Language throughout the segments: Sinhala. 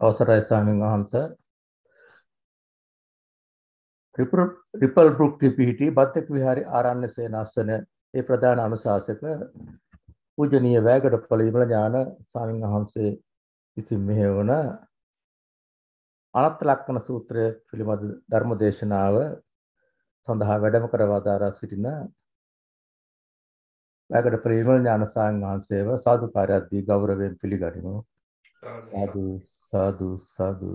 අවසරයි ස්වාමීන් වහන්ස. රිපල් බෘක්ටි පිහිටි බත්තක විහාරි ආරණ්‍ය සේනාසන ඒ ප්‍රධාන අනුශාසක පූජනීය වැෑගඩ පොළ විමල ඥාන ස්වාමීන් වහන්සේ විසින් මෙහෙවන අනත්ත ලක්කන සූත්‍රය පිළිබඳ ධර්ම දේශනාව සඳහා වැඩම කර වදාරා සිටින වැෑගඩ පොළ විමල ඥාන ස්වාමීන් වහන්සේව සාදුකාරයක් දී ගෞරවයෙන් පිළිගනිමු. සාදු සාදු සාදු.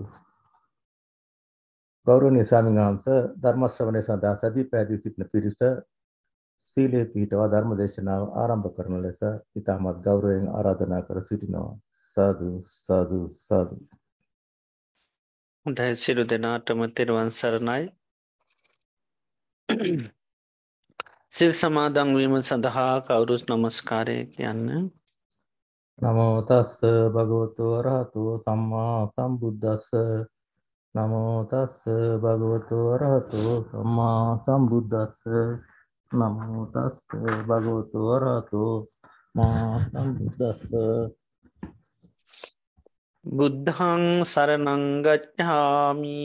ගෞරවනීය ස්වාමීන් වහන්සේ ධර්ම ශ්‍රවණය සඳහා සදී පැහැදිලි සිටින පිරිස සීලේ පිහිටවා ධර්ම දේශනාව ආරම්භ කරන ලෙස ඉතාමත් ගෞරවයෙන් ආරාධනා කර සිටිනවා. සාදු සාදු සාදු. හොඳයි සිරු දෙනාටම තෙරුවන් සරණයි. සිල් සමාදංවීම සඳහා කවුරුස් නමස්කාරය කියන්න නමෝ තස්ස භගවතු වරහතු සම්මා සම්බුද්දස්ස. නමෝ තස්ස භගවතු වරහතු සම්මා සම්බුද්දස්ස. නමෝ තස්ස භගවතු වරහතු මා සම්බුද්දස්ස. බුද්ධං සරනංගච්ඡාමි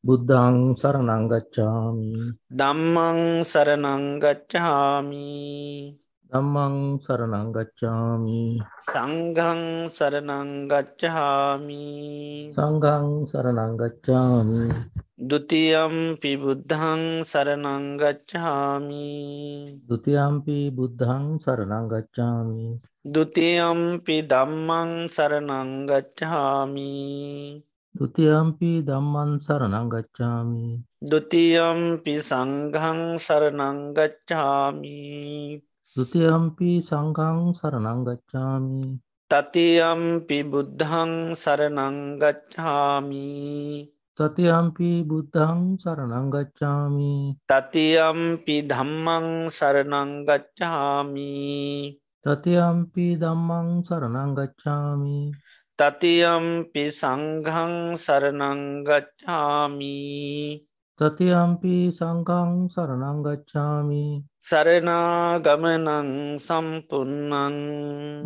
බුද්ධං සරණං ගච්ඡාමි. දම්මං සරනංගච්ඡාමි ධම්මං සරණං ගච්ඡාමි සංඝං සරනංගච්ඡාමි සංඝං සරණං ගච්ඡාමි ဒ ුතියම්පි බුද්ධං සරනංගච්ඡාමි ဒ ුතියම්පි බුද්ධං සරණං ගච්ඡාමි ဒ ුතියම්පි දම්මං සරනංගච්ඡාමි ဒ ුතියම්පි ධම්මං සරණං ගච්ඡාමි ဒ ුතියම්පි සංඝං සරනංගච්ඡාමි ဒ ුතියම්පි සංඝං සරණං ගච්ඡාමි. තතියම්පි බුද්ධං සරනංගච්ඡාමි තතියම්පි බුද්ධං සරණං ගච්ඡාමි. තතියම්පි ධම්මං සරනංගච්ඡාමි තතියම්පි ධම්මං සරණං ගච්ඡාමි. තතියම්පි සංඝං සරනංගච්ඡාමි තතියම්පි සංඝං සරණං ගච්ඡාමි සරනාගමනං සම්පන්නං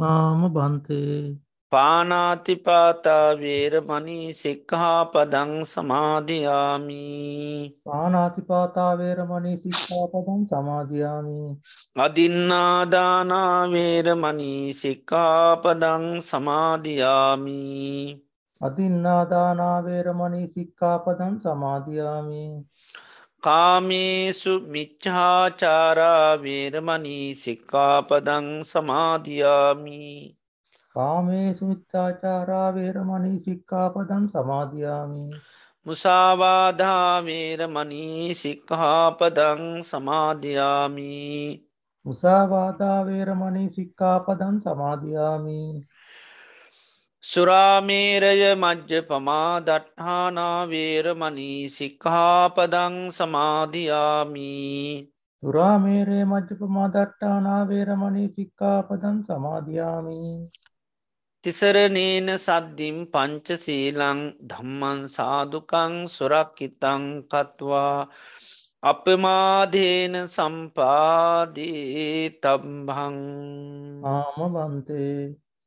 මාම බන්තේ පානාතිපාතා වේරමණී සික්හාපදං සමාධයාමි පානාතිපාතා වේරමණී සික්ඛාපදං සමාදියාමි අදින්නාදානාවේරමණී සික්කාපදං සමාධයාමි අදින්නාදානා වේරමණී සික්ඛාපදං සමාදියාමි. කාමේසු මිච්චාචාරාවේරමණී සික්කාපදං සමාධයාමි කාමේසු මිච්ඡාචාරා වේරමණී සික්ඛාපදං සමාදියාමි. මුසාවාධාවේරමණී සික්හාපදං සමාධයාමි මුසාවාදා වේරමණී සික්ඛාපදං සමාදියාමි සුරාමේරය මජ්්‍ය පමා දට්හානාවේරමණී සික්හාපදං සමාධයාමි සුරාමේරේ මජ්ජපමාදට්ටානා වේරමණී සික්ඛාපදං සමාදියාමි. තිසරනේන සද්ධිම් පංචසීලං ධම්මන් සාදුකං සුරක්කිතං කත්වා අපමාදේන සම්පාදී තම්බං ආම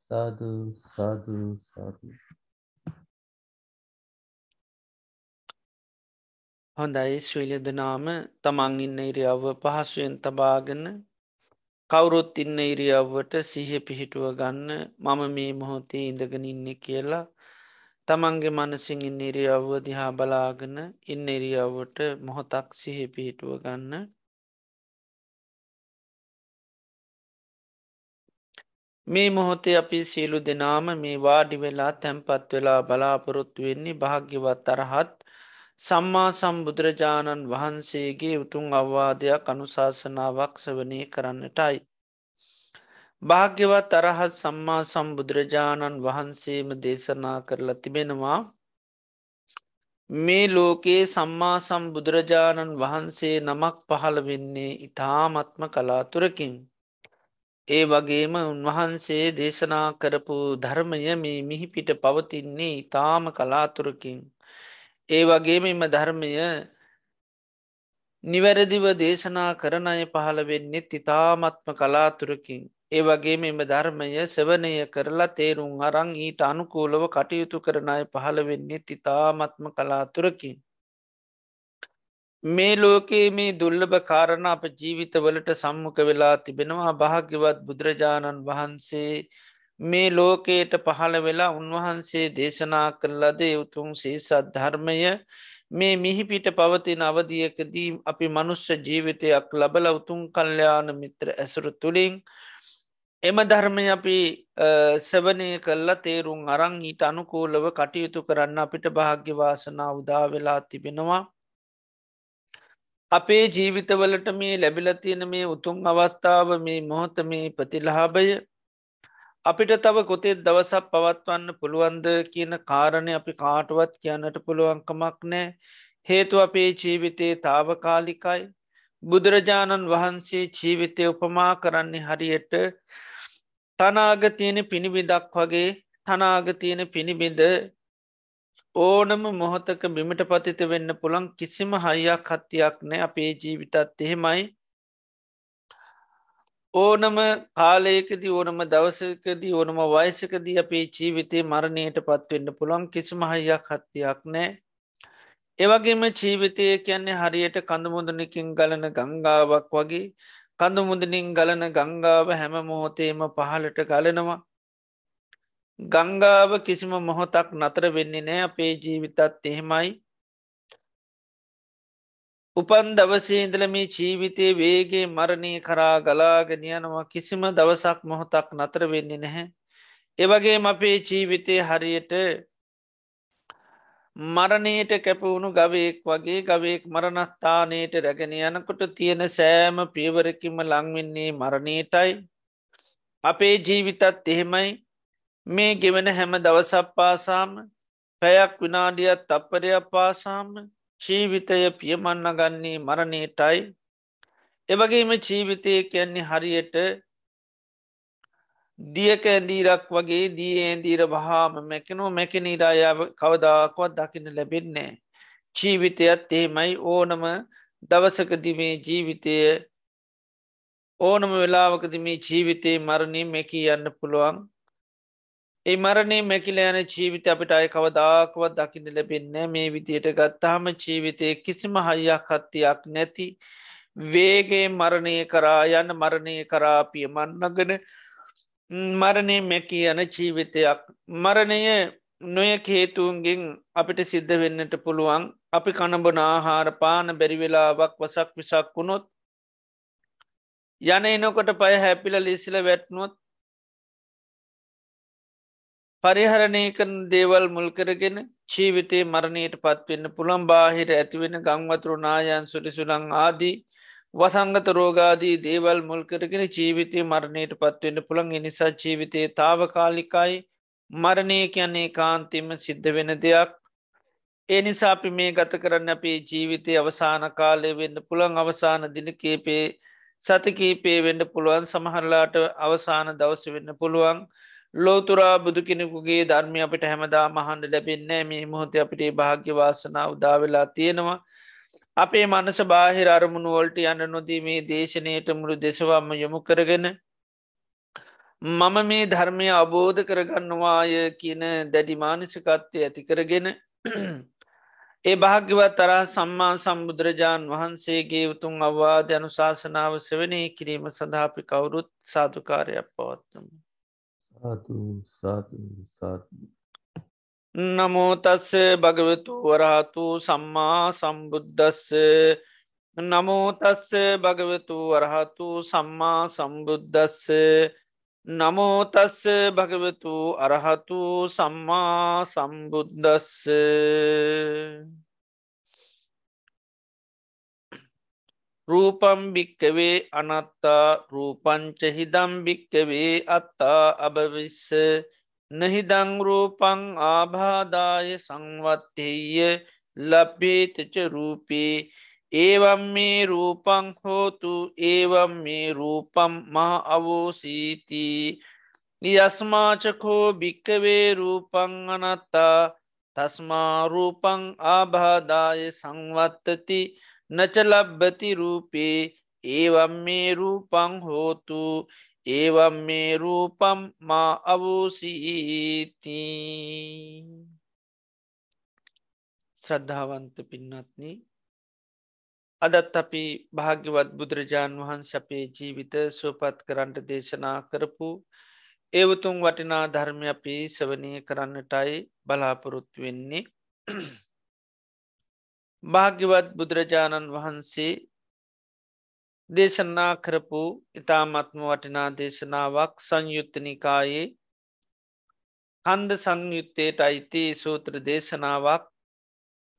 බන්තේ සාදු සාදු සාදු. හොඳයි ශ්‍රීලදනාම තමන් ඉන්න ඉරියව්ව පහසුවෙන් තබාගෙන කවුරුත් ඉන්න ඉරියව්වට සිහ පිහිටුව ගන්න මම මේ මොහොතේ ඉඳගෙන ඉන්න කියලා තමන්ගේ මනසිං ඉන්න ඉරියව්ව දිහා බලාගෙන ඉන්න ඉරියව්වට මොහොතක් සිහ පිහිටුව ගන්න මේ මොහොතේ අපි සියලු දෙනාම මේ වාඩි වෙලා තැන්පත් වෙලා බලාපොරොත්තු වෙන්නේ භාග්‍යවත් අරහත් සම්මා සම්බුදුරජාණන් වහන්සේගේ උතුන් අවවාදයක් අනුශාසනාවක් සවනය කරන්නටයි. භාග්‍යවත් අරහත් සම්මා සම්බුදුරජාණන් වහන්සේම දේශනා කරලා තිබෙනවා මේ ලෝකයේ සම්මා සම්බුදුරජාණන් වහන්සේ නමක් පහළ වෙන්නේ ඉතාමත්ම කලාතුරකින්. ඒ වගේම උන්වහන්සේ දේශනා කරපු ධර්මය මේ මිහිපිට පවතින්නේ ඉතාම කලාතුරකින්. ඒ වගේම එම ධර්මය නිවැරදිව දේශනා කරන අය පහළ වෙන්නෙත් ඉතාමත්ම කලාතුරකින් ඒ වගේ මෙම ධර්මය සවනය කරලා තේරුම් අරං ඊට අනුකූලව කටයුතු කරනය පහළ වෙන්නේ තිතාමත්ම කලාතුරකින්. මේ ලෝකයේ මේ දුල්ලභ කාරණ අප ජීවිතවලට සම්මුඛ වෙලා තිබෙනවා. භාග්‍යවත් බුදුරජාණන් වහන්සේ මේ ලෝකයට පහළ වෙලා උන්වහන්සේ දේශනා කරලද උතුම් සේසත් ධර්මය. මේ මිහිපිට පවතින අවධියකදී අපි මනුස්්‍ය ජීවිතයක් ලබල උතුම් කල්්‍යයාන මිත්‍ර ඇසුරු තුළින් එම ධර්මය අපි සවනය කල්ලා තේරුම් අරං ඊට අනුකූලව කටයුතු කරන්න අපිට භාග්‍යවාසනා උදා වෙලා තිබෙනවා. අපේ ජීවිතවලට මේ ලැබිල තියෙන මේ උතුම් අවස්ථාව මේ මොහොත මේ ප්‍රතිලහාභය අපිට තව කොතෙත් දවසක් පවත්වන්න පුළුවන්ද කියන කාරණය අපි කාටුවත් කියන්නට පුළුවන්කමක් නෑ හේතු අපේ ජීවිතයේ තාවකාලිකයි බුදුරජාණන් වහන්සේ ජීවිතය උපමා කරන්නේ හරියට තනාගතියන පිණිබිදක් වගේ තනාගතියන පිණිබිඳ ඕනම මොහොතක බිමිට පතිත වෙන්න පුළන් කිසිම හයියක් හත්තියක් නෑ අපේ ජීවිතත්. එහෙමයි. ඕනම කාලයකදී ඕනම දවසකදී ඕනම වයසකදී අපේ ජීවිතේ මරණයට පත්වෙන්න පුළන් කිසිම හයියක් හත්තියක් නෑ. ඒවගේම ජීවිතය කියන්නේ හරියට කඳමුදනකින් ගලන ගංගාවක් වගේ. කඳුමුදනින් ගලන ගංගාව හැම මොහොතේම පහලට ගලනවා. ගංගාව කිසිම මොහොතක් නතර වෙන්නේ නෑ අපේ ජීවිතත් එහෙමයි. උපන් දවසේ ඉඳල මේ ජීවිතය වේගේ මරණය කරා ගලාගෙනයනවා කිසිම දවසක් මොහොතක් නතර වෙන්නේ නැහැ. එවගේ අපේ ජීවිතය හරියට මරණයට කැපවුණු ගවයෙක් වගේ ගවයෙක් මරණස්ථානයට රැගෙන යනකොට තියෙන සෑම පියවරකිම ලංවෙන්නේ මරණයටයි. අපේ ජීවිතත් එහෙමයි. මේ ගෙවන හැම දවසක් පාසාම පැයක් විනාඩියත් අපපරයක් පාසාම ජීවිතය පියමන්න ගන්නේ මරණයටයි. එවගේම ජීවිතය කියන්නේ හරියට දියක ඇදීරක් වගේ දී ඇදීර වහාම මැකනෝ මැකනීරායාව කවදාකවත් දකින්න ලැබෙන්නේ ජීවිතයත් එහෙමයි. ඕනම දවසකදිමේ ජීවිතය ඕනම වෙලාවකද මේ ජීවිතයේ මරණය මැකී යන්න පුළුවන්. ඒ මරණය මැකිල යන ජීවිත අපිට අය කවදාකවත් දකින්න ලැබෙන්න මේ විදියට ගත්තාම ජීවිතය කිසිම හයියක් හත්තියක් නැති වේගේ මරණය කරා යන්න මරණය කරාපිය මන්නගෙන මරණය මැකී යන ජීවිතයක්. මරණය නොය හේතුන්ගෙන් අපිට සිද්ධ වෙන්නට පුළුවන්. අපි කණඹන ආහාර පාන බැරිවෙලාවක් වසක් විසක් වුණොත් යන එනකොට පය හැපිල ලිසිල වැට්නොත් පරිහරණය කරන දේවල් මුල්කරගෙන ජීවිතේ මරණයට පත්වෙන්න පුළම් බාහිර ඇතිවෙන ගංවතුරු නායන් සුරිසුළං ආදී වසංගත රෝගාදී දේවල් මුල්කරගෙන ජීවිතය මරණයට පත්වෙන්න පුළන් එනිසා ජීවිතයේ තාවකාලිකයි මරණය කියන්නේ කාන්තිම සිද්ධ වෙන දෙයක්. ඒ නිසා අපි මේ ගත කරන්න අපේ ජීවිතය අවසාන කාලය වෙන්න පුළන් අවසාන දිනකේපේ සතිකීපේ වෙන්න පුළුවන්. සමහරලාට අවසාන දවස වෙන්න පුළුවන්. ලෝතුරා බුදු කෙනෙකුගේ ධර්මය අපිට හැමදා මහන්ඩ ලැබෙන්නේ මේ මොහොත අපිට භාග්‍යවාසනා උදාවෙලා තියෙනවා අපේ මනස බාහිර අරමුණු වොල්ට යන්න නොදී මේ දේශනයට මුළු දෙසවම්ම යොමු කරගෙන මම මේ ධර්මය අබෝධ කරගන්නවාය කියන දැඩි මානසිකත්වය ඇති කරගෙන ඒ භාග්‍යවත් තරා සම්මා සම්බුදුරජාණන් වහන්සේගේ උතුන් අවවාද අනුශාසනාව සවනය කිරීම සඳහාපි කවුරුත් සාධකාරයක් පවත්තුම. සාතු සාතු සාතු නමෝතස්ස භගවතු වරහතු සම්මා සම්බුද්ධස්ස නමෝතස්ස භගවතු වරහතු සම්මා සම්බුද්ධස්ස නමෝතස්ස භගවතු අරහතු සම්මා සම්බුද්ධස්ස රූපම් භික්කවේ අනත්තා රූපංච හිදම් භික්කවේ අත්තා අභවිස්ස නහිදංරූපං ආබාදාය සංවත්තෙය ලබ්බේතච රූපේ. ඒවම් මේ රූපං හෝතු ඒවම් මේ රූපම් මහ අවෝසීති. යස්මාචකෝ භික්කවේ රූපං අනත්තා තස්මාරූපං ආබාදාය සංවත්තති. නචලබ්බති රූපේ ඒවම් මේ රූපං හෝතු ඒවම් මේ රූපම් මා අවූසීති ශ්‍රද්ධාවන්ත පින්නත්න අදත් අපි භාග්‍යවත් බුදුරජාණන් වහන්ස අපේ ජීවිත සුවපත් කරන්ට දේශනා කරපු ඒවතුන් වටිනා ධර්මය අපි සවනය කරන්නටයි බලාපොරොත්තු වෙන්නේ. භාග්‍යවත් බුදුරජාණන් වහන්සේ දේශනා කරපු ඉතාමත්ම වටිනා දේශනාවක් සංයුත්තනිකායේ කන්ද සංයුත්තයට අයිති සූත්‍ර දේශනාවක්.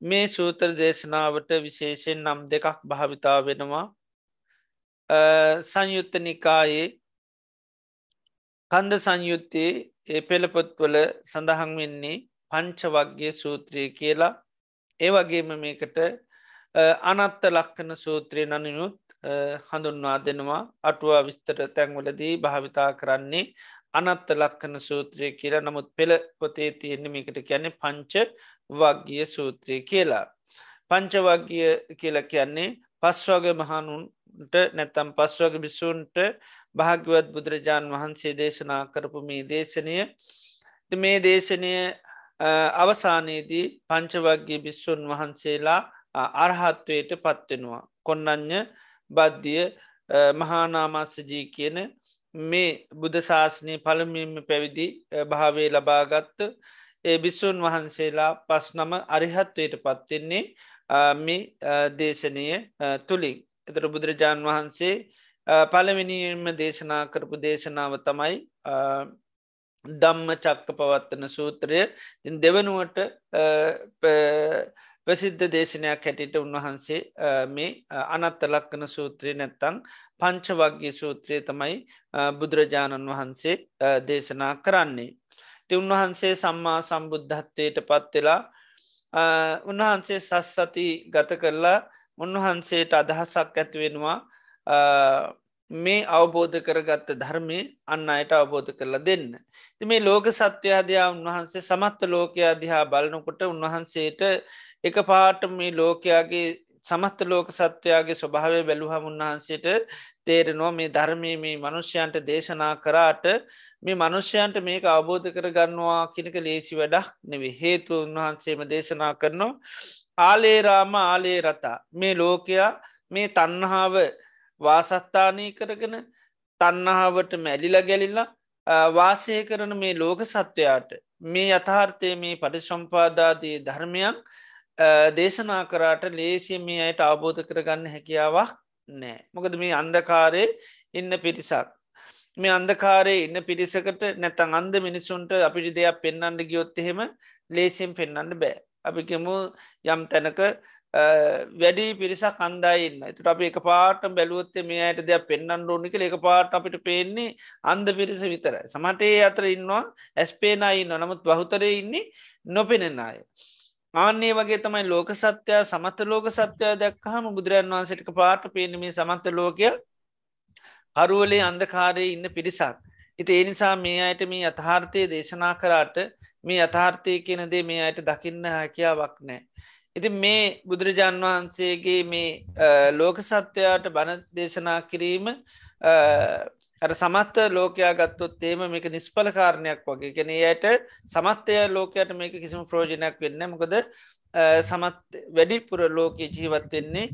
මේ සූත්‍ර දේශනාවට විශේෂෙන් නම් දෙකක් භාවිතා වෙනවා. සංයුත්තනිකායේ කන්ද සංයුත්තේ ඒ පෙළපොත්වල සඳහන් වෙන්නේ පංච වක්ගේ සූත්‍රය කියලා. ඒ වගේම මේකට අනත්ත ලක්කන සූත්‍රය නනිනුත් හඳුන්වා දෙනවා. අටුවා විස්තර තැන්වලදී භාවිතා කරන්නේ අනත්ත ලක්කන සූත්‍රය කියලා. නමුත් පෙළ පොතේ තියෙන්නේ මේකට කියන්නේ පංච වගිය සූත්‍රය කියලා. පංච වගිය කියලා කියන්නේ පස්වග මහනුන්ට නැත්තම් පස්වග බිස්සුන්ට භාග්‍යවත් බුදුරජාණන් වහන්සේ දේශනා කරපු මේ දේශනය. මේ දේශනය අවසානයේදී පංචවක්ගේ බිස්සුන් වහන්සේලා අරහත්වයට පත්වෙනවා. කොන්නඥ බද්ධිය මහානාමස්සජී කියන මේ බුද්ධ ශාසනය පළමින්ම පැවිදි භාවේ ලබාගත්ත ඒ බිස්සුන් වහන්සේලා පස් නම අරිහත්වයට පත්වෙන්නේ මේ දේශනය තුළින්. එතර බුදුරජාණන් වහන්සේ පළවෙනිම දේශනා කරපු දේශනාව තමයි දම්ම චක්ක පවත්තන සූත්‍රය දෙවනුවට ප්‍රසිද්ධ දේශනයක් හැටියට උන්වහන්සේ මේ අනත්ත ලක්කන සූත්‍රය නැත්තං පංච වක්ගේ සූත්‍රය තමයි බුදුරජාණන් වහන්සේ දේශනා කරන්නේ. ති උන්වහන්සේ සම්මා සම්බුද්ධත්වයට පත්වෙලා උන්වහන්සේ සස්සති ගත කරලා උන්වහන්සේට අදහසක් ඇතිවෙනවා මේ අවබෝධ කරගත්ත ධර්මය අන්න අයට අවබෝධ කරලා දෙන්න. ති මේ ලෝක සත්‍යයාදයා උන්වහන්සේ සමත්ත ලෝකයා දිහා බලනකොට උන්වහන්සේට එක පාට මේ ලෝකයාගේ සමස්ත ලෝක සත්වයාගේ ස්වභාවය බැලුහම උන්වහන්සේට තේරෙනවා මේ ධර්මය මේ මනුෂ්‍යයන්ට දේශනා කරාට මේ මනුෂ්‍යයන්ට මේක අවබෝධ කරගන්නවා කිනක ලේසි වැඩක් නෙවේ හේතුව උන්වහන්සේම දේශනා කරනවා ආලේරාම ආලේ රතා මේ ලෝකයා මේ තන්නහාාව වාසස්ථානී කරගෙන තන්නහාවට මැලිල ගැලිල්ලා වාසය කරන මේ ලෝක සත්වයාට මේ යථාර්ථය මේ පරිසම්පාදාදී ධර්මයක් දේශනා කරාට ලේසිය මේ අයට අවබෝධ කරගන්න හැකියාවක් නෑ මොකද මේ අන්දකාරය ඉන්න පිරිසක්. මේ අන්දකාරය ඉන්න පිරිසකට නැතන් අන්ද මිනිසුන්ට අපිටි දෙයක් පෙන්න්නට ගියොත් එහෙම ලේසියෙන් පෙන්න්නට බෑ. අපිකෙමු යම් තැනක වැඩි පිරිසක් අන්දායින්න තුට අප එක පාට බැලුවත්තේ මේ අයට දෙයක් පෙන්න්න ඕනික එක පාට අපිට පේන්නේ අන්ද පිරිස විතර සමටේ අතර ඉන්නවා ඇස්පේනයින්න නමුත් බහුතරය ඉන්නේ නොපෙනෙන අය. ආන්නේ වගේ තමයි ලෝක සත්‍යයා සමත ලෝක සත්‍යය දැක්කහම බුදුරන් වහන්සටික පාට පේනීමේ සමන්ත ලෝකය කරුවලේ අන්දකාරය ඉන්න පිරිසක්. ඉති ඒ නිසා මේ අයට මේ අතහාර්ථය දේශනා කරාට මේ අතහාර්ථය කියනදේ මේ අයට දකින්න හැකියාවක් නෑ. ඉති මේ බුදුරජාණන් වහන්සේගේ මේ ලෝක සත්‍යයාට බණ දේශනා කිරීම සමත්ත ලෝකයා ගත්තොත් ඒම මේක නිස්පල කාරණයක් වගේ. කෙන යට සමත්වය ලෝකයට මේක කිසිම ප්‍රෝජනයක් වෙන්න මොකද සමත් වැඩිපුර ලෝක ජීවත්වෙන්නේ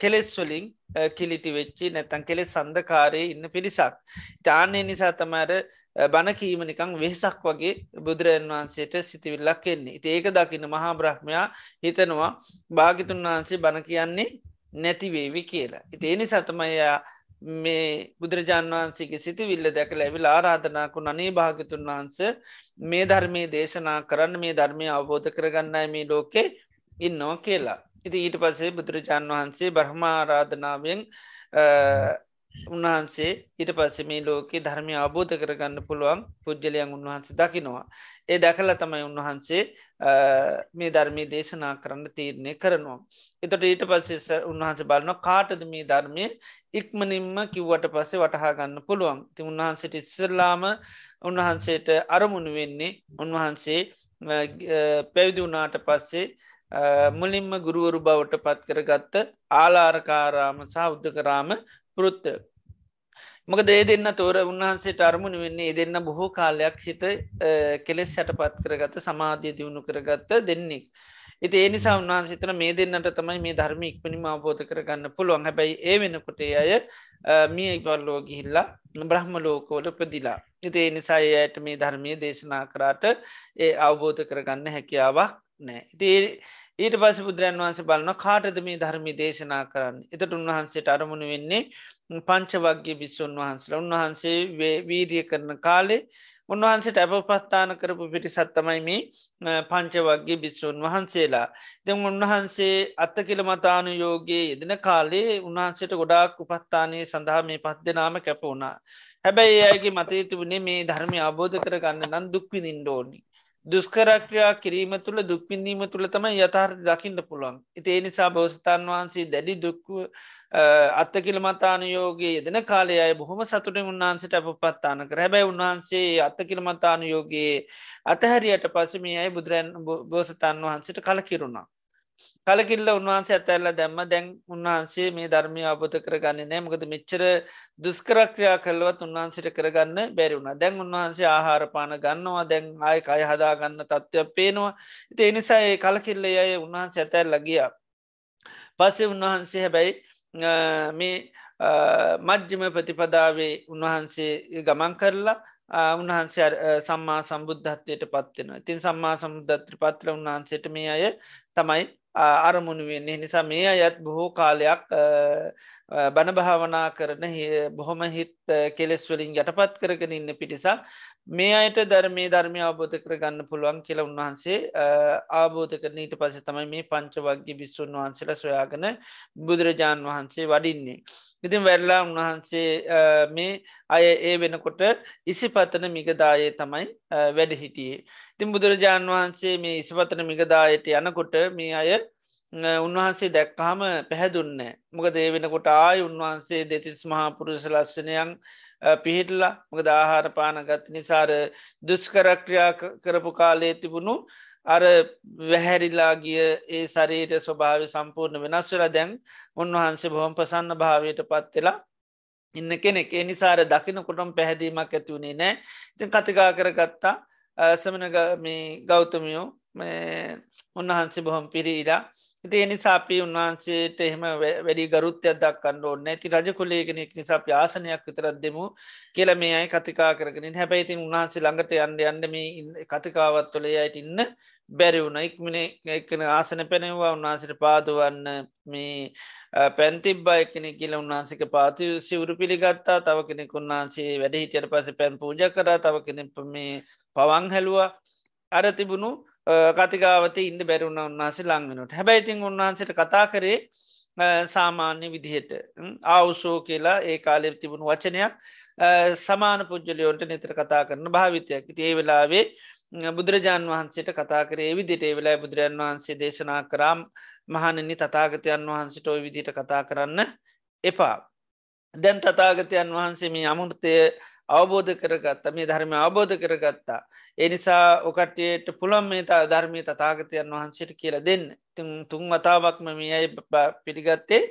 කෙලෙස් වලින් කිලිටි වෙච්චි නැතන් කෙලෙස් සඳකාරය ඉන්න පිරිසක්. තාන්නේ නිසා තමර බණකීම නිකං වෙහසක් වගේ බුදුරජන් වහන්සේට සිතිවිල්ලක් එන්නේ ඉති ඒක දකින්න මහා බ්‍රහ්මයා හිතනවා භාගිතුන් වහන්සේ බණ කියන්නේ නැතිවේවි කියලා. ඉති ඒනි සතමයා මේ බුදුරජාන් වහන්සේගේ සිතිවිල්ල දැකල ඇවිල් ආරාධනාකු නනේ භාගතුන් වහන්ස මේ ධර්මය දේශනා කරන්න මේ ධර්මය අවබෝධ කරගන්නයි මේ ලෝකෙ ඉන්නවා කියලා. ඉති ඊට පසේ බුදුරජාන් වහන්සේ බ්‍රහ්මාරාධනාවෙන් උන්වහන්සේ ඊට පස්ස මේ ලෝකේ ධර්මය අබෝධ කරගන්න පුළුවන් පුද්ගලයන් උන්වහන්සේ දකිනවා. ඒ දැකල තමයි උන්වහන්සේ මේ ධර්මී දේශනා කරන්න තීරණය කරනවා. එතට ඊට පස්ස උන්වහන්ස බලන කාටද මේ ධර්මය ඉක්මනින්ම කිව්වට පස්සේ වටහා ගන්න පුළුවන් ති උන්වහන්සේට ඉස්සරලාම උන්වහන්සේට අරමුණු වෙන්නේ උන්වහන්සේ පැවිදි වුණාට පස්සේ මුලින්ම ගුරුවරු බවට පත් කරගත්ත ආලාරකාරාම සෞද්ධ කරාම පෘත්ත. මක දේ දෙන්න තෝර උන්වහන්සේට අරමුණ වෙන්නේ දෙන්න බොහෝ කාලයක් හිත කෙලෙස් සැටපත් කරගත සමාධිය දියුණු කරගත්ත දෙන්නෙක්. ඉති ඒ නිසා උන්වහන්සිතන මේ දෙන්නට තමයි මේ ධර්ම ඉක්මනිම අවබෝධ කරගන්න පුළුවන් හැබැයි ඒ වෙනකොටේ අය මිය ඉවල්ලෝ ගිහිල්ලා බ්‍රහ්ම ලෝකෝල ප්‍රදිලා. ඉති ඒ නිසා ඒයට මේ ධර්මය දේශනා කරාට ඒ අවබෝධ කරගන්න හැකියාවක් නෑ. ඉති ඊට පස බුදුරන් වහන්ස බලන කාටද මේ ධර්මි දේශනා කරන්න. එතට උන්වහන්සේට අරමුණ වෙන්නේ පංච වගේ බිස්සුන් වහන්සල උන්වහන්සේ වීරිය කරන කාලේ උන්වහන්සේට ඇප පස්ථාන කරපු පිරිසත්තමයි මේ පංච වගේ බිස්සුන් වහන්සේලා. දෙම උන්වහන්සේ අත්ත කියල මතානු යෝගයේ යෙදෙන කාලේ උන්වහන්සේට ගොඩාක් උපස්ථානය සඳහා මේ පස් දෙනාම කැප වුණා. හැබැයි අයගේ මතයතිබුණේ මේ ධර්මය අබෝධ කරගන්න නම් දුක්වි නින්ඩෝනි. දුස්කරක්‍රයා කිරීම තුළ දුක්පින්දීම තුළ තමයි යථාර්ථ දකින්න පුළුවන්. ඉති ඒ නිසා බෝස්ථාන් වහන්සේ දැඩි දුක්ව අත්තකිල මතානුයෝගේ යෙදෙන කාලය අය බොහොම සතුට උන්වහන්සට අප පත්තාන කර හැබැයි උන්වහන්සේ අත්තකිල මතානුයෝගේ අතහැරියට පසම අයි බුදුරන් බෝසතන් වහන්සට කලකිරුණා. කලකිල්ල උන්වහන්සේ ඇතැල්ල දැම්ම. දැන් උන්වහන්සේ මේ ධර්මය අබත කරගන්න නෑ මොකද මෙච්චර දුස්කරක්‍රයා කල්ලවත් උන්වහන්සිට කරගන්න බැරිවුණ දැන් උන්වහන්සේ ආහාරපාන ගන්නවා. දැන් ආය අය හදාගන්න තත්ත්වයක් පේනවා. ඒ නිසා ඒ කලකිල්ල අය උන්වහන්සේ ඇතැල් ලගිය පස්සේ උන්වහන්සේ හැබැයි මේ මජ්්‍යම ප්‍රතිපදාවේ උන්වහන්සේ ගමන් කරලා උන්වහන්සේ සම්මා සම්බුද්ධත්වයට පත්වෙන තින් සම්මා සම්බුද්ධත්‍ර පත්‍ර උන්වහන්සේට මේ අය තමයි අරමුණ වෙන්නේ. නිසා මේ අයත් බොහෝ කාලයක් බණ භාවනා කරන බොහොම හිත් කෙලෙස්වලින් යටපත් කරගෙන ඉන්න පිටිසක් මේ අයට ධර්මය ධර්මය අවබෝධ කරගන්න පුළුවන් කියල උන්වහන්සේ ආබෝධ කරන ඊට පස තමයි මේ පංච වගේ බිස්සුන් වහන්සේල සොයාගන බුදුරජාණන් වහන්සේ වඩින්නේ. ඉතින් වැරලා උන්වහන්සේ මේ අය ඒ වෙනකොට ඉසිපතන මිගදායේ තමයි වැඩ හිටියේ. ඉතින් බුදුරජාණන් වහන්සේ මේ ඉසිපතන මිගදායට යනකොට මේ අය උන්වහන්සේ දැක්කාම පැහැදුන්න මොකද ඒ වෙනකොට ආය උන්වහන්සේ දෙතිස් මහා පුරුස ලක්ෂණයන් පිහිටල්ලා මොකද ආහාර පානගත් නිසාර දුස්කරක්‍රියා කරපු කාලේ තිබුණු අර වැහැරිලා ගිය ඒ සරීට ස්වභාව සම්පූර්ණ වෙනස්වල දැන් උන්වහන්සේ බොහොම ප්‍රසන්න භාවයට පත්වෙලා ඉන්න කෙනෙක්. ඒ නිසාර දකිනකොටම් පැහැදීමක් ඇතිවුණේ නෑ. ඉතින් කතිකා කරගත්තා. සමන මේ ගෞතමියෝ උන්වහන්සේ බොහොම පිරිීලා ඉති එනිසාපී උන්වහන්සේට එහෙම වැඩි ගරුත්තයක් දක්කන්න ඕන්න ඇති රජ කොලේගෙනෙක් නිසා ප්‍යාසනයක් විතරත් දෙමු කියල මේ අයි කතිකා කරගෙන හැබැයිතින් උන්හන්සේ ළඟට යන්න යන්න මේ කතිකාවත් තුළ අයට ඉන්න බැරි වුණ. ඉක්මන එකන ආසන පැනවා උන්වහන්සට පාදුවන්න මේ පැන්තිබ්බා එකනෙ කියල උන්වහන්සික පාති සිවරු පිළිගත්තා. තව කෙනෙක් උන්වහන්සේ වැඩ හිටියට පස පැන් පූජ කර. තව කෙනෙ මේ පවන් හැලුවා. අර තිබුණු කතිකාවත ඉන්න බැරුණ උන්වහන්සේ ලංවෙනට හැබැයිතින් උන්වහන්සට කතා කරේ සාමාන්‍ය විදිහට ආවුසෝ කියලා ඒ කාලෙ තිබුණු වචනයක් සමාන පුද්ජලයෝන්ට නිතර කතා කරන භාවිතයක් ඒ වෙලාවේ බුදුරජාන් වහන්සේට කතා කරේ විදිට ඒ වෙලා බුදුරජන් වහන්සේ දේශනා කරාම් මහනනි තතාගතයන් වහන්සට ඔය විදිට කතා කරන්න එපා. දැන් තතාගතයන් වහන්සේ මේ අමුෘතය අවබෝධ කරගත්තා මේ ධර්ම අවබෝධ කරගත්තා. එනිසා ඔකටයට පුළොම් මේ ධර්මය තතාගතයන් වහන්සේට කියලා දෙන්න තුන් තුන් වතාවක්ම මේ අයි පිළිගත්තේ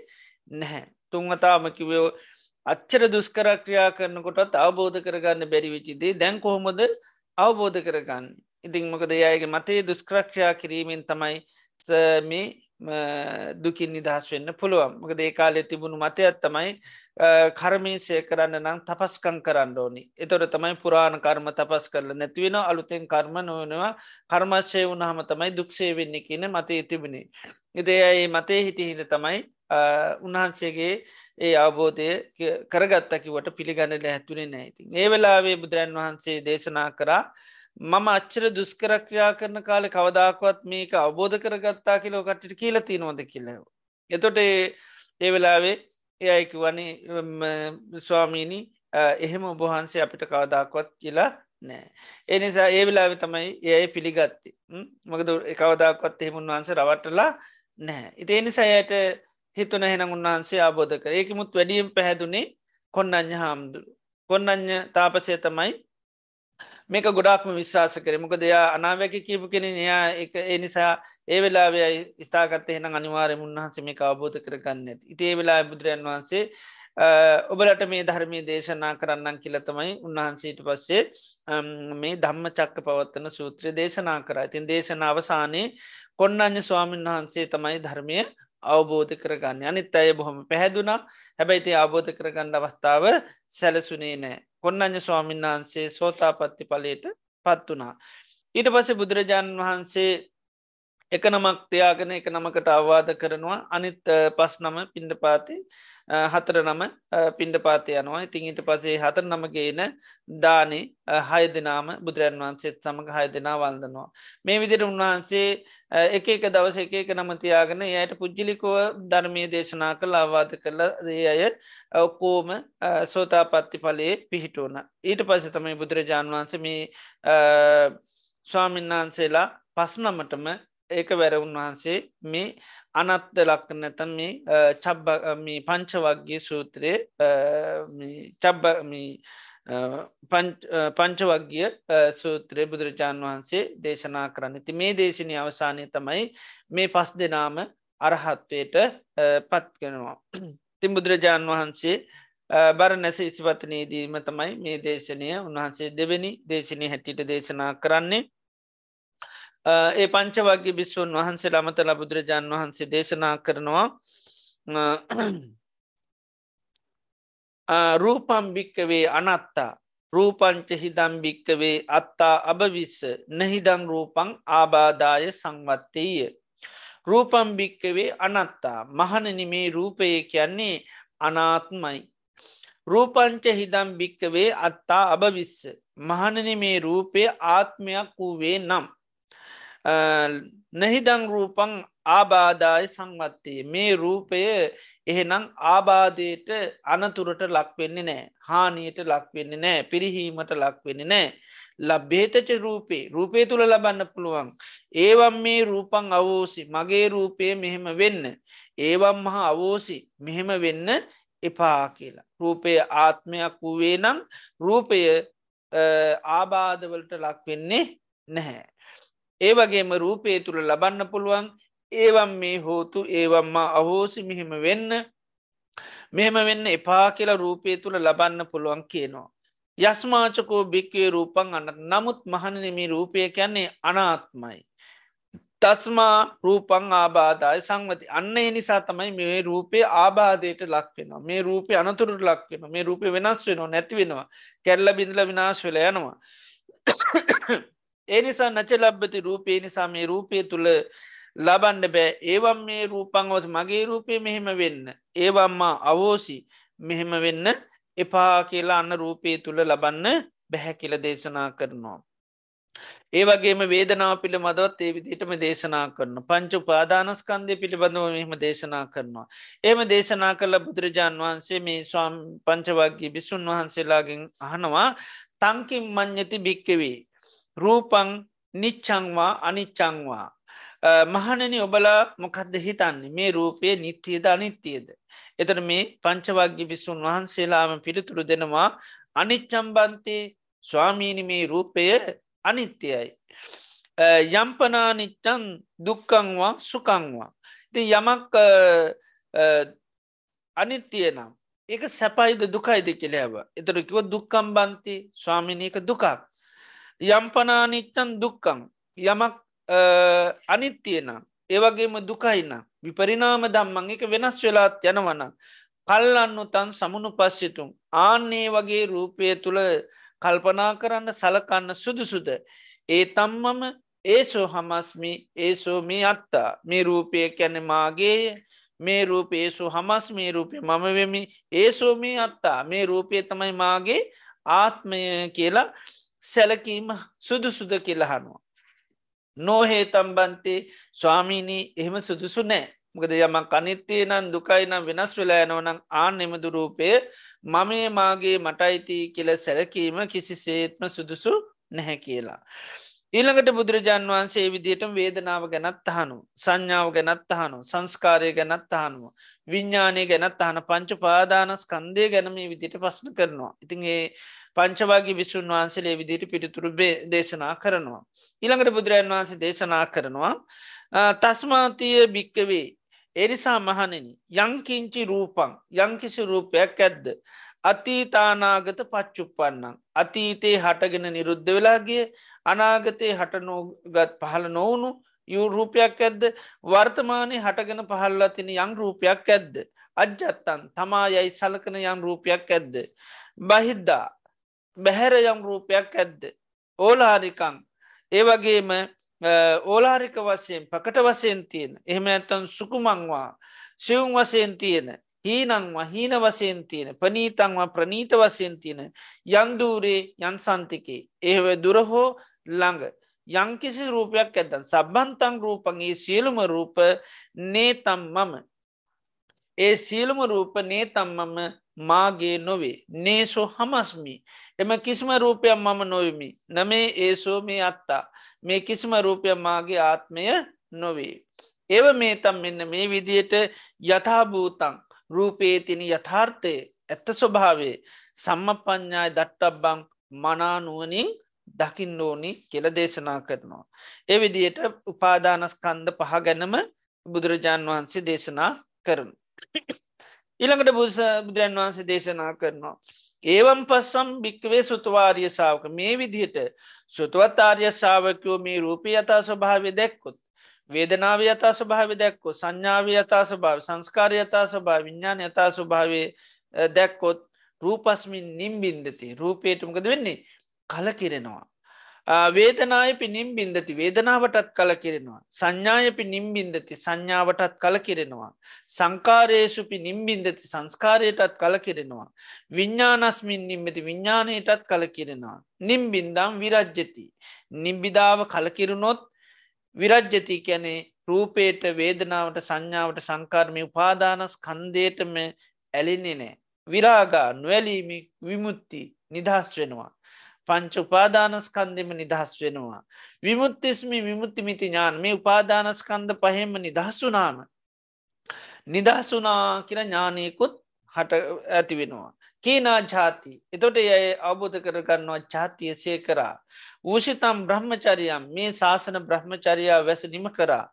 නැහැ. තුන් වතාමකිවෝ අච්චර දුස්කරක්‍රියා කරනකොටත් අවබෝධ කරගන්න බැරිවිචිදේ දැන් කොහොමද අවබෝධ කරගන්න. ඉතිං මොකද යායගේ මතේ දුස්ක්‍රක්ෂයා කිරීමෙන් තමයි මේ දුකින් නිදහස් වෙන්න පුළුවන්. මක දේකාලෙ තිබුණු මතයත් තමයි කර්මීසය කරන්න නම් තපස්කං කරන්න ඕනි. එතොට තමයි පුරාණ කර්ම තපස් කරල නැතිවෙන අලුතෙන් කර්ම නොවනවා. කර්මශ්‍යය වුණහම තමයි දුක්ෂේ වෙන්න කියන මතේ තිබුණේ. ඉදේ මතේ හිටිහිට තමයි උන්හන්සේගේ ඒ අවබෝධය කරගත්තකිවට පිළිගන්නල හැතුරේ නැයිති ඒ වෙලාවේ බුදුරන් වහන්සේ දේශනා කරා මම අච්චර දුස්කරක්්‍රයා කරන කාලෙ කවදාකවත් මේක අවබෝධ කරගත්තා කියලෝ කටට කියල තිනවද කියලව. එතොට ඒ වෙලාවේ එයයිකි වනි ස්වාමීණි එහෙම ඔබහන්සේ අපිට කවදාකොත් කියලා නෑ. එනිසා ඒ වෙලාවෙ තමයි ඒයි පිළිගත්ති මකද කවදාකොත් එහෙමුන් වහන්සේ රවටලා නෑ. ඉති එනිසායට හිතුන හෙන උන්වහන්සේ ආබෝධ කර ඒකමුත් වැඩියම් පැහැදුනේ කොන්නඥ හාමුදුරු. කොන්නඥ තාපසය තමයි මේක ගොඩක්ම විශ්වාස කර. මොක දෙයා අනාවැක කියපු කෙන එයා ඒ නිසා ඒ වෙලාවේ ස්ථාගත එන අනිවාර මුන්හන්ස මේ අවබෝධ කරගන්න ඉතිේ වෙලා බුදුරන් වහන්සේ ඔබලට මේ ධර්මී දේශනා කරන්නන් කියලතමයි උන්වහන්සේට පස්සේ මේ ධම්ම චක්ක පවත්තන සූත්‍රය දේශනා කර. ඉතින් දේශන අවසානයේ කොන්නඥ ස්වාමීන් වහන්සේ තමයි ධර්මය අවබෝධ කරගන්න. අනිත් අය බොහොම පැහැදුනා. හැබැයිති අවබෝධ කරගන්න අවස්ථාව සැලසුනේ නෑ කොන්නඥ ස්වාමීන් වහන්සේ සෝතාපත්ති පලට පත් වනා. ඊට පස්සේ බුදුරජාණන් වහන්සේ එක නමක් තියාගෙන එක නමකට අවවාද කරනවා අනිත් පස් නම පින්ඩ පාති හතර නම පින්ඩ පාති යනවා ඉතින් ඊට පසේ හතර නමගේන දානේ හය දෙනාම බුදුරන් වහන්සේත් සමඟ හය දෙනා වන්දනවා. මේ විදිර උන්වහන්සේ එක එක දවස එක එක නමතියාගෙන යට පුද්ජිලිකෝව ධර්මය දේශනා කළ අවවාද කරල අය ඔක්කෝම සෝතාපත්ති පලයේ පිහිටුවන. ඊට පස තමයි බුදුරජාණන් වහන්සේ මේ ස්වාමින්නාන්සේලා පස්නමටම ඒක වැරවුන් වහන්සේ මේ අනත්ද ලක්ක නැතන් මේ චබ්බ පංචවක්ගේ සූත්‍රය චබ්බ පංචවක්ගිය සූත්‍රය බුදුරජාණන් වහන්සේ දේශනා කරන්න ති මේ දේශනය අවසානය තමයි මේ පස් දෙනාම අරහත්වයට පත්ගෙනවා. තින් බුදුරජාණන් වහන්සේ බර නැස ඉසිපතනයේදීම තමයි මේ දේශනය උන්වහන්සේ දෙවැනි දේශනය හැටියට දේශනා කරන්නේ ඒ පංච වගේ බිස්සුන් වහන්සේ ළමතල බුදුරජාණන් වහන්සේ දේශනා කරනවා රූපම් භික්කවේ අනත්තා රූපංච හිදම් භික්කවේ අත්තා අභවිස්ස නහිදං රූපං ආබාදාය සංවත්තේය. රූපම් භික්කවේ අනත්තා මහනනිමේ රූපය කියන්නේ අනාත්මයි. රූපංච හිදම් භික්කවේ අත්තා අභවිස්ස මහනන මේ රූපය ආත්මයක් වූවේ නම්. නැහිදං රූපං ආබාධාය සංවත්තේ. මේ රූපය එහෙනම් ආබාධයට අනතුරට ලක්වෙන්නේ නෑ. හානියට ලක්වෙන්නේ නෑ. පිරිහීමට ලක්වෙන්නේ නෑ. ලබ්බේතච රූපේ. රූපේ තුළ ලබන්න පුළුවන්. ඒවම් මේ රූපං අවෝසි. මගේ රූපය මෙහෙම වෙන්න. ඒවම් මහා අවෝසි. මෙහෙම වෙන්න එපා කියලා. රූපය ආත්මයක් වූවේ නම් රූපය ආබාධවලට ලක්වෙන්නේ නැහැ. ඒ වගේම රූපය තුළ ලබන්න පුළුවන්. ඒවම් මේ හෝතු ඒවම්මා අහෝසි මෙහෙම වෙන්න. මෙහෙම වෙන්න එපා කියලා රූපය තුළ ලබන්න පුළුවන් කියනවා. යස්මාචකෝ භික්වේ රූපන් අන්න නමුත් මහනනෙමි රූපය කියන්නේ අනාත්මයි. තස්මා රූපං ආබාධය සංවති. අන්න එනිසා තමයි මේ රූපය ආබාධයට ලක්වෙනවා මේ රූපය අනතුරට ලක්වෙන මේ රූපය වෙනස් වෙනවා නැති වෙනවා. කැල්ල බිඳල විනාශ වෙල යනවා. ඒ නිසා නච ලබ්බති රූපේ නිසා මේ රූපය තුළ ලබන්ඩ බෑ. ඒවම් මේ රූපංවස මගේ රූපය මෙහෙම වෙන්න. ඒවම්මා අවෝසි. මෙහෙම වෙන්න එපා කියලා අන්න රූපය තුළ ලබන්න බැහැ කියල දේශනා කරනවා. ඒවගේම වේදනාව පිළ මදවත් ඒ විදිටම දේශනා කරන පංචු පාදානස්කන්දය පිළිබඳව මෙහම දේශනා කරනවා. ඒම දේශනා කළ බුදුරජාන් වහන්සේ මේ ස්වාම් පංචවගේ බිසුන් වහන්සේලාගෙන් අහනවා තංකින් මං්ඥති භික්කවේ රූපං නිච්චංවා අනිච්චංවා. මහනනි ඔබලා මොකක්ද හිතන්නේ මේ රූපය නිත්‍යයද අනිත්‍යයද. එතන මේ පංචවක්ගි විසුන් වහන්සේලාම පිළිතුරු දෙනවා අනිච්චම්බන්තේ ස්වාමීනි මේ රූපය අනිත්‍යයයි. යම්පනානිච්චන් දුක්කංවා සුකංවා. ති යමක් අනිත්‍යය නම් ඒක සැපයිද දුකයිද කෙලෑව එතරකිව දුක්කම්බන්ති ස්වාමිනයක දුකක්. යම්පනානිච්චන් දුක්කං යමක් අනිත්‍යයනම් ඒවගේම දුකයින්න විපරිනාම දම්මං එක වෙනස් වෙලාත් යනවන. කල්ලන්නු තන් සමුණු පස්සිතුම් ආන්නේ වගේ රූපය තුළ කල්පනා කරන්න සලකන්න සුදුසුද? ඒ තම්මම ඒසෝ හමස්මි ඒසෝ මේ අත්තා. මේ රූපය කැන මාගේය මේ රූපේසු හමස් මේ රූපය මම වෙමි. ඒසෝ මේ අත්තා. මේ රූපය තමයි මාගේ ආත්මය කියලා සැලකීම සුදුසුද කියලහනවා. නොහේ තම්බන්තේ ස්වාමීනී එහෙම සුදුසු නෑ මකද යමක් අනිත්‍යය නම් දුකයි නම් වෙනස් වෙලා යනවනම් ආන එමදුරූපය මමේ මාගේ මටයිති කියල සැලකීම කිසි සේත්ම සුදුසු නැහැ කියලා. ඊළඟට බුදුරජාන් වහන්සේ විදිහට වේදනාව ගැනත් අහනු සංඥාව ගැනත් අහනු සංස්කාරය ගැනත් අහනුව විඤ්ඥානය ගැනත් අහන පංච පාදානස් කන්දය ගැනම විදිට පස්න කරනවා. ඉතින් ඒ පංචවාගේ විසුන් වහන්සේලේ විදිට පිළිතුරු දේශනා කරනවා. ඊළඟට බුදුරජන් වහන්සේ දේශනා කරනවා තස්මාතිය භික්කවේ එනිසා මහනෙන යංකිංචි රූපං යංකිසි රූපයක් ඇද්ද. අතීතානාගත පච්චුප්පන්නන්. අතීතයේ හටගෙන නිරුද්ධ වෙලාගේ අනාගතයේ හටනෝගත් පහළ නොවුණු යු රූපයක් ඇද්ද වර්තමානය හටගෙන පහල්ලා තින යං රූපයක් ඇද්ද. අජ්ජත්තන් තමා යයි සලකන යම් රූපයක් ඇද්ද. බහිද්දා බැහැර යම් රූපයක් ඇද්ද. ඕලාරිකං. ඒ වගේම ඕලාරික වසයෙන් පකට වසයෙන් තියෙන. එහෙම ඇත්තන් සුකුමංවා සිවුම් වසයෙන් තියෙන හීනංවා හීන වසයෙන් තියෙන පනීතංවා ප්‍රනීත වසයෙන් තියෙන යන්දූරේ යන් සන්තිකේ. ඒව දුරහෝ ළඟ යංකිසි රූපයක් ඇතන් සබන්තං රූපගේ සියලුම රූප නේතම් මම ඒ සියලුම රූප නේතම්මම මාගේ නොවේ. නේසෝ හමස්මි. එම කිසිම රූපයක් මම නොවමි. නමේ ඒසෝ මේ අත්තා. මේ කිසිම රූපයක් මාගේ ආත්මය නොවේ. ඒව මේ තම් මෙන්න මේ විදියට යථභූතං. රූපයේ තින යථාර්ථය. ඇත්ත ස්වභාවේ සම්ම ප්ඥාය දට්ටබ්බං මනානුවනින් දකිින් ඕනි කෙල දේශනා කරනවා. ඒ විදියට උපාදානස්කන්ද පහ ගැනම බුදුරජාන් වහන්සේ දේශනා කරන. ඉළඟට බුස බුදුරන් වහන්සේ දේශනා කරනවා. ඒවම් පස්සම් භික්කවේ සුතුවාරිය සාාවක මේ විදිහට සුතුවත්තාර්ය ශාවකයෝ මේ රූපී යතා ස්වභාවය දැක්කොත්. වේදනාව යතා ස්වභාව දැක්කො සංඥාව යතා ස්වභාව සංස්කාරය යතා ස්වභා විඤ්ඥාන යතා ස්වභාවය දැක්කොත් රූපස්මින් නිම්බින්දති රූපේටමකද වෙන්නේ කල කිරෙනවා. වේදනායපි නිම්බින්දති වේදනාවටත් කල කිරෙනවා. සංඥායපි නිම්බින්දති සංඥාවටත් කල කිරෙනවා. සංකාරයේසුපි නිම්බින්දති සංස්කාරයටත් කල කිරෙනවා. විඤ්ඥානස්මින් නිම්බති විඤ්ඥානයටත් කල කිරෙනවා. නිම්බින්දම් විරජ්ජති. නිම්බිධාව කලකිරුණොත් විරජ්ජති කැනේ රූපේට වේදනාවට සංඥාවට සංකාරමය උපාදානස් කන්දේටම ඇලින්නේ නෑ. විරාගා නොවැලීමි විමුත්ති නිදහස් වෙනවා. පංච උපාදානස්කන්දෙම නිදහස් වෙනවා. විමුත්තිස්මි විමුත්තිමිති ඥාන මේ උපාදානස්කන්ද පහෙම නිදහස්සුනාම. නිදහසුනා කියර ඥානයකුත් හට ඇති වෙනවා. කීනා ජාති එතොට යය අවබෝධ කරගන්නවා ජාතිය සේ කරා. ඌෂිතම් බ්‍රහ්මචරියම් මේ ශාසන බ්‍රහ්මචරයා වැස නිම කරා.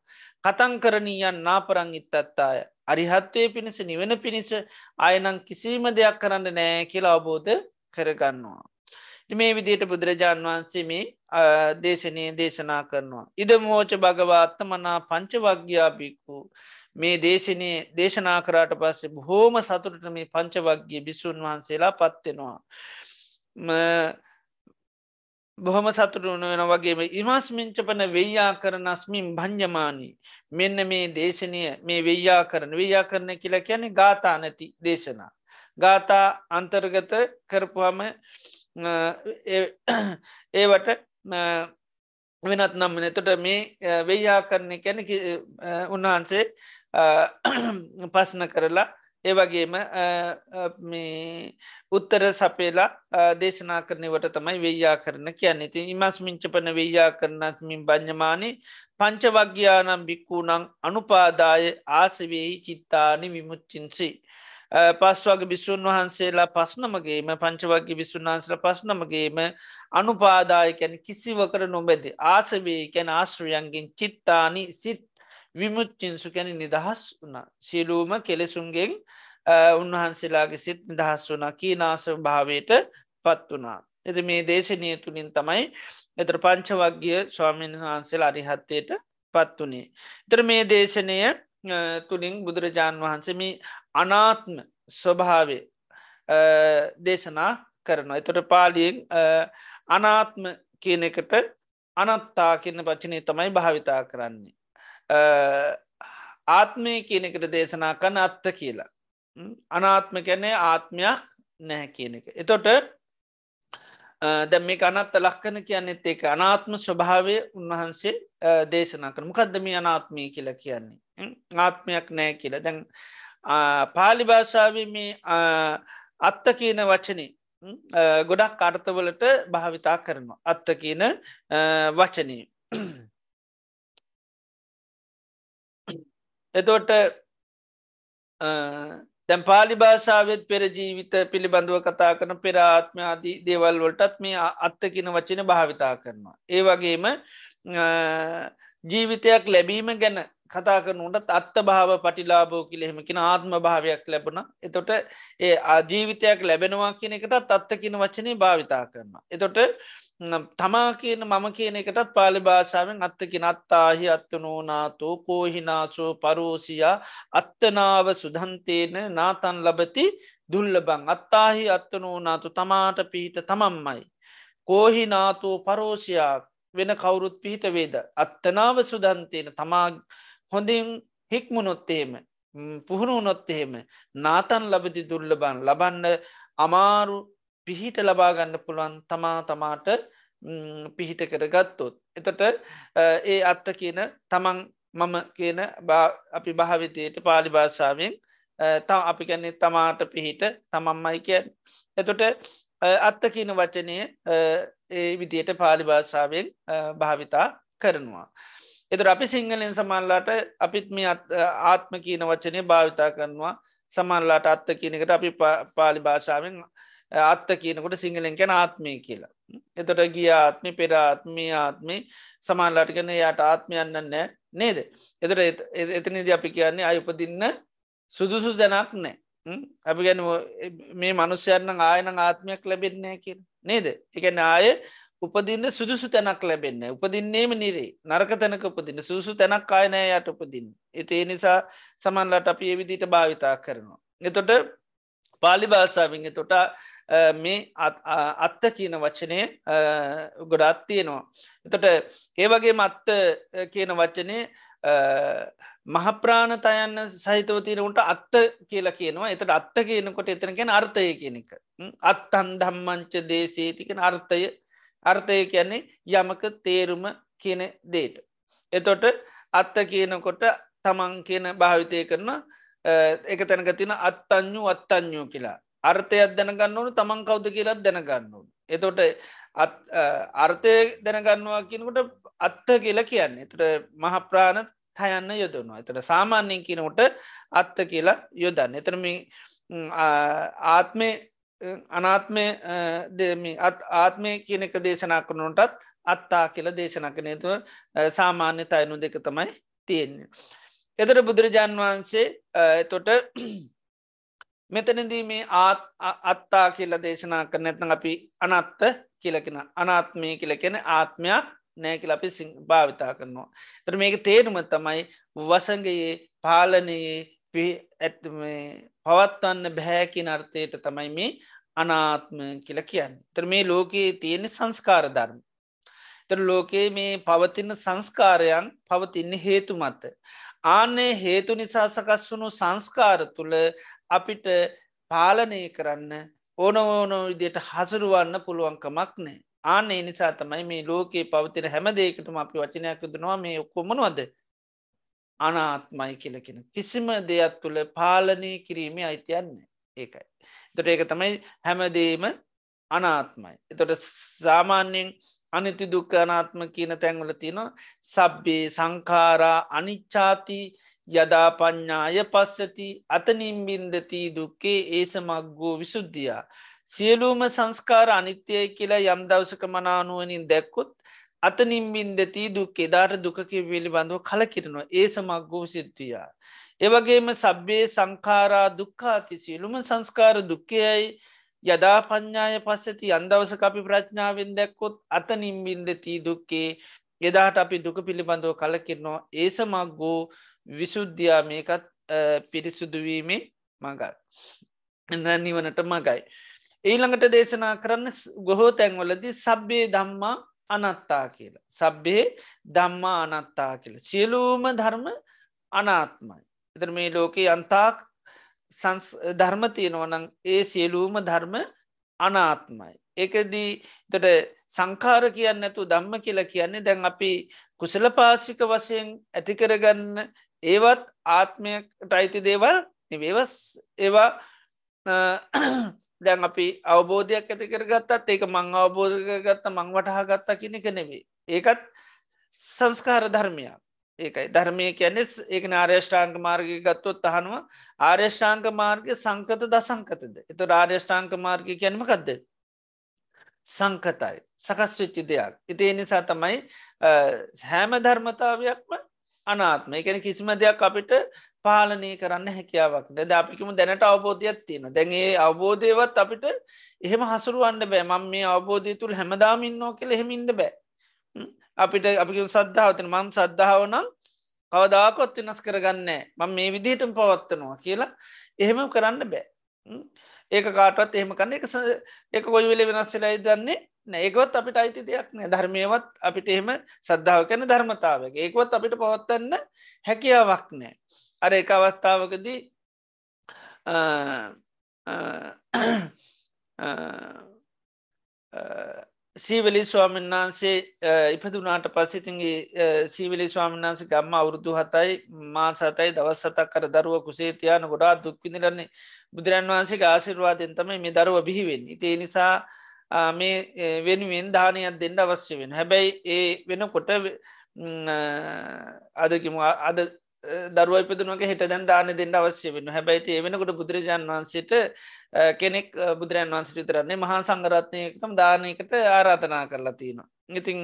කතන් කරණීයන් නාපරං ඉත්තත්තාය. අරිහත්වය පිණිස නිවෙන පිණිස අයනං කිසිීම දෙයක් කරන්න නෑ කියලා අවබෝධ කරගන්නවා. මේ විදියට බුදුරජාන් වහන්සේ මේ දේශනය දේශනා කරනවා. ඉදමෝච භගවාත්ත මනා පංච වග්‍යාපික්කු. මේ දේශනය දේශනා කරාට පස්සේ බොහෝම සතුරට මේ පංච වග්ගේ බිසුන් වහන්සේලා පත්වෙනවා. බොහොම සතුරු වෙන වගේම ඉමස්මිංචපන වෙයා කරන අස්මින් භං්ජමානී මෙන්න මේ දේශනය මේ වෙයා කරන වෙයා කරන කියලා කියන්නේ ගාථා නැති දේශනා. ගාථා අන්තර්ගත කරපුහම ඒවට වෙනත් නම් එතට මේ වෙයාකරණය කැන උන්වහන්සේ පස්න කරලා ඒවගේම උත්තර සපේලා දේශනා කරනවට තමයි වෙයා කරන කියන්නේ ති ඉමස් මිංචපන වෙයා කරනත්මින් බ්ඥමානි පංච වග්‍යානම් බික්කූ නං අනුපාදාය ආසවෙහි චිත්තානි විමුච්චින්සී. පස්වගේ බිස්සුන් වහන්සේලා පස්නමගේම පංචවගේ බිස්සුන් වහන්සල පස්නමගේම අනුපාදායකැන කිසිවකට නොබැද ආසවේ කැන ආශ්‍රයන්ගෙන් චිත්තානි සිත් විමුච්චින්සු කැන නිදහස් වන සියලූම කෙලෙසුන්ගෙන් උන්වහන්සේලාගේ සිත් නිදහස් වනා කී නාස භාවයට පත් වනා. එද මේ දේශනය තුළින් තමයි එතර පංචවක්ගිය ස්වාමීන් වහන්සේලා අරිහත්තයට පත් වනේ. තර මේ දේශනය තුළින් බුදුරජාණන් වහන්සේම අනාත්ම ස්වභාවය දේශනා කරනවා. එතොට පාලියෙන් අනාත්ම කියන එකට අනත්තා කියන පචනය තමයි භාවිතා කරන්නේ. ආත්මය කියන එකට දේශනා කන්න අත්ත කියලා. අනාත්ම කැනේ ආත්මයක් නැහැ කියන එක. එතොට දැ මේ අනත්ත ලක්කන කියන්නෙත් ඒක අනාත්ම ස්වභාවය උන්වහන්සේ දේශනා කර මොකක්දම අනාත්මය කියලා කියන්නේ. ආත්මයක් නෑ කියල දැන් පාලි භාෂාව මේ අත්ත කියන වචනේ ගොඩක් අර්ථවලට භාවිතා කරනවා. අත්ත කියන වචනී. එතෝට දැම් පාලි භාෂාවත් පෙර ජීවිත පිළිබඳුව කතා කරන පෙරාත්මයාදී දේවල් වලටත් මේ අත්තකින වචන භාවිතා කරනවා. ඒ වගේම ජීවිතයක් ලැබීම ගැන කතා කරනුට අත්ත භාව පටිලාබෝ කිලෙහෙමකින ආත්ම භාවයක් ලැබුණ එතොට ඒ ආජීවිතයක් ලැබෙනවා කියන එකට අත්ත කියන වචනය භාවිතා කරන. එතොට තමා කියන මම කියන එකටත් පාලි භාෂාවෙන් අත්තකින අත්තාහි අත්තනෝනාතෝ කෝහිනාසෝ පරෝසියා අත්තනාව සුදන්තේන නාතන් ලබති දුල්ලබං අත්තාහි අත්තනෝනාතු තමාට පිහිට තමම්මයි. කෝහිනාතෝ පරෝෂයක් වෙන කවුරුත් පිහිට වේද. අත්තනාව සුදන්තේන තමා හොඳින් හික්මුණොත්තේම පුහුණු උනොත්තහෙම නාතන් ලබදි දුර්ලබන් ලබන්න අමාරු පිහිට ලබාගන්න පුළුවන් තමා තමාට පිහිට කර ගත්තොත්. එතට ඒ අත්ත කියන තමන් මම කියන අපි භාවිතයට පාලි භාෂාවෙන් තා අපි කැන්නේ තමාට පිහිට තමම්මයි කියන්. එතොට අත්ත කියන වචනය ඒ විදියට පාලි භාෂාවෙන් භාවිතා කරනවා. එතුර අපි සිංහලෙන් සමල්ලාට අපිත් මේ ආත්ම කියන වචනය භාවිතා කරනවා සමල්ලාට අත්ත කියනකට අපි පාලි භාෂාවෙන් අත්ත කියනකොට සිංහලෙන් කැන ආත්මය කියලා. එතොට ගිය ආත්මි පෙරාත්මී ආත්මි සමාල්ලාට කන යායට ආත්මයන්න නෑ නේද. එතට එතනිද අපි කියන්නේ අයුපදින්න සුදුසු දැනක් නෑ. අපි ගැන මේ මනුස්්‍යයන්න ආයන ආත්මයක් ලැබෙන්නේ කිය නේද. එකන ආය උපදින්න සුදුසු තැනක් ලැබෙන්න උපදින්නේම නිරේ නරක තැනක උපදින්න සුසු තැනක් කායනය යට උපදින්. එතේ නිසා සමන්ලට අපි එවිදිට භාවිතා කරනවා. එතොට පාලි භාෂාවිං තොට මේ අත්ත කියන වචනය ගොඩත් තියෙනවා. එතට ඒවගේ මත්ත කියන වචනය මහප්‍රාණතයන්න සහිතවතිනට අත්ත කියලා කියනවා එතට අත්ත කියනකොට එතනකෙන අර්ථය කියනක. අත්තන් දම්මංච දේශේතිකෙන අර්ථය අර්ථය කියන්නේ යමක තේරුම කියන දේට. එතොට අත්ත කියනකොට තමන් කියන භාවිතය කරන එක තැනක තින අත්තං්ඥු අත්තං්ඥෝ කියලා අර්ථයක් දැනගන්න ඕනු තමන් කවුද කියලත් දැනගන්න ඕන. එතොට අර්ථය දැනගන්නවා කියනකොට අත්ත කියලා කියන්නේ එතට මහප්‍රාණ තයන්න යොදනවා. එතට සාමාන්‍යයෙන් කියනකොට අත්ත කියලා යොදන්න. එතරම ආත්මය අනාත්මය ආත්මය කියනක දේශනා කරනුටත් අත්තා කියල දේශනා කනතුව සාමාන්‍ය තයනු දෙක තමයි තියෙන්නේ. එතට බුදුරජාන් වහන්සේ එතොට මෙතනදී මේ ආත් අත්තා කියල දේශනා කර නැත්න අපි අනත්ත කියලකෙන අනාත්මය කියලකෙන ආත්මයක් නෑ කියල අපි භාවිතා කරනවා. තර මේක තේරුම තමයි වසගයේ පාලනයේ පවත්වන්න බැහැකි අර්ථයට තමයි මේ අනාත්ම කියල කියන්න. තර මේ ලෝකයේ තියෙන සංස්කාර ධර්ම. තර ලෝකයේ මේ පවතින සංස්කාරයන් පවතින්න හේතු මත. ආනේ හේතු නිසා සකස් වුණු සංස්කාර තුළ අපිට පාලනය කරන්න ඕන ඕන විදියට හසුරුවන්න පුළුවන්කමක් නෑ. ආනේ නිසා තමයි මේ ලෝකයේ පවතින හැම දේකටම අපි වචනයක් යුදනවා මේ ඔක්කොමනවද අනාත්මයි කියලකෙන. කිසිම දෙයක් තුළ පාලනය කිරීමේ අයිතියන්නේ ඒකයි. තොට ඒක තමයි හැමදේම අනාත්මයි. එතොට සාමාන්‍යයෙන් අනිති දුක්ක අනාත්ම කියන තැන්වල තියෙනවා සබ්බේ සංකාරා අනිච්චාති යදා පඤ්ඥාය පස්සති අතනින්බින්දති දුක්කේ ඒස මක්ගෝ විසුද්ධියා. සියලූම සංස්කාර අනිත්‍යය කියලා යම් දවසක මනානුවනින් දැක්කොත් අතනින්බින්දති දුක් එදාට දුකක පිළිබඳව කලකිරනවා ඒ සමක්ගෝ සිද්ධියා. ඒවගේම සබ්බේ සංකාරා දුක්කාති සියලුම සංස්කාර දුක්කයයි යදා පඤ්ඥාය පස්සති අන්දවස අපි ප්‍රඥාවෙන් දැක්කොත් අත නිම්බින්දතිී දුක්කේ එදාට අපි දුක පිළිබඳව කලකිරනවා ඒසමක්ගෝ විශුද්ධයා මේකත් පිරිසුදුවීමේ මගයි. නිවනට මගයි. ඊළඟට දේශනා කරන්න ගොහෝ තැන්වලදි සබ්බේ දම්මා අනත්තා කියලා. සබ්බේ දම්මා අනත්තා කියල. සියලූම ධර්ම අනාත්මයි. එතර මේ ලෝකයේ අන්තාක් ධර්ම තියෙනවනං ඒ සියලූම ධර්ම අනාත්මයි. එකදී තොට සංකාර කියන්න ඇතු දම්ම කියලා කියන්නේ දැන් අපි කුසල පාසික වශයෙන් ඇතිකරගන්න ඒවත් ආත්මයට අයිති දේවල් නිවේවස් ඒවා දැන් අපි අවබෝධයක් ඇති කරගත්තත් ඒක මං අවබෝධ ගත්ත මං වටහා ගත්තා කියෙනෙක නෙවේ ඒකත් සංස්කාර ධර්මයක්. ඒකයි. ධර්මය කියැනෙ ඒක ආර්යෂ්ඨාංක මාර්ගය ගත්තොත් අහනුව. ආර්යෂ්ඨාංක මාර්ගය සංකත දසංකතද? එතු ආර්යෂ්ඨාංක මාර්ගය කියැනමකක්ද සංකතයි. සකස් වෙච්චි දෙයක්. ඉති නිසා තමයි හැම ධර්මතාවයක්ම අනාත්ම. එකන කිසිම දෙයක් අපිට පාලනය කරන්න හැකියාවක් ද අපිකම දැනට අවබෝධයක් තියෙන දැන්ඒ අවබෝධයවත් අපිට එහෙම හසුරුවන්න බෑ. මං මේ අවබෝධය තුළ හැමදාමින්නෝ කෙළ හෙමින්ට බෑ. අපිට අපි සද්ධාවතන මං සද්ධාව නම් කවදාකොත් වෙනස් කරගන්න මං මේ විදිහට පවත්වනවා කියලා එහෙම කරන්න බෑ. ඒක කාටත් එහෙම කන්න එක එක කොයි වෙලේ වෙනස්සලයි දන්නේ ඒකවත් අපිට අයිති දෙයක් නෑ. ධර්මයවත් අපිට එහෙම සද්ධාව කැන ධර්මතාවක ඒකවත් අපිට පවත්වන්න හැකියාවක් නෑ. අර එක අවස්ථාවකදී සීවලි ස්වාමන් වහන්සේ ඉපදුනාට පස්සිතිගේ සීවලි ස්වාමන් වහන්සේ ගම්ම අවුරුදු හතයි මා සතයි දවස් සතක් කර දරුව කුසේ තියාන ගොඩා දුක්කිදිරන්නේ බුදුරන් වහන්සේ ආශිර්වාදයෙන් තමයි මේ දරුව බිහිවෙන් ඉතිේ නිසා මේ වෙනුවෙන් දානයක් දෙන්න අවශ්‍ය වෙන හැබැයි ඒ වෙනකොට අදකිම අද දරුව ඉපදනුවක හිට දැන් දාන දෙන්න අවශ්‍ය වෙන හැබැයිති ඒ වෙනකොට බුදුරජාන් වහන්සේට කෙනෙක් බුදුරන් වන්සිට විතරන්නේ මහා සංගරත්නයකම් දානයකට ආරාධනා කරලා තියෙනවා. ඉතිං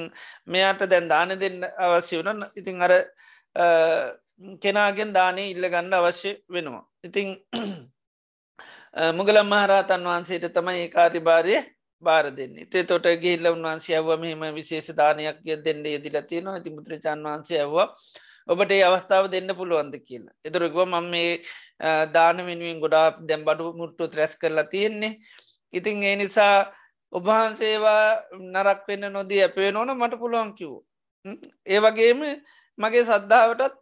මෙයාට දැන් දාන දෙන්න අවශ්‍ය වන ඉතිං අර කෙනාගෙන් දානය ඉල්ලගන්න අවශ්‍ය වෙනවා. ඉතිං මුගලම් මහරහතන් වහන්සේට තමයි ඒ කාරිභාරය බාර දෙන්නේ තේ තොට ගේල්ල උන්වන්සේ ඇව මෙම විශේෂ දානයක් දෙන්න යෙදිලතියනවා ඇති මුත්‍රචාන් වහන්සේ ඇවවා ඔබට ඒ අවස්ථාව දෙන්න පුළුවන්ද කියලා. එතුරකුව මම මේ දාන වෙනුවෙන් ගොඩා දැම් බඩු මුට්ටු ත්‍රැස් කරලා තියෙන්නේ. ඉතින් ඒ නිසා ඔබහන්සේවා නරක් වෙන්න නොදී ඇපේ නොන මට පුළුවන් කිව්. ඒ වගේම මගේ සද්ධාවටත්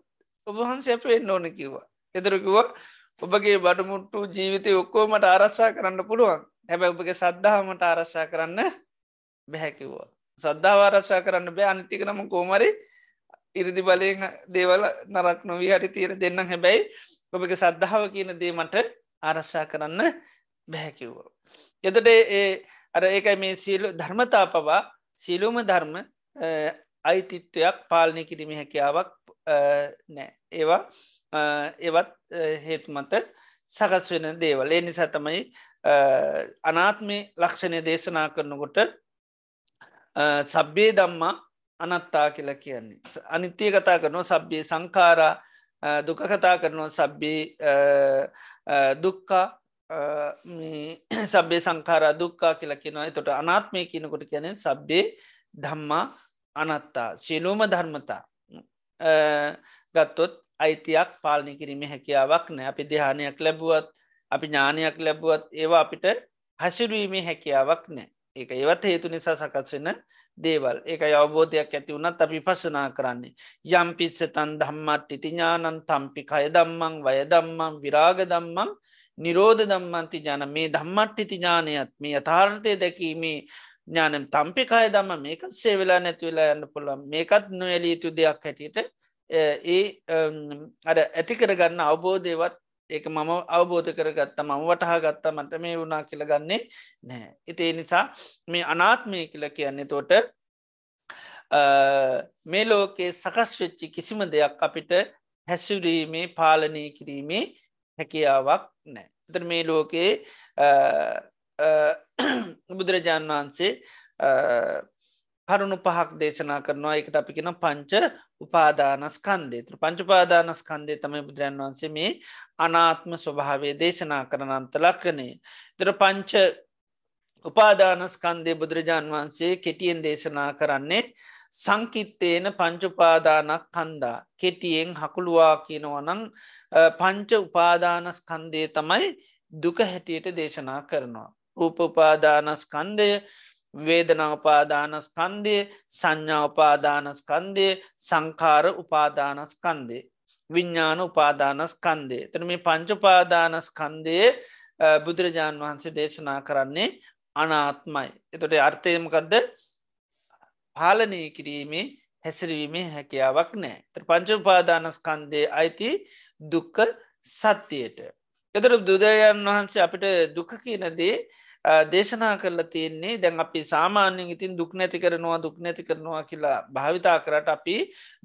ඔබහන්සේ අපෙන් ඕන කිව්වා. එදරකිව ඔබගේ බඩමුට්ටු ජීවිතය ඔක්කෝමට ආරශ්ා කරන්න පුළුවන් හැබැ ඔබගේ සද්ධාවමට ආරශ්ා කරන්න බැහැකිව්වා. සද්ධාව ආරශ්ා කරන්න බෑ අනිතිකනම කෝමරි ඉරදි බලයෙන් දේවල නරක් නොවී හරි තීර දෙන්න හැබැයි ඔබක සද්ධාව කියන දේමට ආරශ්ා කරන්න බැහැකිව්ව. එතට ඒ අර ඒකයි මේ සියලු ධර්මතා පවා සියලුම ධර්ම අයිතිත්වයක් පාලනය කිරීම හැකියාවක් නෑ ඒවා ඒවත් හේතුමත සකස් වෙන දේවල් ඒ නිසා තමයි අනාත්මේ ලක්ෂණය දේශනා කරනකොට සබ්බේ දම්මා අනත්තා කියලා කියන්නේ. අනිත්‍යය කතා කරනවා සබ්බේ සංකාරා දුක කතා කරනවා සබ්බේ දුක්කා සබ්බේ සංකාරා දුක්කා කියලා කියෙනවා. තොට අනාත්මය කියනකොට කියනෙ සබ්බේ ධම්මා අනත්තා. ශිලූම ධර්මතා. ගත්තොත් අයිතියක් පාලනි කිරීම හැකියාවක් නෑ. අපි දෙහානයක් ලැබුවත් අපි ඥානයක් ලැබුවත් ඒවා අපිට හැසිරුවීමේ හැකියාවක් නෑ. ඒක ඒවත් හේතු නිසා සකස් වෙන දේවල්. ඒක අවබෝධයක් ඇති වුණත් අපි පසනා කරන්නේ. යම් පිස්සතන් දම්මට්ටි තිඥානන් තම්පි කය දම්මං වය දම්මං විරාග දම්මං නිරෝධ දම්මන්ති ජන මේ දම්මට්ටි තිඥානයත් මේ යථාර්ථය දැකීමේ ඥානම් තම්පිකාය දම්ම මේකත් සේවෙලා නැතිවෙලා යන්න පුළන් මේකත් නොයලී යුතු දෙයක් හැටියට ඒ අඩ ඇති කරගන්න අවබෝධයවත් ඒක මම අවබෝධ කරගත්ත මම වටහා ගත්තා මට මේ වුණා කියලගන්නේ නෑ. ඉතිේ නිසා මේ අනාත්මය කියල කියන්නේ තෝට මේ ලෝකයේ සකස් වෙච්චි කිසිම දෙයක් අපිට හැසුරීමේ පාලනය කිරීමේ හැකියාවක් නෑ. එත මේ ලෝකයේ බුදුරජාණන් වහන්සේ කරුණු පහක් දේශනා කරනවා එකට අපි කෙන පංච උපාදානස්කන්දේ ත්‍ර පංචුපාදානස්කන්දේ තමයි බුදුරන් වන්සේ මේ අනාත්ම ස්වභාවේ දේශනා කරනන්ත ලක්කනේ. තර පංච උපාදානස්කන්දේ බුදුරජාන් වහන්සේ කෙටියෙන් දේශනා කරන්නේ සංකිත්තේන පංචුපාදානක් කන්දා කෙටියෙන් හකුළුවා කියනවනං පංච උපාදානස්කන්දේ තමයි දුක හැටියට දේශනා කරනවා. රූප උපාදානස්කන්දය වේදනාපාදානස්කන්දය සංඥාපාදානස්කන්දය සංකාර උපාදානස්කන්දේ විඤ්ඥාන උපාදානස්කන්දේ තන මේ පංචපාදානස්කන්දය බුදුරජාණන් වහන්සේ දේශනා කරන්නේ අනාත්මයි. එතොට අර්ථයමකදද පාලනය කිරීමේ හැසිරීමේ හැකියාවක් නෑ ත පංචපාදානස්කන්දය අයිති දුක්ක සත්‍යයට. එතර බුදුරජාණන් වහන්සේ අපිට දුක කියනදේ දේශනා කරලා තියෙන්නේ දැන් අපි සාමාන්‍යෙන් ඉතින් දුක් නැති කරනවා දුක් නැති කරනවා කියලා භාවිතා කරට අපි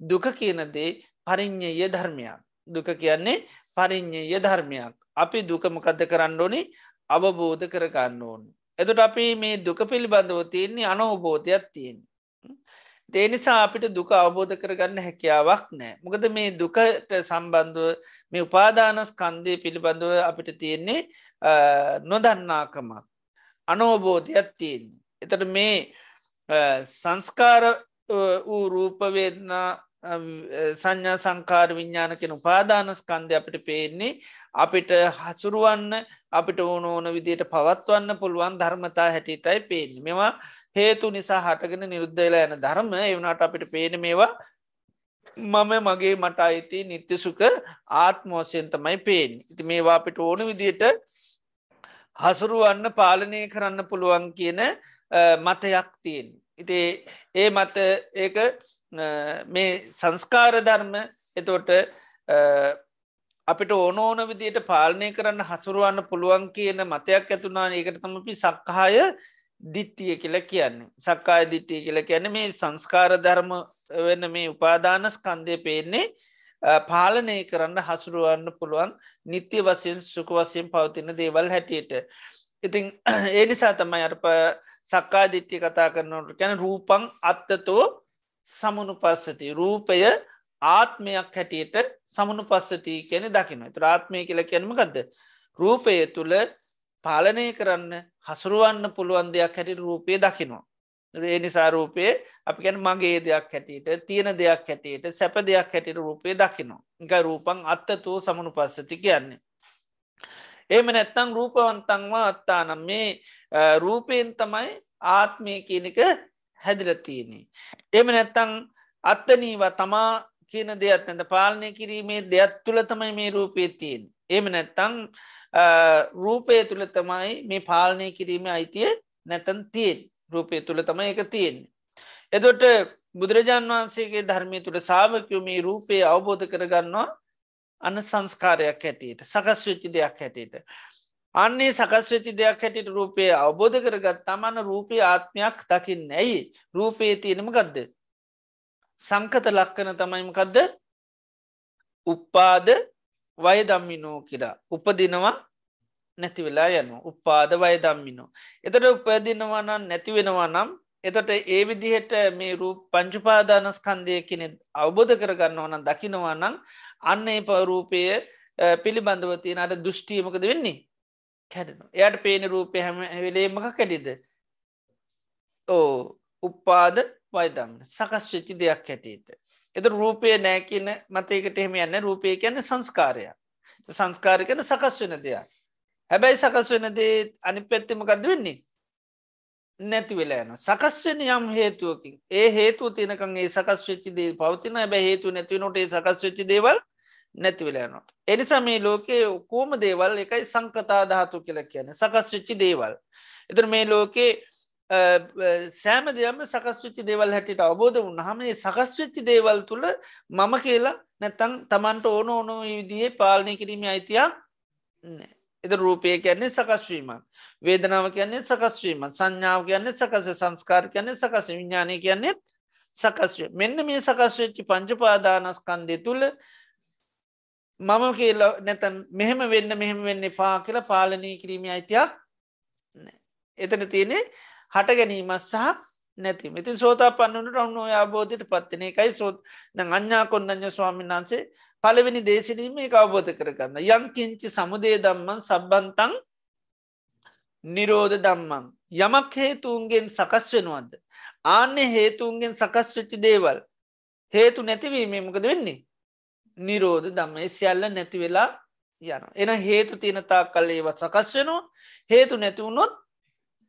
දුක කියනදේ පරිින්්ඥය ධර්මයක්. දුක කියන්නේ පරිින්්ඥය ධර්මයක්. අපි දුකමකද කරන්න ඕනි? අවබෝධ කරගන්න ඕන්. එතුට අපි මේ දුක පිළිබඳව තියන්නේ අනවබෝධයක් තියෙන් තේනිසා අපිට දුක අවබෝධ කරගන්න හැකියාවක් නෑ මොකද මේ දුකට සම්බන්ධුව මේ උපාදානස් කන්දය පිළිබඳව අපිට තියෙන්නේ නොදන්නාකමක්. අනෝබෝධයක් තියෙන් එතට මේ සංස්කාර වූ රූපවේදනා සංඥා සංකාර විඤ්ඥානකෙන උපාදානස්කන්දය අපිට පේන්නේ අපිට හසුරුවන්න අපිට ඕන ඕන විදියට පවත්වන්න පුළුවන් ධර්මතා හැටියටයි පේෙන් මෙවා හේතු නිසා හටගෙන නිරුද්ධලා යන ධර්ම. එවනට අපිට පේන මේවා මම මගේ මට අයිති නිත්‍යසුක ආත්මෝසයෙන් තමයි පේෙන් ඉති මේවා අපිට ඕන විදියට හසුරුවන්න පාලනය කරන්න පුළුවන් කියන මතයක් තියෙන් ඉති ඒ මත ඒක මේ සංස්කාර ධර්ම එතෝට අපිට ඕන ඕන විදියට පාලනය කරන්න හසුරුවන්න පුළුවන් කියන මතයක් ඇතුනා ඒකට තමපි සක්කාය දිට්ටිය කියල කියන්නේ. සක්කාය දිට්ටිය කියල කියන මේ සංස්කාර ධර්ම වෙන්න මේ උපාදානස් කන්දය පේන්නේ පාලනය කරන්න හසුරුවන්න පුළුවන් නිත්‍ය වසයෙන් සුක වසයෙන් පවතින දේවල් හැටියට. ඉතින් ඒ නිසා තමයි අරප සක්කා දිට්ටි කතා කරනට ගැන රූපං අත්තතෝ සමනු පස්සති රූපය ආත්මයක් හැටියට සමනු පස්සති කියන දකින ත්‍රාත්මය කියල කියනම ගදද රූපය තුළ පාලනය කරන්න හසුරුවන්න පුළුවන් දෙයක් හැටි රූපය දකිනවා. ඒ නිසාරූපය අපි ගැන මගේ දෙයක් හැටියට තියෙන දෙයක් හැටියට සැප දෙයක් හැටියට රූපය දකිනවා. එක රූපං අත්තතුව සමනු පස්සති කියන්නේ ඒම නැත්තං රූපවන්තංවා අත්තානම් මේ රූපයෙන් තමයි ආත්මය කියනක හැදිලතියන්නේ. එම නැත්තං අත්තනීව තමා කියන දෙයක් නැත පාලනය කිරීමේ දෙයක් තුළ තමයි මේ රූපය තියෙන්. එම නැත්තං රූපය තුළ තමයි මේ පාලනය කිරීම අයිතිය නැතන් තියෙන් රූපය තුළ තමයි එක තියෙන්නේ. එදොට බුදුරජාන් වහන්සේගේ ධර්මය තුළ සාාවකයෝ මේ රූපය අවබෝධ කරගන්නවා අන්න සංස්කාරයක් හැටියට සකස් වෙච්චි දෙයක් හැටියට. අන්නේ සකස්වෙති දෙයක් හැටිට රූපය අවබෝධ කරගත් තමන්න රූපය ආත්මයක් දකින්න. ඇයි? රූපයේ තියෙනම ගදද. සංකත ලක්කන තමයිමකදද උප්පාද වය දම්මිනෝ කියලා. උපදිනවා නැති වෙලා යනු උපාද වය දම්මිනෝ. එතට උපදිනවනන් නැති වෙනවා නම් එතට ඒ විදිහට මේ රූ පංචුපාදානස්කන්දය කෙනෙ අවබෝධ කරගන්න ඕන දකිනවා නම් අන්න ඒ පරූපය පිළිබඳව තියෙන අට දෘෂ්ටියමකද වෙන්නේ? කැඩනු එයට පේන රූපය හැම වෙලේමක කැඩිද ඕ උපාද වයිදම්. සකස් වෙච්චි දෙයක් හැටියට. එද රූපය නෑ කියන මතයකට එහෙම යන්න රූපය කියන්න සංස්කාරයක්. සංස්කාර කන සකස් වෙන දෙයක්. හැබැයි සකස් වෙන දේ අනි පැත්තිමකක්ද වෙන්නේ? නැති වෙලා යන සකස් වෙන යම් හේතුවකින්. ඒ හේතු තියනකන් ඒ සකස් වෙච්චි දේ පවතින බැ හේතු නැතිවනොට ඒ සකස් වෙච්චි දේවල් නැතිවෙලයනවා. එනිසා මේ ලෝකයේ කෝම දේවල්? එකයි සංකතා ධාතු කියල කියන සකස් වෙච්චි දේවල්. එතර මේ ලෝකේ සෑම දෙයම සකස්වෙච්චි දේවල් හැටිට අවබෝධ වන්නහම සකස් වෙච්චි දේවල් තුළ මම කියලා නැත්තං තමන්ට ඕන ඕන විදිේ පාලනය කිරීම අයිතියක් එද රූපය කියන්නේ සකස්වීමක් වේදනාව කියන්නේ සකස්වීම සංඥාව කියන්නේ සකස සංස්කාර කියන්නේ සකස විඤ්ඥානය කියන්නෙත් සකස්වේ මෙන්න මේ සකස්වෙච්චි පංචපාදානස්කන්දය තුළ මම කියලා නැතන් මෙහෙම වෙන්න මෙහෙම වෙන්න පා කියලා පාලනය කිරීම අයිතියක් එතන තියනේ හට ගැනීමත් සහ නැති ඉතින් සෝතා පන්නට ඔන්න ඔය අබෝධයට පත්තින එකයි. සෝත් අඥා කොන්නඥ ස්වාමීන් වන්සේ පලවෙනි දේශනීම එක අවබෝධ කරගන්න. යංකින්චි සමුදේ දම්මන් සබ්බන්තං නිරෝධ දම්මන් යමක් හේතුන්ගෙන් සකස් වෙනවද? ආන්‍ය හේතුන්ගෙන් සකස් වෙච්චි දේවල් හේතු නැතිවීමේ මොකද වෙන්නේ? නිරෝධ දම්ම සියල්ල නැති වෙලා යන එන හේතු තියනතා කල් ඒවත් සකස් වෙනවා හේතු නැතිවුණොත්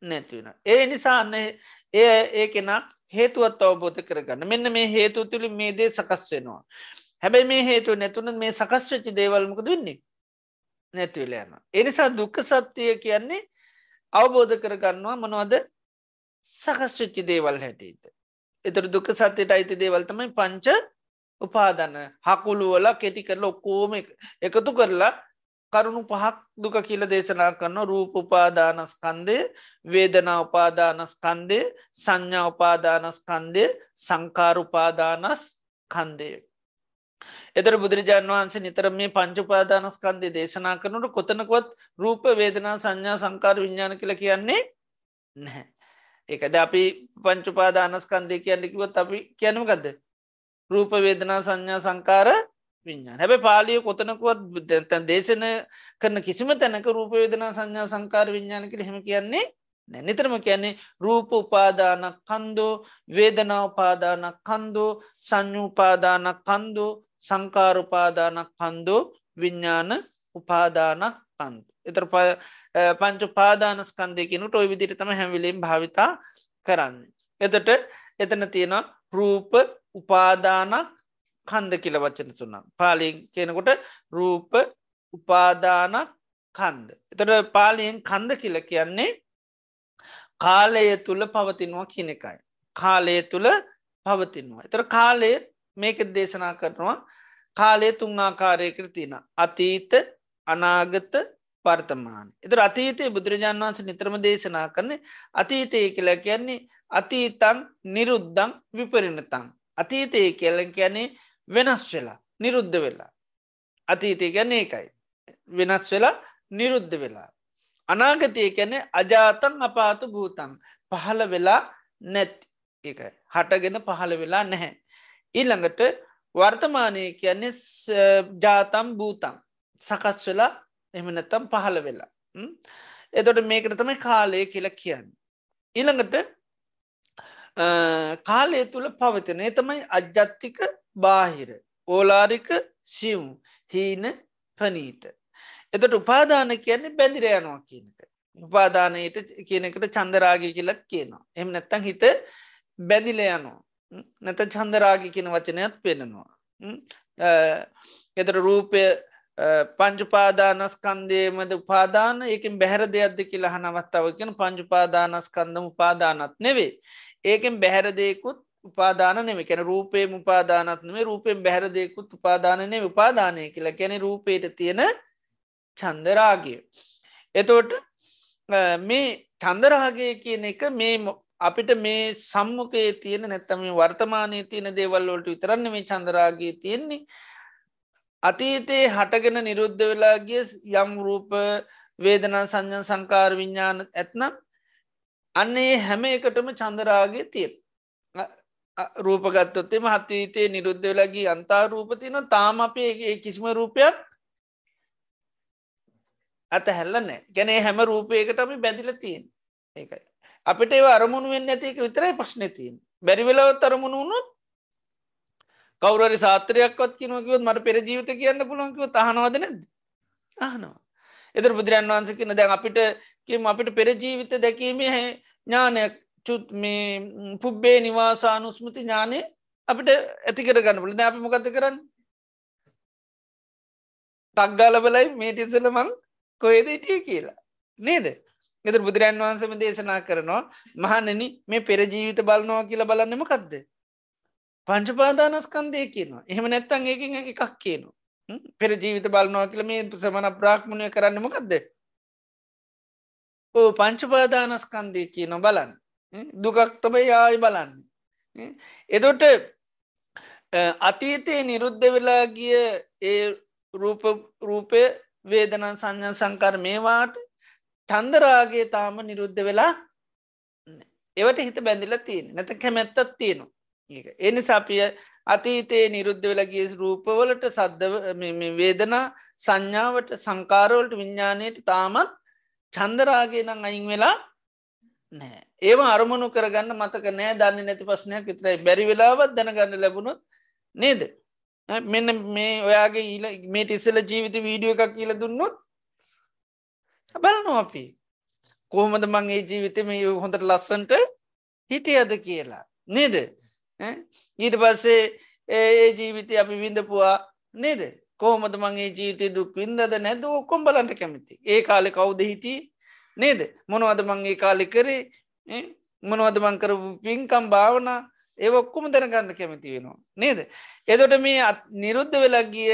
නැතිවෙන. ඒ නිසාන්න ඒ ඒ කෙන හේතුවත් අවබෝධ කරගන්න මෙන්න මේ හේතු තුළි මේ දේ සකස් වෙනවා. හැබැයි මේ හේතු නැතුන මේ සකස් වෙච්චි දේවල්මකද වෙන්නේ නැතිවෙල යන. එනිසා දුක්ක සත්‍යය කියන්නේ අවබෝධ කරගන්නවා මොනවද සකස් වෙච්චි දේවල් හැටියට. එතර දුක සත්‍යයට අයිති දේවල්තමයි පංච උපාදන්න හකුළුවල කෙටි කරල ඔක්කෝම එකතු කරලා කරුණු පහක් දුක කියල දේශනා කරන්න රූප උපාදානස්කන්දය වේදනා උපාදානස්කන්දය සංඥා උපාදානස්කන්දය සංකාරුපාදානස් කන්දය. එතර බුදුරජාන් වහන්සේ නිතර මේ පංචුපාදානස්කන්දය දේශනා කරනට කොතනකොත් රූප වේදනා සංඥා සංකාර විඤ්ඥාන කළ කියන්නේ නැහැ. එකද අපි පංචුපාදානස්කන්දය කියන්නකිවත් අපි කියනමකක්ද රූප වේදනා සංඥා සංකාර විඤ්ඥාන හැබ පාලිය කොතනකුවත් තැන් දේශන කරන කිසිම තැනක රූපවේදනා සංඥා සංකාර විඤ්ඥානක හෙම කියන්නේ නැනිතරම කියන්නේ රූප උපාදානක් කන්දෝ වේදනා උපාදානක් කන්දෝ සංඥූපාදානක් කන්දෝ සංකාරුපාදානක් කන්දෝ විඤ්ඥාන උපාදානක් කන්ද. එතර පංච පාදානස්කන්දයකනුට ඔය විදිරි තම හැවිලීම් භාවිතා කරන්න. එතට එතන තියෙන රූප උපාදානක් කන්ද කියල වච්චන තුන්නම්. පාලින් කියනකොට රූප උපාදානක් කන්ද. එතට පාලියෙන් කන්ද කියල කියන්නේ කාලය තුළ පවතිනවා කියන එකයි. කාලය තුළ පවතිනවා. එතර කාලය මේක දේශනා කරනවා කාලය තුන් ආකාරයකර තියෙන. අතීත අනාගත වර්තමාන. එතර අතීතය බුදුරජාන් වන්ස නිත්‍රම දේශනා කරන අතීතය කියලා කියන්නේ අතීතන් නිරුද්ධං විපරිණතං. අතීතය කියල කියන්නේ වෙනස් වෙලා නිරුද්ධ වෙලා. අතීතය ගැන්නේ එකයි. වෙනස් වෙලා නිරුද්ධ වෙලා. අනාගතය කැනෙ අජාතන් අපාත භූතන් පහළ වෙලා නැත් එක හටගෙන පහළ වෙලා නැහැ. ඊළඟට වර්තමානය කියන්නේ ජාතම් භූතන් සකස් වෙලා එමනැත්තම් පහළ වෙලා. එතොට මේකට තමයි කාලය කියලා කියන්න. ඊළඟට කාලය තුළ පවතින ඒ තමයි අජ්ජත්තික බාහිර ඕලාරික සිව් හීන පනීත. එතට උපාදාන කියන්නේ බැඳිර යනවා කියනක. උපාදානයට කියනකට චන්දරාගය කියලක් කියනවා. එම නැත්තං හිත බැඳිල යනවා. නැත චන්දරාගි කියන වචනයක් පෙනෙනවා. එතට රූපය පංජුපාදානස්කන්දයමද උපාදාන ඒකින් බැහැර දෙයක්ද කියලා හනවත්තාවකෙන පංජුපාදානස්කන්දම උපාදානත් නෙවේ. ඒකෙන් බැහැරදයකුත් උපාදාන නෙම කැන රූපේ උපාදානත්නේ රූපෙන් බැහැරදයකුත් උපාදානනය උපාදානය කියලා කැනෙ රූපයට තියෙන චන්දරාගය. එතෝට මේ චන්දරාගය කියන එක මේ අපිට මේ සම්මුකයේ තියෙන නැත්තම වර්තමානය තියෙන දේවල්ලෝට විතරන්න මේ චන්දරාගේ තියෙන්නේ. අතීතයේ හටගෙන නිරුද්ධ වෙලාගේ යම් රූප වේදනා සංඥන් සංකාර විඤ්ඥාන ඇත්නම් අන්නේ හැම එකටම චන්දරාගේ තියෙන්. රූපගත්තොත්තෙම හතීතයේ නිරුද්ධ වෙලගේ අන්තා රූපතින තාම අපේ කිසිම රූපයක් ඇත හැල්ලනෑ ගැනේ හැම රූපයකටම බැඳිල තියෙන්. ඒකයි. අපිට ඒ අරමුණු වෙන්න ඇතික විතරයි ප්‍රශ්න තියෙන් බැරිවෙලාවත් අරමුණ වුණොත් කවුරරි සාත්‍රයක්වත් කිනවකිවත් මට පෙර ජීවිත කියන්න පුළොන්කිව තහනවද නැද අහනවා. එතර බුදුරන් වහන්ස කියන දැන් අපිට කිම අපිට පෙර ජීවිත දැකීමේ හැ ඥානයක් චුත් මේ පුබ්බේ නිවාසානුස්මති ඥානය අපිට ඇතිකර ගන්න පුල අපි මොකත කරන්න? තක්ගාල බලයි මේටිසල මං කොයද ඉටිය කියලා. නේද? එතර බුදුරන් වහන්සම දේශනා කරනවා මහනනි මේ පෙරජීවිත බලනවා කියලා බලන්නම කක්ද පංචපාදානස්කන්දය කියනවා. එහෙම නැත්තන් ඒකින් එකක් කියනවා. පෙර ජීවිත බලනවා කියල මේ සමන බ්‍රාක්්මණය කරන්නමකක්ද ඕ පංචපාදානස්කන්දය කියන බලන්න. දුකක් තොබ යායි බලන්න. එදොට අතීතයේ නිරුද්ධ වෙලා ගිය ඒ රූපය වේදන සංඥ සංකර මේවාට චන්දරාගේ තාම නිරුද්ධ වෙලා එවට හිත බැඳිල තියෙන නැත කැමැත්තත් තියෙනවා. එනි සපිය අතීතයේ නිරුද්ධ වෙලගේ රූපවලට සද්ධ වේදනා සංඥාවට සංකාරවලට විඤ්ඥානයට තාමත් චන්දරාගේ නම් අයින් වෙලා නෑ ඒම අරමුණු කරගන්න මතක නෑ දන්න නැති පස්සනයක් විතරයි. බැරි වෙලාවත් දැනගන්න ලැබුණොත් නේද? මෙන්න මේ ඔයාගේ ඊල මේ ඉස්සල ජීවිත වීඩියෝ එකක් කියල දුන්නොත් බලනවා අපි. කොහොමද මං ඒ ජීවිත මේ හොඳට ලස්සන්ට හිටියද කියලා. නේද? ඊට පස්සේ ඒ ජීවිතය අපි විඳපුවා නේද? කෝමද මගේ ජීවිතය දුක් වින්දද නැද ඔක්කොම් බලන්ට කැමති. ඒ කාලෙ කවුද හිටිය? නේද? මොනවද මංගේ කාලෙ කරේ? මොනවද මංකර පින්කම් භාවන? ඒ ඔක්කොම දැනගන්න කැමති වෙනවා. නේද? එදොට මේ නිරුද්ධ වෙලක්ගිය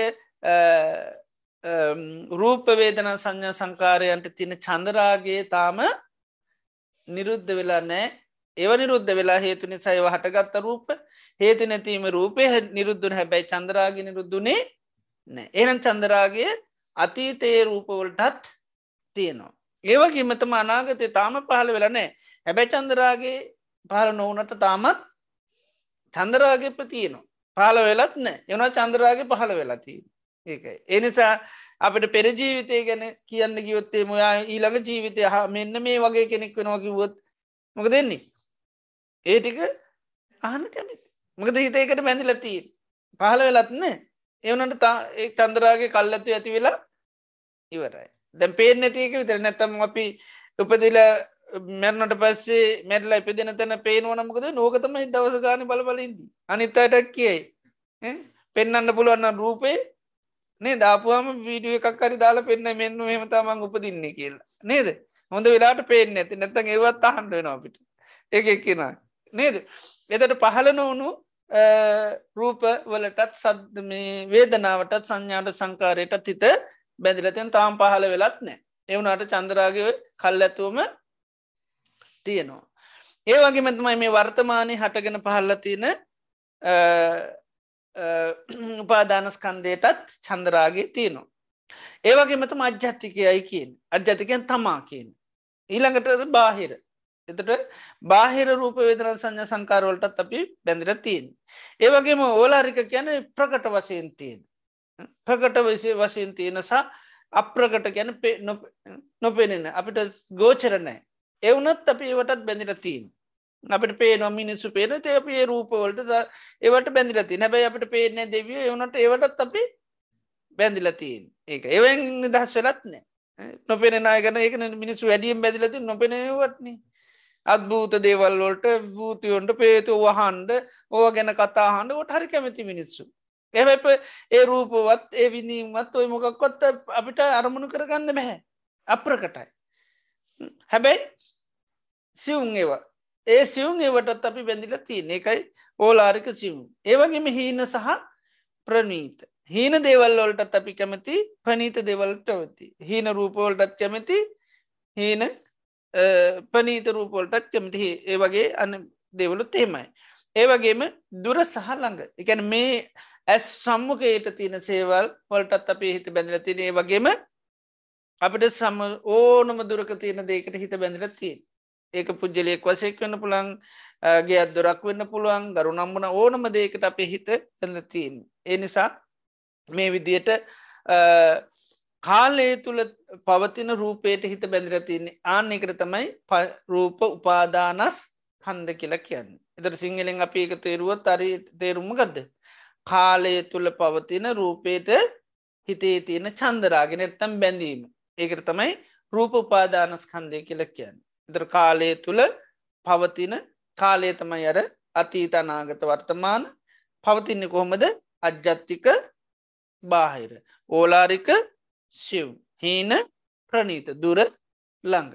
රූපවේදන සංඥා සංකාරයන්ට තින චන්දරාගේ තාම නිරුද්ධ වෙලා නෑ ඒව නිරුද්ධ වෙලා හේතු නිසායව හටගත්ත රූප හේතු නැතිීම රූපය නිරුද්ධන හැබැයි චන්දරාග නිරුද්ධනේ නෑ. එනම් චන්දරාගේ අතීතයේ රූපවලටත් තියෙනවා. ඒවගේ මෙතම අනාගතය තාම පහළ වෙලනෑ හැබැයි චන්දරාගේ පහල නොවනට තාමත් චන්දරාගේ ප්‍රතියනවා පහල වෙලත් නෑ. එවන චන්දරාගේ පහළ වෙලතිී ඒකයි. එනිසා අපට පෙරජීවිතය ගැන කියන්න කිවොත්තේ මොයා ඊළඟ ජීවිතය හා මෙන්න මේ වගේ කෙනෙක් වෙනවා කිවොත් මොක දෙන්නේ ඒටික අහන කැමති මකද හිතේකට බැඳිලතිී පහල වෙලත්න එවනට තා ඒ චන්දරාගේ කල්ලතු ඇති වෙලා ඉවරයි. දැම් පේෙන් නැතික විතර නැතම් අපි උපදිල මැරණට පස්සේ මැරල එපිදෙන තැන පේනුවනමකද නෝකතම දවස ගාන බලබලින්දී අනිත්තටක් කියයි. පෙන්න්න පුළුවන්න රූපේ නේ දාපුහම වීඩිය එකක් හරි දාලා පෙන්න්න මෙන්න හෙමතාමං උපදින්නේ කියලා. නේද? හොඳ වෙලාට පේෙන් ඇති නැතන් ඒවත් අහන්ඩ වෙන අපිට. එක එක්කෙන නේද? එතට පහල නොවුණු රූප වලටත් සද මේ වේදනාවටත් සංඥාට සංකාරයටත් හිත බැදිලතෙන් තාම් පහල වෙලත් නෑ එවුනාට චන්දරාගය කල් ඇතුවම තියෙනවා. ඒ වගේ මෙතමයි මේ වර්තමානය හටගෙන පහල්ල තියෙන උපාදානස්කන්දයටත් චන්දරාගේ තියනවා. ඒවගේ මතම අජ්‍යත්තිකයයි කියෙන් අජ්‍යතිකයන් තමා කියන. ඊළඟට බාහිර. එතට බාහිර රූප වේදන සංඥ සංකාරවලටත් අපි බැඳිර තියෙන්. ඒවගේම ඕලාරික කියන ප්‍රකට වසයෙන් තියෙන්. ප්‍රකට වසේ වසයෙන් තියෙනසා අප්‍රකට ගැන නොපෙනෙන අපිට ගෝචරනෑ. එවනත් අපි ඒවටත් බැඳිර තිීන්. අපට පේනවා මිනිස්සු පේන තේ රූපවලට ඒවට බැඳිලති නැබැයි අපට පේනය දෙවිය එවනට ඒවටත් අපි බැඳිලතිීන් ඒක එවෙන් නිදහස් වෙලත් නෑ නොපෙන නායගන ඒක මිනිස්සු වැඩියම් බැදිලති නොපෙනවටන අත්භූත දේවල්වලට භූතියොන්ට පේතු වහන්ඩ ඕ ගැන කතාහන්ඩ ොට හරි කැමති මිනිස්සු එහැප ඒ රූපවත් ඒ විනීමත් ඔය මොකක්කොත්ත අපිට අරමුණු කරගන්න බැහැ අප්‍රකටයි හැබැයි සිවුන් ඒවා ඒ සිවුන් ඒවටත් අපි බැඳිල තියන එකයි ඕලාරික සිවුම්. ඒවගේම හීන සහ ප්‍රනීත. හීන දේවල්වලටත් අපි කැමති පනීත දෙවල්ට වති. හීන රූපවලටත් කැමති හීන පනීත රූපවලටත් කැමති ඒ වගේ අන්න දෙවලුත් එහෙමයි. ඒවගේම දුර සහ ළඟ එකැන මේ ඇස් සම්මුකයට තියෙන සේවල් වලටත් අපේ හිත බැඳල තින ඒ වගේම අපිට සම ඕනම දුරක තියෙන දේකට හිත බැඳල තියෙන්. ඒක පුද්ජලයෙක් වසෙක් වන්න පුළන් ගේ අදොරක් වෙන්න පුළුවන් ගරු නම්බන ඕනම දේකට අපේ හිත ඇලතින්. ඒ නිසා මේ විදියට කාලේ තුළ පවතින රූපයට හිත බැඳරතින්නේ ආන එකට තමයි රූප උපාදානස් කන්ද කියලා කියන්න. එතර සිංහලෙන් අපි එක තේරුවත් අරි තේරුම ගදද. කාලය තුළ පවතින රූපයට හිතේ තියෙන චන්දරාගෙන එත්තම් බැඳීම. ඒකට තමයි රූප උපාදානස් කන්දය කියල කියන්න. එතර කාලය තුළ පවතින කාලය තමයි අර අතීත අනාගත වර්තමාන පවතින්න කොහොමද අජ්ජත්තික බාහිර ඕලාරික සිව් හීන ප්‍රනීත දුර ළඟ.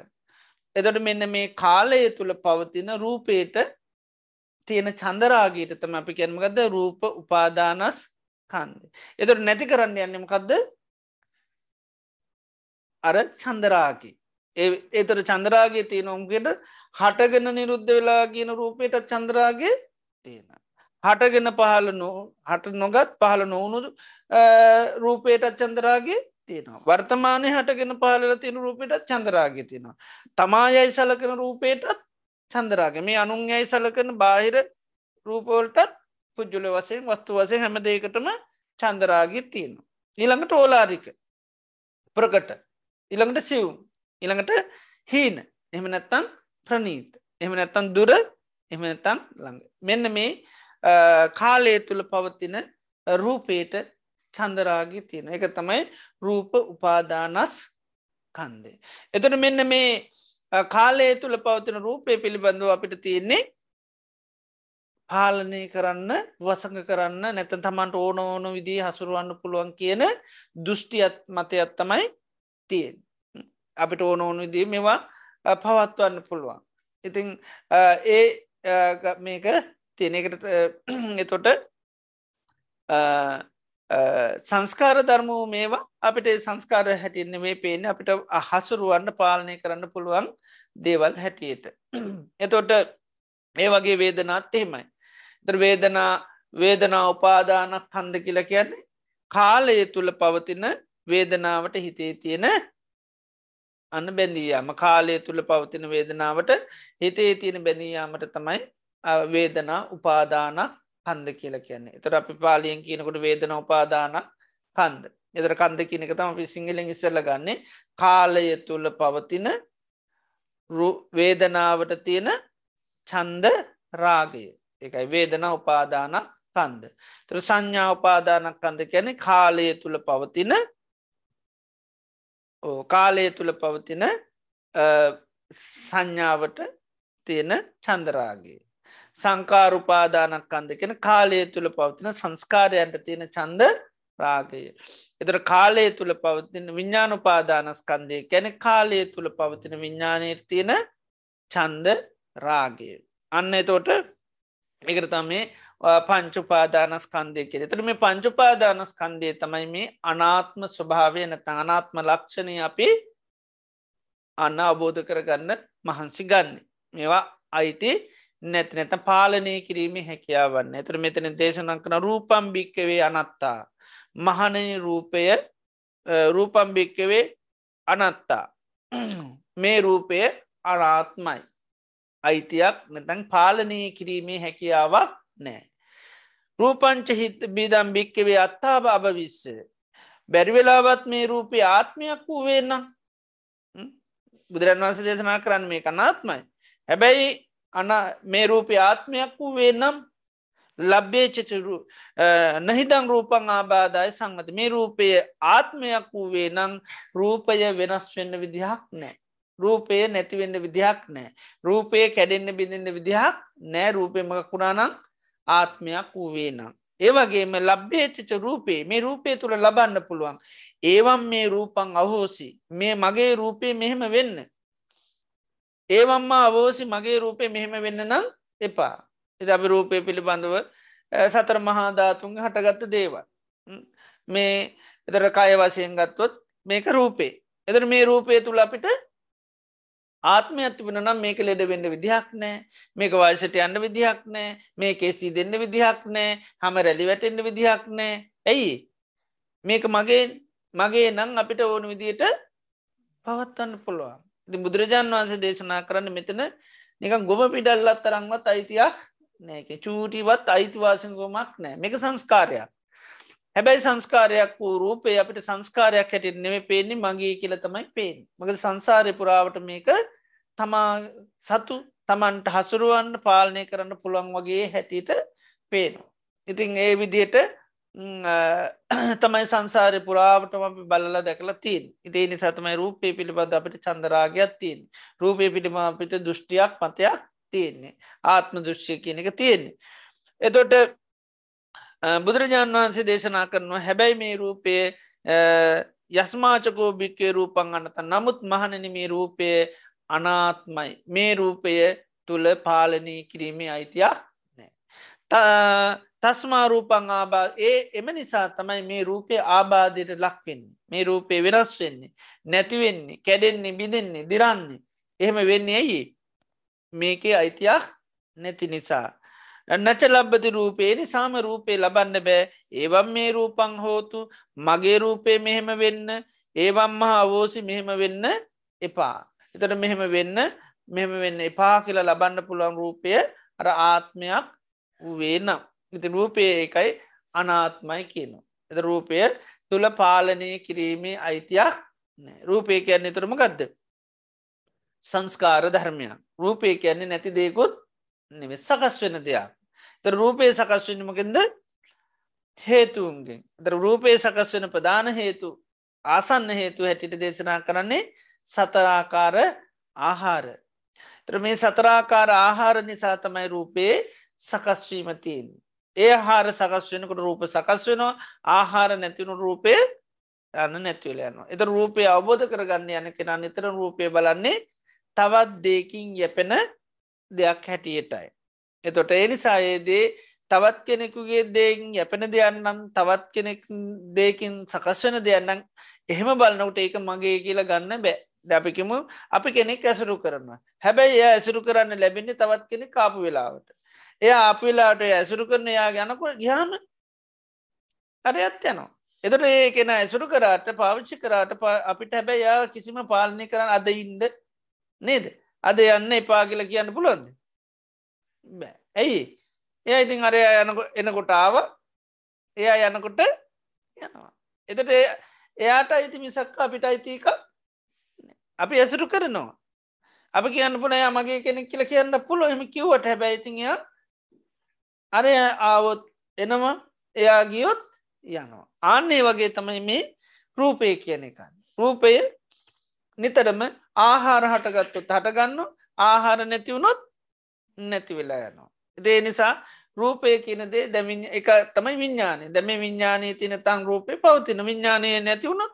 එදට මෙන්න මේ කාලය තුළ පවතින රූපේට තියෙන චන්දරාගීට තම අපි කැන්මගද රූප උපාදානස් කන්ද. එතට නැති කරන්න යන්නමකක්ද අර චන්දරාගේ ඒතර චන්ද්‍රාගේ තියෙන ඔම්ගෙට හටගෙන නිරුද්ධ වෙලා කියන රූපයට චන්ද්‍රාගේ තියෙන. හටගෙන පහල නෝ හට නොගත් පහල නොවුණු රූපයට චන්දරාගේ තියෙනවා. වර්තමානය හටගෙන පහලල තියෙන රූපයට චන්දරාගේ තියෙනවා. තමායයි සලකන රූපයටත් චන්දරාගේ මේ අනුන් යයි සලකන බාහිර රූපෝල්ටත් පුද්ජුල වසයෙන් වස්තු වසය හැම දෙකටම චන්දරාගේ තියෙනවා. ඊළඟට ඕලාරික ප්‍රකට. ඉළඟට සිව් ඉළඟට හීන. එහම නැත්තන් ප්‍රනීත. එහම නැත්තන් දුර. එහම නැතන් ළඟ. මෙන්න මේ කාලය තුළ පවතින රූපේට චන්දරාගි තියෙන එක තමයි රූප උපාදානස් කන්දේ. එතට මෙන්න මේ කාලය තුළ පවතින රූපය පිළිබඳව අපිට තියෙන්නේ පාලනය කරන්න වසඟ කරන්න නැත තමන්ට ඕන ඕන විදිී හසුරුවන්න පුළුවන් කියන දෘෂ්ටියත් මතයත් තමයි තියෙන්. අපිට ඕන ඕනු දී මෙවා පවත්වන්න පුළුවන්. ඉතිං ඒ මේක තියෙනකට එතොට සංස්කාර ධර්මූ මේවා අපිට සංස්කාර හැටින්න මේ පේන අපිට අහසුරුවන්න පාලනය කරන්න පුළුවන් දේවල් හැටියට. එතොට මේ වගේ වේදනාත් එහෙමයි. ද වේදනා වේදනා උපාදානක් කන්ද කියල කියන්නේ කාලය තුළ පවතින වේදනාවට හිතේ තියෙන අන්න බැඳීයාම කාලය තුළ පවතින වේදනාවට හිතේ තියෙන බැඳීයාමට තමයි වේදනා උපාදානක් කන්ද කියල කියන්නේ. එතර අපි පාලියෙන් කියනකොට වේදන උපාදානක් කන්ද. එදර කන්ද කියනක තම අපි සිංහලෙන් ඉස්සල්ල ගන්නේ. කාලය තුළ පවතින වේදනාවට තියෙන චන්ද රාගය. එකයි වේදන උපාදානක් කන්ද. තර සංඥා උපාදානක් කන්ද කැනෙ කාලය තුළ පවතින කාලය තුළ පවතින සංඥාවට තියෙන චන්දරාගේ සංකාරුපාදානක් කන්ද කෙන කාලය තුළ පවතින සංස්කාරයන්ට තියෙන චන්ද රාගය. එතර කාලය තුළ පවතින විඤ්ඥානුපාදානස්කන්දය කැන කාලය තුළ පවතින විඤ්ඥානයට තියෙන චන්ද රාගය. අන්න එතෝට එකට තමයි පංචුපාදානස්කන්දය කෙර තර මේ පංචුපාදානස්කන්දය තමයි මේ අනාත්ම ස්වභාවය නැත අනාත්ම ලක්ෂණය අපි අන්න අබෝධ කරගන්න මහන්සි ගන්න. මේවා අයිති නැති නැත පාලනය කිරීම හැකියාවන්න ඇතර මෙතන දේශනක් කන රූපම් භික්කවේ අනත්තා. මහනනි රූපය රූපම්භික්කවේ අනත්තා. මේ රූපය අනාත්මයි. අයිතියක් නැතැන් පාලනය කිරීමේ හැකියාවක් නෑ. රූපංච හිත බිදම් භික්කවේ අත්තාව අභ විස්ස. බැරිවෙලාවත් මේ රූපය ආත්මයක් වූ වෙන්නම් බුදුරන් වන්ස දේශනා කරන්න මේ කනාත්මයි. හැබැයි අන මේ රූපය ආත්මයක් වූ වෙන්නම් ලබ්බේචචරු නහිදං රූපං ආබාධය සංගත මේ රූපය ආත්මයක් වූවේ නං රූපය වෙනස් වෙන්න විදිහක් නෑ. රූපය නැතිවෙන්න විදිහක් නෑ. රූපය කැඩෙන්න්න බිඳන්න විදිහක් නෑ රූපයමකුණානං ආත්මයක් වූවේ නම්. ඒවගේම ලබ්බේචච රූපේ මේ රූපය තුළ ලබන්න පුළුවන්. ඒවම් මේ රූපං අහෝසි මේ මගේ රූපය මෙහෙම වෙන්න. ඒවම්මා අවෝසි මගේ රූපය මෙහෙම වෙන්න නම් එපා. එ අපි රූපය පිළිබඳව සතර මහාධාතුන් හටගත්ත දේවල්. මේ එතර කය වශයෙන් ගත්තොත් මේක රූපේ. එදර මේ රූපය තුළ අපිට ආත්මය ඇතිබෙන නම් මේක ලෙඩ වෙන්න විදිහක් නෑ. මේක වයිසට යන්න විදිහක් නෑ. මේ කෙසි දෙන්න විදිහක් නෑ. හම රැලි වැටෙන්න්න විදිහක් නෑ. ඇයි? මේක මගේ මගේ නං අපිට ඕන විදියට පවත්වන්න පුළුවන්. ඉති බුදුරජාණන් වහන්සේ දේශනා කරන්න මෙතන නිකන් ගොම පිඩල්ලත් තරංවත් අයිතියක් නෑක චූටිවත් අයිතිවාසගොමක් නෑ. මේක සංස්කාරයක්. හැබැයි සංස්කාරයක් වූ රූපේ අපිට සංස්කාරයක් හැට නෙම පේන්නේ මගේ කියල තමයි පේෙන් මගද සංසාරය පුරාවට මේක තමා සතු තමන්ට හසුරුවන්න පාලනය කරන්න පුළුවන් වගේ හැටියට පේනවා. ඉතින් ඒ විදියට තමයි සංසාරය පුරාවටම අපි බලල දැකලා තින් ඉතිේ නිසාතමයි රූපය පිළිබඳ අපිට චන්දරාගයක් තින් රූපය පිළිම අපිට දෘෂ්ටියක් මතයක් තියෙන්නේ. ආත්ම දෘෂ්්‍යය කියන එක තියෙන්නේ. එතොට බුදුරජාණන් වහන්සේ දේශනා කරනවා හැබැයි මේ රූපය යස්මාචකෝ භික්කේ රූපන් අනත නමුත් මහනන මේ රූපය අනාත්මයි. මේ රූපය තුළ පාලනී කිරීමේ අයිතියක් නෑ. තස්මාරූපං ආබා ඒ එම නිසා තමයි මේ රූපය ආබාධයට ලක්වෙන්නේ මේ රූපය වෙනස් වෙන්නේ නැතිවෙන්නේ කැඩෙන්නේ බිඳෙන්නේ දිරන්නේ. එහෙම වෙන්නේ ඇයි? මේකේ අයිතියක් නැති නිසා. නච ලබ්බති රූපේ නිසාම රූපේ ලබන්න බෑ. ඒවම් මේ රූපං හෝතු මගේ රූපේ මෙහෙම වෙන්න ඒවම් මහා අවෝසි මෙහෙම වෙන්න එපා. එතට මෙහෙම වෙන්න මෙහෙම වෙන්න එපා කියලා ලබන්න පුළුවන් රූපය අර ආත්මයක් වේ නම්. ඉති රූපය එකයි අනාත්මයි කියනවා. එත රූපය තුළ පාලනය කිරීමේ අයිතියක් රූපය කියන්නේ තුරම ගදද. සංස්කාර ධර්මයක්. රූපය කියන්නේ නැති දේකුත් නෙවෙ සකස් වෙන දෙයක්. ත රූපය සකස් වෙනමකින්ද හේතුන්ගෙන්. ද රූපය සකස් වෙන ප්‍රධාන හේතු ආසන්න හේතු හැටිට දේශනා කරන්නේ සතරාකාර ආහාර. තර මේ සතරාකාර ආහාර නිසා තමයි රූපයේ සකස්වීමතින් ඒ හාර සකස් වෙනකට රූප සකස් වෙනවා. ආහාර නැතිවුණු රූපය යන්න නැතිවල යනවා. එත රූපය අවබෝධ කරගන්න යන කෙනා නිතර රූපය බලන්නේ තවත් දෙකින් යැපෙන දෙයක් හැටියටයි. එතොට එනිසායේදේ තවත් කෙනෙකුගේ දේෙන් යැපෙන දෙයන්නම් තවත් කෙනෙක් දේකින් සකස් වෙන දෙයන්නම් එහෙම බලනකට ඒක මගේ කියලා ගන්න බෑ. දැපිකම අපි කෙනෙක් ඇසුරු කරන්න හැබැයි එය ඇසුරු කරන්න ලැබෙන්නේ තවත් කෙනෙ කාපු වෙලාවට. එය අප වෙලාට ඇසුරු කරන යා ගැනකොට ගහම අරයත් යනවා. එතට ඒ කෙන ඇසුරු කරාට පාවිච්චි කරාට අපිට හැබැයි යා කිසිම පාලනය කරන්න අද ඉන්ද නේද? අද යන්න එපාගිල කියන්න පුළුවන්ද? බෑ. ඇයි? එය ඉතින් අරය එනකොට ආව. එයා යනකොට යනවා. එතට එයාට අයිති මිසක් අපිට අයිතික අපි ඇසුරු කරනවා. අපි කියන්න පුන යා මගේ කෙනෙක් කියල කියන්න පුළුව එම කිව්වට හැබැයිතිය අරය ආවොත් එනවා එයා ගියොත් යනවා ආන්නේ වගේ තමයි මේ රූපය කියන එක රූපය නිතරම ආහාර හටගත්තුත් හටගන්න ආහාර නැතිවුණොත් නැති වෙලා යනවා. දේ නිසා රූපය කියනදේ දැමි එක තමයි විඤ්ඥානය දැම විඤ්ඥානය තින තන් රූපය පවතින විඤ්ඥානය නැතිවුණොත්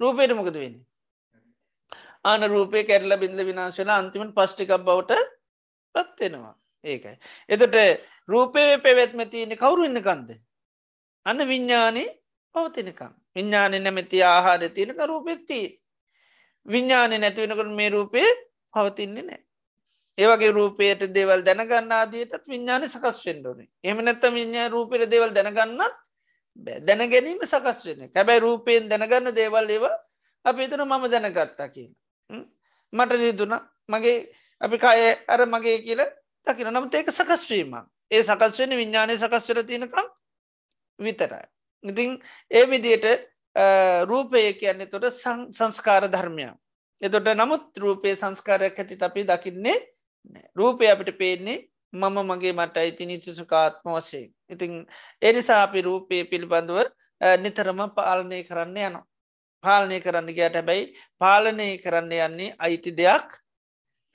රූපයට මොකද වෙන්නේ. ආන රූපය කැරල බිඳ විනාශලා අන්තිමට පස්්ටිකක් බවට පත්වෙනවා ඒකයි. එතට රූපය පැවැත්ම තියෙන කවුරු ඉන්න කන්ද. අන්න විඤ්ඥානී පවතිනකම් විඤ්ඥානය නැමැති ආහාර තියෙනක රූපෙත්තිී. විඤ්ඥානය නැතිවෙනකට මේ රූපය පවතින්නේ නෑ. ඒවගේ රූපයට දේවල් දැනගන්න ආදියටත් විඤ්ඥාන සකස් වෙන්ඩෝනේ එම නැත්ත විඤ්ඥා රූපයට දේවල් දැනගන්නත් දැන ගැනීම සකස් වෙන හැබැයි රූපයෙන් දැනගන්න දේවල් ඒව අපි එතන මම දැනගත්තා කියලා. මට රිදුන මගේ අපි කාය අර මගේ කියල දකින නමුත් ඒක සකස්වීම ඒ සකස්වෙන විඤ්ඥානය සකස්වර තියනකම් විතරයි. ඉතිං ඒ විදියට රූපය කියන්නේ තොට සංස්කාර ධර්මයක්. එතොට නමුත් රූපය සංස්කාරයක් හැටිට අපි දකින්නේ රූපය අපිට පේන්නේ මම මගේ මට අයිති නිතිසුකාත්ම වශයෙන්. ඉතිං එනිසා අපි රූපය පිළිබඳුව නිතරම පාලනය කරන්න යනවා. පාලනය කරන්න ගයට හැබැයි පාලනය කරන්න යන්නේ අයිති දෙයක්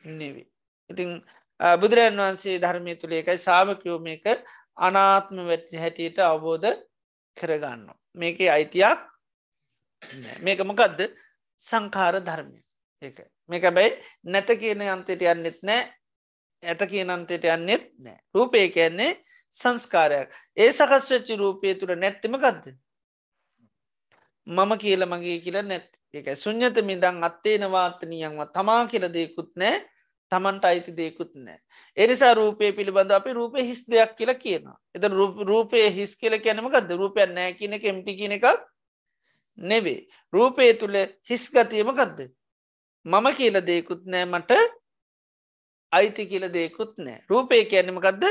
නෙවි. ඉතිං බුදුරජන් වහන්සේ ධර්මය තුළ එකයි සාාවකයෝ මේක අනාත්ම වැට්ි හැටියට අවබෝධ කරගන්න. මේක අයිතියක් මේක මොකක්ද සංකාර ධර්මය. එක මේක බැයි නැත කියන අන්තයට යන්නෙත් නෑ ඇත කියන අන්තයට යන්නෙත් නෑ. රූපය කියන්නේ සංස්කාරයක්. ඒ සකස්වච්චි රූපය තුළ නැත්තිමකක්ද මම කියල මගේ කියල නැත් එක සුං්ඥත මිදං අත්තේනවාතනයන්ව තමා කියල දෙකුත් නෑ. තමන්ට අයිති දෙකුත් නෑ. එනිසා රූපය පිළිබඳ අපි රූපය හිස් දෙයක් කියලා කියනවා. එත රූපය හිස් කියල කැනමකද රූපයක් නෑ කියන කෙම්ටි කියන එකක් නෙවේ. රූපය තුළ හිස් ගතියමකක්ද. මම කියල දෙකුත් නෑ මට අයිති කියල දෙකුත් නෑ. රූපය කැනමකක්ද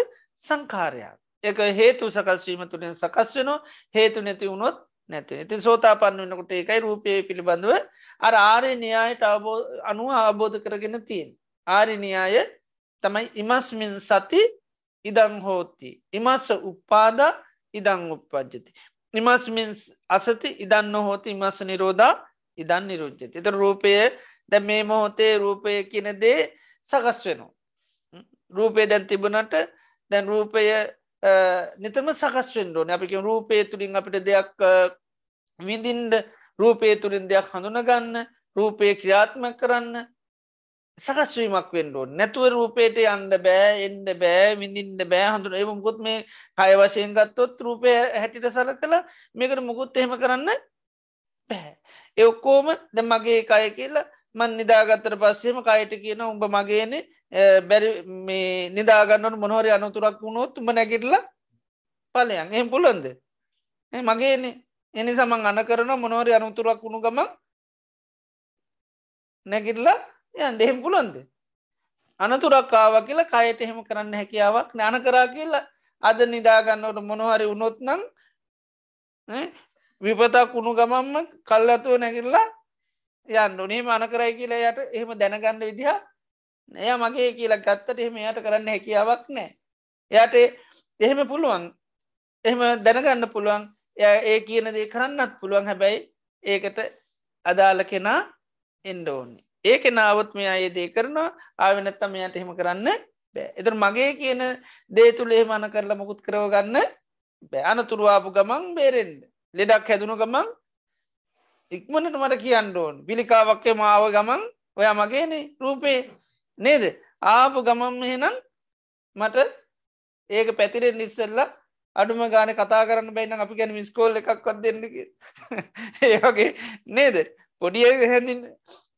සංකාරයක්. එක හේතු සකස්වීම තුළින් සකස් වෙනවා හේතු නැති වුණොත් නැති ඉතින් සෝතා පන්න වන්නකොට ඒකයි රූපය පිළිබඳව අර ආරය න්‍යායට අබෝ අනුව අවබෝධ කරගෙන තියෙන්. ආරිනියාය තමයි ඉමස්මින් සති ඉදං හෝති. ඉමස්ස උපාද ඉදං උපපජ්ජති. නිමස්මින් අසති ඉදන්න හෝති ඉමස්ස නිරෝධා ඉදන් නිරුච්චති. එත රූපය දැ මේ මොහොතේ රූපය කියන දේ සකස් වෙනවා. රූපය දැන් තිබුණට දැන් රූපය නිතම සකස්වෙන්ඩෝන අපික රූපය තුළින් අපිට දෙයක් විඳින්ඩ රූපය තුළින් දෙයක් හඳුනගන්න රූපය ක්‍රියාත්ම කරන්න සකස්වීමක් වෙන්ඩෝ නැතුව රූපයට යන්න බෑ එන්ඩ බෑ විඳින්ට බෑ. හඳුන ඒ මුකුත් මේ කය වශයෙන් ගත්තොත් රූපය හැටිට සල කළ මේකට මුකුත් එහෙම කරන්න බෑ. එඔක්කෝම ද මගේ කය කියලා මන් නිදාගත්තර පස්සේම කයට කියන උඹ මගේන බැරි මේ නිදාගන්නට මොනොහරි අනතුරක් වුණොත් උඹ නැගිටල පලයන් එහම පුළොන්ද මගේනේ. එනි සමන් අන කරන මොනොහරි අනතුරක් වුණු ගම නැගිටලා යන් දෙහෙම පුළොන්ද අනතුරක් ආව කියලා කයට එහෙම කරන්න හැකියාවක් ඥාන කරා කියලා අද නිදාගන්නවට මොනහරි උනොත් නම් විපතක් වුණු ගමම්ම කල්ලතුව නැකිල්ලා යන්න නේ මන කරයි කියලා යට එහෙම දැනගන්න විදිහ එය මගේ කියලා ගත්තට එහෙම යට කරන්න හැකියාවක් නෑ. එයට එහෙම පුළුවන්. එහෙම දැනගන්න පුළුවන්. ඒ කියන දේ කරන්නත් පුළුවන්. හැබැයි ඒකට අදාල කෙනා එන්ඩ ඕන්නේ ඒක නාවත් මේ අයදේ කරනවා. ආවෙනත්තම යට එහෙම කරන්න බෑ. එතර මගේ කියන දේ තුළේ මන කරලා මොකුත් කරවගන්න බෑ. අනතුරුවාපු ගමන් බේරෙන්ඩ ලෙඩක් හැදුණු ගමන් ඉක්මනට මට කියන්න ඕන්. පිළිකාවක්කේ මාව ගමන් ඔය මගේනේ රූපේ නේද? ආපු ගමම් එහෙනම් මට ඒක පැතිරෙන් නිස්සල්ලා අඩුම ගාන කතා කරන්න බයින්න අපි ගැන මිස්කෝල් එකක්වත් දෙන්නක ඒවගේ නේද? පොඩිය හැඳින්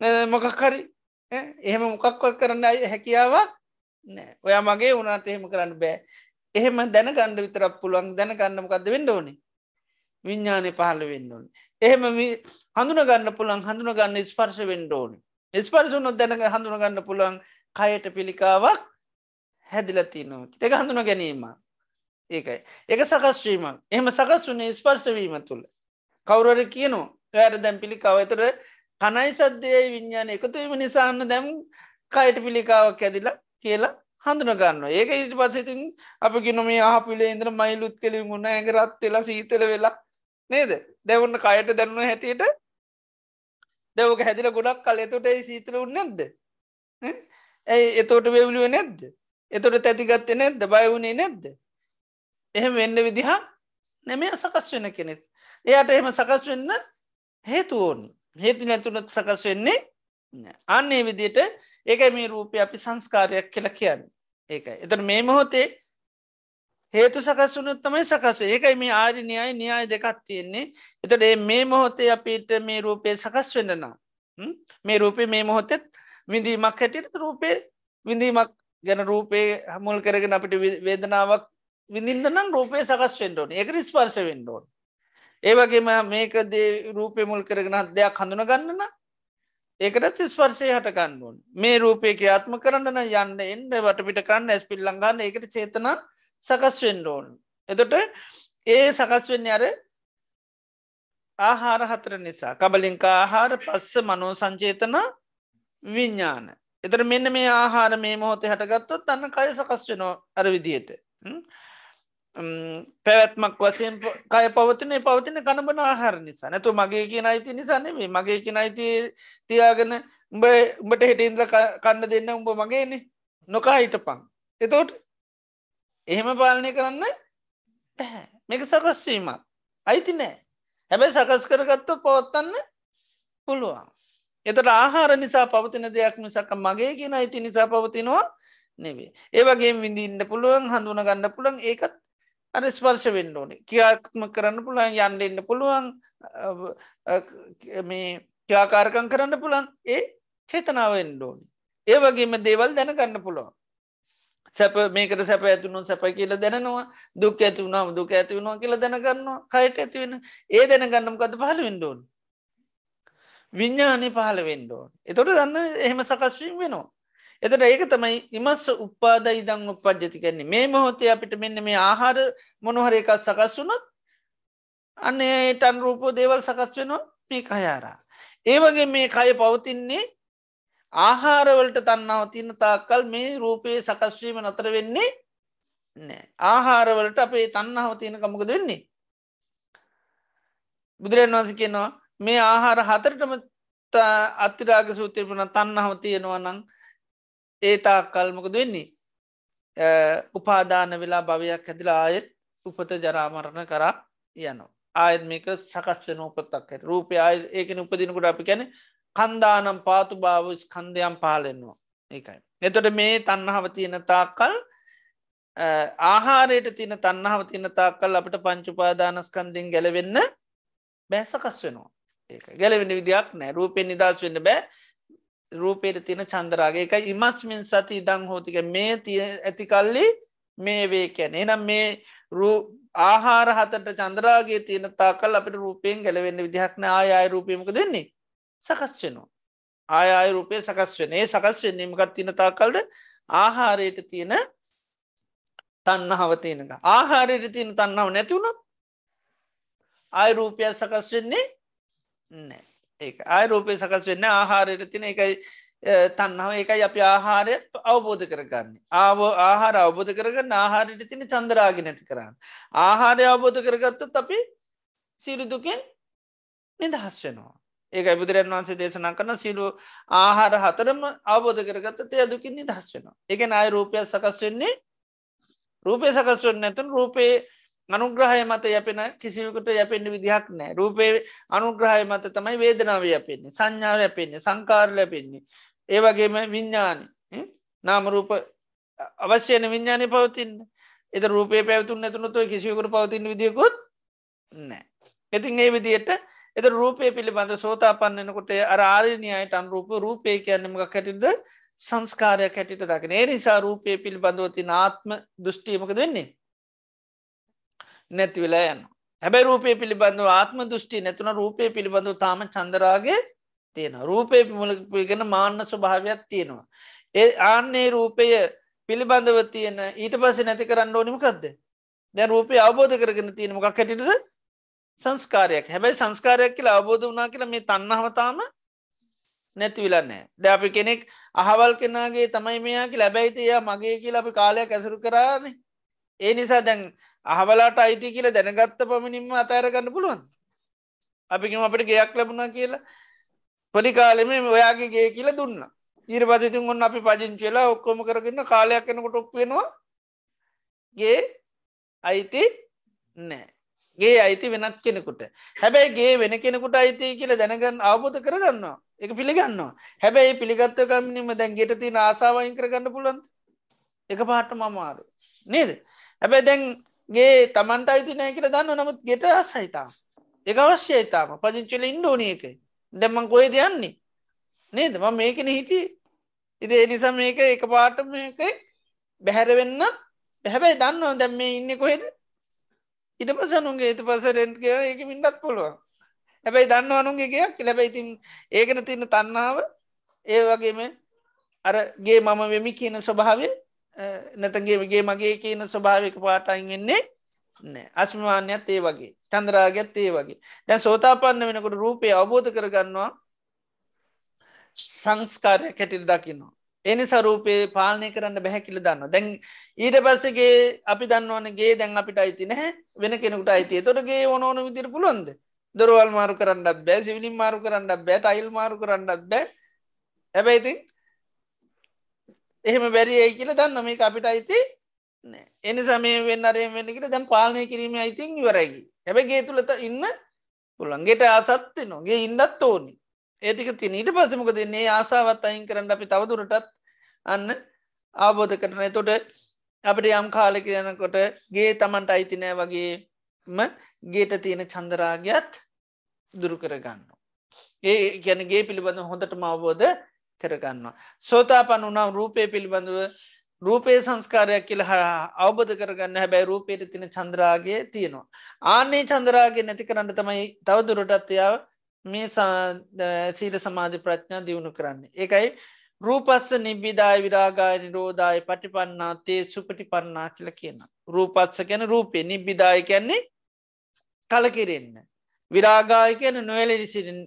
මොකක් හරි එහෙම මොකක්වත් කරන්න අය හැකියාවක් නෑ. ඔයා මගේ වුණට එහෙම කරන්න බෑ. එහෙම දැන ගණ්ඩ විතරක් පුළුවන්. දැන ගන්නමකක්ද වෙන්න ඕනේ? විඤ්ඥානය පහළ වෙන්න ඕන. එහෙම හඳුනගන්න පුළන් හඳුනගන්න ස්පර්ශ වෙන්ඩ ඕන. ස්පර්ශුනොත් දැනක හඳුනගන්න පුළන් කයට පිළිකාවක් හැදිලති නෝ එක හඳුන ගැනීම ඒකයි. එක සකස්වීමක් එහම සකස් වනේ ස්පර්ශවීම තුළ. කවුරර කියනවා ඇයට දැම් පිළිකාව. ඇතර කනයි සද්‍යය විඤ්ඥාන එකතුවීම නිසාන්න දැම් කයට පිළිකාවක් ඇදිලා කියලා හඳුනගන්න ඒක ඉට පසතින් අපි නොම ආපිලේ ඉන්ද්‍ර මයිලුත් කෙලින් ගුණ ඇගරත් වෙලා සීතල වෙලා නේද? දැවන්න කයට දැන්ව හැටියට දැවක හැදිල ගොඩක් කල එතොට සීතල උන්නද ඇයි එතෝට වෙවුලුව නැද්ද? එතොට තැතිගත්ත නැද්ද? බයවුණේ නැද්ද? එහෙම වෙන්න විදිහ නැමේ සකස් වෙන කෙනෙත් එයාට එහෙම සකස් වෙන්න හේතු ඕනි හේතු නැතුනත් සකස් වෙන්නේ අන්නේ විදියට ඒකයි මේ රූපය අපි සංස්කාරයක් කියලා කියන්න. ඒකයි. එතට මේ මොහොතේ හේතු සකස් වුනුත් තමයි සකස ඒකයි මේ ආරි න්‍යයි න්‍යාය දෙකත් තියෙන්නේ. එතට මේ මොහොතේ අපිට මේ රූපය සකස් වෙන්නනා මේ රූපය මේ මොහොතෙත් විඳීමක් හැටියට රූපය විඳීමක් ගැන රූපේ හමුල් කරගෙන අපිට වේදනාවක් විඳින්න නම් රූපය සකස් වෙන්ඩෝන එක ස්පර්ශ වෙන්ඩෝන් ඒවගේම මේක දේ රූපය මුල් කරගෙන දෙයක් හඳුන ගන්නන ඒකටත් ස්පර්ශය හට ගන්නුවන් මේ රූපය ක්‍රියාත්ම කරන්න යන්න එන්න වටපිට කන්න ඇස් පිල් ලඟන්න එකට චේතන සකස් වෙන්ඩෝන් එතොට ඒ සකස් වෙන්න අර ආහාර හතර නිසා. කබලින්කා ආහාර පස්ස මනෝ සංචේතන විඤ්ඥාන එතර මෙන්න මේ ආහාර මේ මොහොතේ හටගත්තොත් අන්න කය සකස් වෙනවා අර විදියට පැවැත්මක් වසයෙන් කය පවතින පවතින කනබන ආහාර නිසා. නැතු මගේ කිය අයිති නිසානෙවේ මගේ කිය අයිති තියාගෙන උඹ උඹට හෙටඉන්ද්‍ර කන්න දෙන්න උඹ මගේනේ නොකා හිට පං එතෝට එහෙම පාලනය කරන්න පැහැ මේක සකස්වීමක් අයිති නෑ. හැබැයි සකස් කරගත්තු පවත්තන්න පුළුවන්. එතට ආහාර නිසා පවතින දෙයක් මිසක මගේ කියෙන අයිති නිසා පවතිනවා නෙවේ ඒවගේ විඳින්න පුළුවන් හඳුන ගන්න පුළන් ඒකත් අර ස්පර්ශ වෙන්න ඕනේ. කියාත්ම කරන්න පුළුවන් යන්ඩෙන්න්න පුළුවන් මේ ක්‍යාකාරකං කරන්න පුළන් ඒ චේතනාවෙන්ඩ ඕනි. ඒ වගේම දේවල් දැනගන්න පුළුවන්. සැප මේකට සැප ඇතුුණු සැප කියල දැනවා දුක් ඇතිවුණාම දුක ඇතිවුණවා කියල දැනගන්නවා කයට ඇතිවෙන ඒ දැනගන්නම කද පහල වෙන්ඩෝන් විඤ්ඥානය පහල වෙන්ඩෝන් එතොට දන්න එහෙම සකස්වීම් වෙනවා. එතට ඒක තමයි ඉමස්ස උපාද ඉදං උපද්ජති කන්නේ මේ මොහොතේ අපිට මෙන්න මේ ආහාර මොනොහර එකත් සකස් වුනොත් අන්න ඒටන් රූපෝ දේවල් සකස් වෙනවා මේ කයාරා. ඒවගේ මේ කය පවතින්නේ ආහාරවලට තන්නාව තියන තාකල් මේ රූපයේ සකස්වීම නතර වෙන්නේ නෑ ආහාරවලට අපේ තන්නාව තියෙන කමකද වෙන්නේ. බුදුරන් වන්ස කියනවා මේ ආහාර හතරටම අත්තිරාග සූතිරපන තන්නාව තියෙනවා නං ඒතා කල්මකද වෙන්නේ? උපාදාන වෙලා භවයක් ඇතිලා ආයෙත් උපත ජරාමරණ කරා යනවා. ආයත් මේක සකස් වෙන උපත්තක් ඇට රූපය ආය ඒකන උපදිනකුට අපි කැන කන්දානම් පාතු භාව ස්කන්දයම් පාලෙන්නවා ඒකයි. එතොට මේ තන්නහව තියෙන තාක්කල් ආහාරයට තියන තන්නහව තියන තාක්කල් අපට පංචුපාදානස්කන්දිින් ගැලවෙන්න බෑසකස් වෙනවා. ඒ ගැලවෙන විදියක් නෑ. රූපෙන් නිදස් වෙන්න බෑ. රූපයට තියෙන චන්දරාගේ එකයි ඉමස්මින් සති ඉදං හෝතික මේ තිය ඇතිකල්ලි මේ වේ කැන එනම් මේ ආහාර හතට චන්දරාගේ තියෙන තාකල් අපට රූපයෙන් ගැලවෙන්න විදිහක්න ආය රූපයමක දෙන්නේ සකස් වෙනවා. ආය රූපය සකස් වෙන. ඒ සකස් වෙන්නීමකත් තින තාකල්ද? ආහාරයට තියෙන තන්නහව තියෙනක ආහාරයට තියෙන තන්නාව නැතිවුණොත් ආය රූපයක් සකස් වෙන්නේ නෑ. ඒ ආයරූපය සකස් වෙන්න ආහාරයට තින එකයි තන්නාව ඒකයි අපි ආහාරය අවබෝධ කරගන්නේ. ආව ආහාර අවබෝධ කරගන්න ආහාරයට තින චන්දරාග නැති කරන්න. ආහාරය අවබෝධ කරගත්තත් අපි සිරුදුකෙන් නිදහස් වෙනවා. ඒකයි බුදුරන් වන්සේ දේශනා කරන සිලු ආහාර හතරම අවබෝධ කරගත්ත තය දුකින් නිදහස් වෙනවා. එක අය රූපයක් සකස් වෙන්නේ රූපය සකස් වන්න ඇතුන් රූපයේ අනුග්‍රහය මත යපෙන කිසිවකට යපෙන්න්න විදිහක් නෑ. රූපේ අනුග්‍රහය මත තමයි වේදනාව යපෙන්නේ සංඥාව යපෙන්නේ සංකාර ලැපෙන්නේ ඒවගේම විඤ්ඥාන නාමරූප අවශ්‍යයන විඤ්ඥානය පවතින්න. එත රූපය පැවතුන් නැතුනතුව කිසිවකට පවතින්න විදිියකුත් නෑ. ඉතින් ඒ විදියට එත රූපය පිළිබඳ සෝතා පන්නනකොට අර ආරණයයට අන්රූප රූපය කියන්නමක් කැටිද සංස්කාරයක් හැටිට දකින. ඒ නිසා රූපය පිළිබඳවති නාත්ම දෘෂ්ටියමක වෙන්නේ? නැති වෙලා යන්න හැබැයි රූපය පිළිබඳව ආත්ම දෘෂ්ටි නැතුන රූපය පිළිබඳව තාම චන්දරාගේ තියෙන රූපය මුලගෙන මාන්න ස්වභාවයක් තියෙනවා. ඒ ආන්නේ රූපය පිළිබඳව තියෙන ඊට පස නැති කරන්න ඕනිමකක්ද දැ රූපය අවබෝධ කරගෙන තියෙන මොකක් හැටිද සංස්කාරයක්. හැබැයි සංස්කාරයක් කියලා අවබෝධ වනා කියලා මේ තන්නහවතාම නැති විලන්නෑ ද අපි කෙනෙක් අහවල් කෙනගේ තමයි මෙයාකි ලැබැයිතිය මගේ කියලා අපි කාලයක් ඇසුරු කරානේ. ඒ නිසා දැන් අහවලාට අයිති කියලා දැනගත්ත පමණින්ම අතෑරගන්න පුළුවන් අපිකම අපට ගයක් ලැබුණා කියලා. පොඩි කාලෙම ඔයාගේ ගේ කියල දුන්න. ඊර පතිතුන් ඔන්න අපි පජංචිලා ඔක්කොම කරගන්න කාලයක් කෙනකොට ඔක් වෙනවා. ගේ අයිති නෑ. ගේ අයිති වෙනත් කෙනෙකුට. හැබැයි ගේ වෙන කෙනෙකුට අයිති කියල දැනගන්න අවබෝධ කරගන්නවා. එක පිළිගන්නවා. හැබැයි පිළිගත්තකමින්ම දැන් ගෙට තින ආසාාවයින් කරගන්න පුළන් එක පාට මමාරු නේද? හැබැයි දැන්ගේ තමන්ට අයිති නෑ කියල දන්න නමුත් ගෙට සහිතාම එක අවශ්‍යයිතාම පජංචල ඉන්ඩෝනිය එක දැම්මන් කොය දෙයන්නේ නේද? ම මේකෙන හිටිය. ඉති එනිසා මේක එක පාට මේක බැහැරවෙන්න හැබැයි දන්නවා දැම් මේ ඉන්න කොහෙද? ඉට පසනුන්ගේ ඒත පස රෙන්ට් කිය එක මින්ඩත් පුළුවන්. හැබැයි දන්න අනුන්ගේ ගයක් ලැබැයිතින් ඒකන තින්න තන්නාව ඒ වගේම අරගේ මම වෙමි කියන ස්වභාවය නැතගේගේ මගේ කියන ස්වභාවික පාටයින් වෙන්නේ නෑ. අශ්මමාන්‍යත් ඒ වගේ. චන්ද්‍රාගත් ඒ වගේ. දැ සෝතාපන්න වෙනකොට රූපය අවබෝධ කරගන්නවා. සංස්කාරය කැටිල් දකිනවා. එනි සරූපයේ පාලනය කරන්න බැහැකිල දන්න දැන් ඊට පස්සගේ අපි දන්නවනගේ දැන් අපිට අයිති නැහැ. වෙන කෙනෙකුට අයිතිය තොටගේ ඕනෝන විදිර පුළොන්ද දොරවල් මාරු කරන්නත් බෑ සිවිලින් මාරු කරන්නත් බෑ අයිල් මාරු කරන්නත් බෑ. හැබැයිති එහෙම බැරි ඇයි කියල දන්න මේ අපිට අයිති එනි සමය වෙන්න අරය වෙන්නකට දැන් පාලනය කිරීම අයිතින් වරයි හැබැගේ තුළට ඉන්න පුළන්ගේට ආසත්ති නොගේ ඉන්නත් ඕනි. ඒටික තින ඊට පසමක දෙන්නේ ආසාවත් අයින් කරන්න අපි තවදුරටත් අන්න අවබෝධ කරන තොට අපට යම් කාලෙක යනකොට ගේ තමන්ට අයිතිනෑ වගේම ගේට තියෙන චන්දරාගයත් දුරු කරගන්න. ඒ ගැනගේ පිළිබඳ හොඳටම අවබෝධ කරගන්නවා. සෝතා පන් වනම් රූපය පිළිබඳව රූපේ සංස්කාරයක් කියල අවබධ කරගන්න හැබැයි රූපයට තින චන්ද්‍රාගේ තියෙනවා. ආනේ චන්ද්‍රාගේ නැති කරන්න තමයි තවදුරටත්යාව මේ සීල සමාධි ප්‍රඥා දියුණු කරන්නේ. ඒකයි රූපත්ස නිබ්බිදාය විරාගාය නිරෝධය පටිපන්නා තේ සුපටි පන්නා කියල කියන. රූපත්ස ගැන රූපය නිබ්බිදාය කියන්නේ කලකිරෙන්න. විරාගාය කියන නොවැලරිසිරින්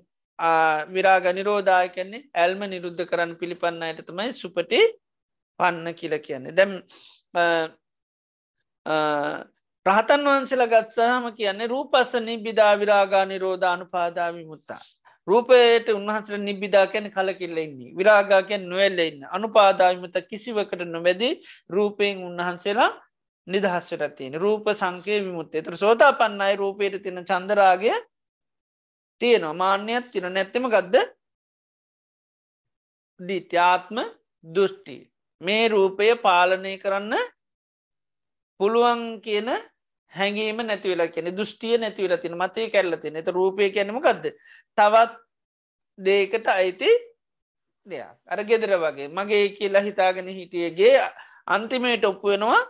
විරාග නිරෝධය කියන්නේ ඇල්ම නිරුද්ධ කරන්න පිළිපන්න අයට තමයි සුපටි පන්න කියල කියන්නේ. දැම් රහතන් වහන්සේලා ගත්සාහම කියන්නේ රූපස්ස නිබ්බිදා විරාගා නිරෝධ අනුපාදාවි මුත්තා. රූපයට උන්වහන්සල නිබ්බිදා කැන කලකිල්ලෙන්නේ විරාගාකැන් නොවෙල්ලෙන්න අනුපාදාවිමත කිසිවකට නොබැදි රූපයෙන් උන්වහන්සේලා නිදහස්වට තියෙන රූප සංකය විමුත්තේ තර සෝතා පන්නයි රූපයට තින චන්දරාගය තියෙනවා. මාන්‍යයක් තින නැත්තම ගදද දිත්‍යාත්ම දෘෂ්ටි. මේ රූපය පාලනය කරන්න පුළුවන් කියන හැඟීම නැතිවෙලා කියන දෘෂ්ටිය නැතිවල තින මතේ කැල්ල තින එත රූපය කියනම ගදද තවත් දේකට අයිති දෙයක්. අර ගෙදර වගේ. මගේ කියලා හිතාගෙන හිටියගේ අන්තිමේට ඔප්පු වෙනවා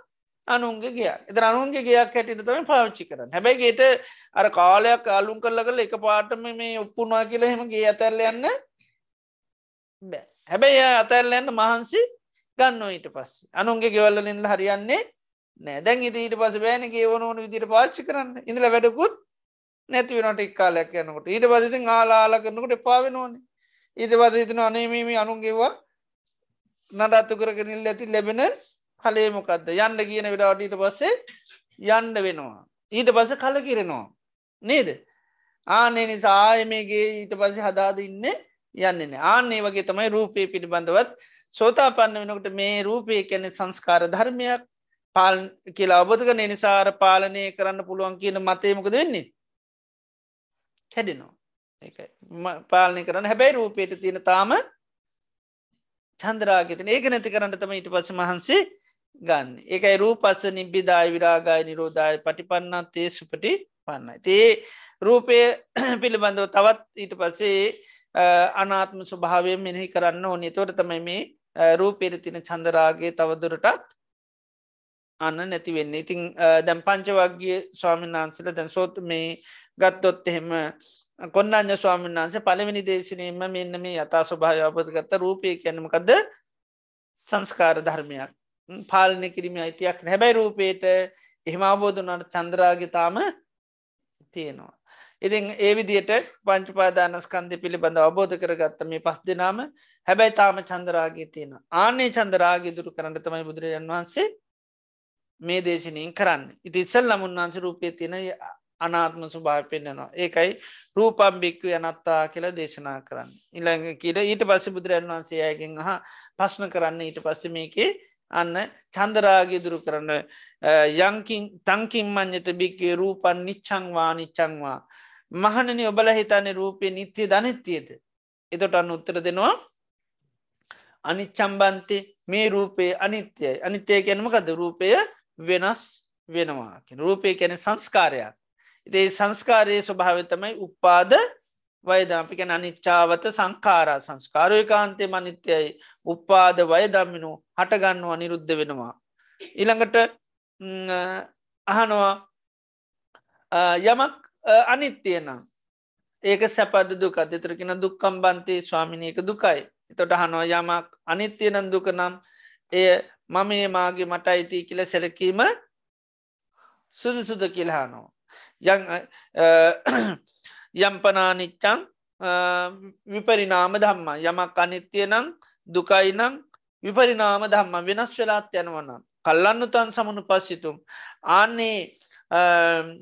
අනුන්ගේ ගිය එත අනුන්ගේ ගයක් හැටිට තම පාවිච්චි කරන්න. හැබැයිගේට අර කාලයක් අලුම් කරල කල එක පාටම මේ ඔප්පුනා කියලා හෙමගේ අතැරල යන්න බෑ. හැබැයි අතැරලයන්න මහන්සි ගන්න ඊට පස්ස. අනුන්ගේ ගෙවල්ල නින්ද හරියන්නේ නෑ. දැන් ඉති ඊට පස බෑනගේ ඕනෝන විදිර පාච්චි කරන්න. ඉඳල වැඩකුත් නැතිවනට එක්කාලයක් යනකොට. ඊට පසිති ආලාල කරනකට එපාවෙන ඕන ඊට පස ඉතින අනේමීම අනුන්ගේවා නඩත්තු කරගෙනිල් ඇති ලැබෙන හලේ මොකක්ද යන්න කියන විඩාට ඊට පස්සේ යන්න වෙනවා. ඊට පස කල කිරෙනවා නේද? ආනේ නිසා ආයමේගේ ඊට පස හදාද ඉන්න යන්නන ආන්නේ වගේ තමයි රූපය පිළිබඳවත් සෝතා පන්න වෙනකට මේ රූපය කැනෙ සංස්කාර ධර්මයක් පාල් කියලා අබෝධක නිසාර පාලනය කරන්න පුළුවන් කියන මතයමකද වෙන්නේ? හැඩෙනවා පාලනය කරන්න. හැබැයි රූපයට තියෙන තාම චන්ද්‍රාගතන ඒක නැති කරන්න තම ඊට පස මහන්සේ ගන්න. ඒකයි රූපත්ස නිබ්බිදාය විරාගාය නිරෝධය පටිපන්නත් තේ සුපටි පන්නයි. තේ රූපය පිළිබඳව තවත් ඊට පස්සේ අනාත්ම ස්වභාවය මෙනෙහි කරන්න ඕනේ. තොට තමයි මේ රූපේර තින චන්දරාගේ තවදුරටත් අන්න නැති වෙන්න. ඉතිං දැම් පංච වගේ ස්වාමීන් වහන්සල දැන් සෝත් මේ ගත්තොත් එහෙම කොන්නන්න ස්වාමීන් වහන්සේ පළවෙනි දේශනයම මෙන්න මේ යතා ස්වභාව අපපත ගත්ත රූපය කැනමකද සංස්කාර ධර්මයක්. පාලනය කිරීම අයිතියක් හැබැයි රූපයට එහෙම අවබෝධනට චන්ද්‍රාගතාම තියෙනවා. ඉතින් ඒ විදියට පංචපාදානස්කන්ධ පිළිබඳ අවබෝධ කරගත්ත මේ පස් දෙනාම හැබැයි තාම චන්දරාගේ තියෙන ආනේ චන්දරාගේ දුරු කරන්න තමයි බුදුරජන් වහන්සේ මේ දේශනයෙන් කරන්න. ඉති ඉස්සල් ලමුන් වන්ස රූපය තියෙන අනාත්ම සුභාව පෙන්න්නනවා ඒකයි රූපම්භික්ව යනත්තා කියලා දේශනා කරන්න. ඉළඟ කියල ඊට පස්ස බුදුරන් වහන්සේ අයගෙන් හා පශ්න කරන්න ඊට පස්ස මේකේ අන්න චන්දරාගේ දුරු කරන්න යංකින් තංකින් මං්්‍යත බික්වේ රූපන් නිච්චංවා නිච්චංවා මහනනි ඔබල හිතන්නේ රූපය නිත්‍යය ධනත්තියද එතොට අන්න උත්තර දෙනවා අනිච්චම්බන්තය මේ රූපයේ අනිත්‍යයි. අනිත්‍යය ගැනමකද රූපය වෙනස් වෙනවා රූපය කැන සංස්කාරයක්. ඉතේ සංස්කාරයේ ස්වභාවතමයි උපාද වයදාපිකැන අනිච්චාවත සංකාරා සංස්කාරය කාන්තය මනිත්‍යයි උපාද වයදම්මිනු හටගන්නවා නිරුද්ධ වෙනවා. ඉළඟට අහනවා යමක් අනිත්‍යයනම් ඒක සැපද දුක දෙතරකෙන දුක්කම් බන්තේ ස්වාමිනයක දුකයි. එතොට හනවා යමක් අනිත්‍යයනන් දුක නම් එය මම ඒ මාගේ මට අයිති කියල සැලකීම සුදු සුද කියලහනවා. යම්පනානිච්චං විපරිනාම ධම්ම. යමක් අනිත්‍යය නං දුකයි නං විපරිනාම ධම්ම. වෙනස් වෙලාත් යනවනම් කල්ලන්නු තන් සමනු පස්සිතුම් ආන්නේ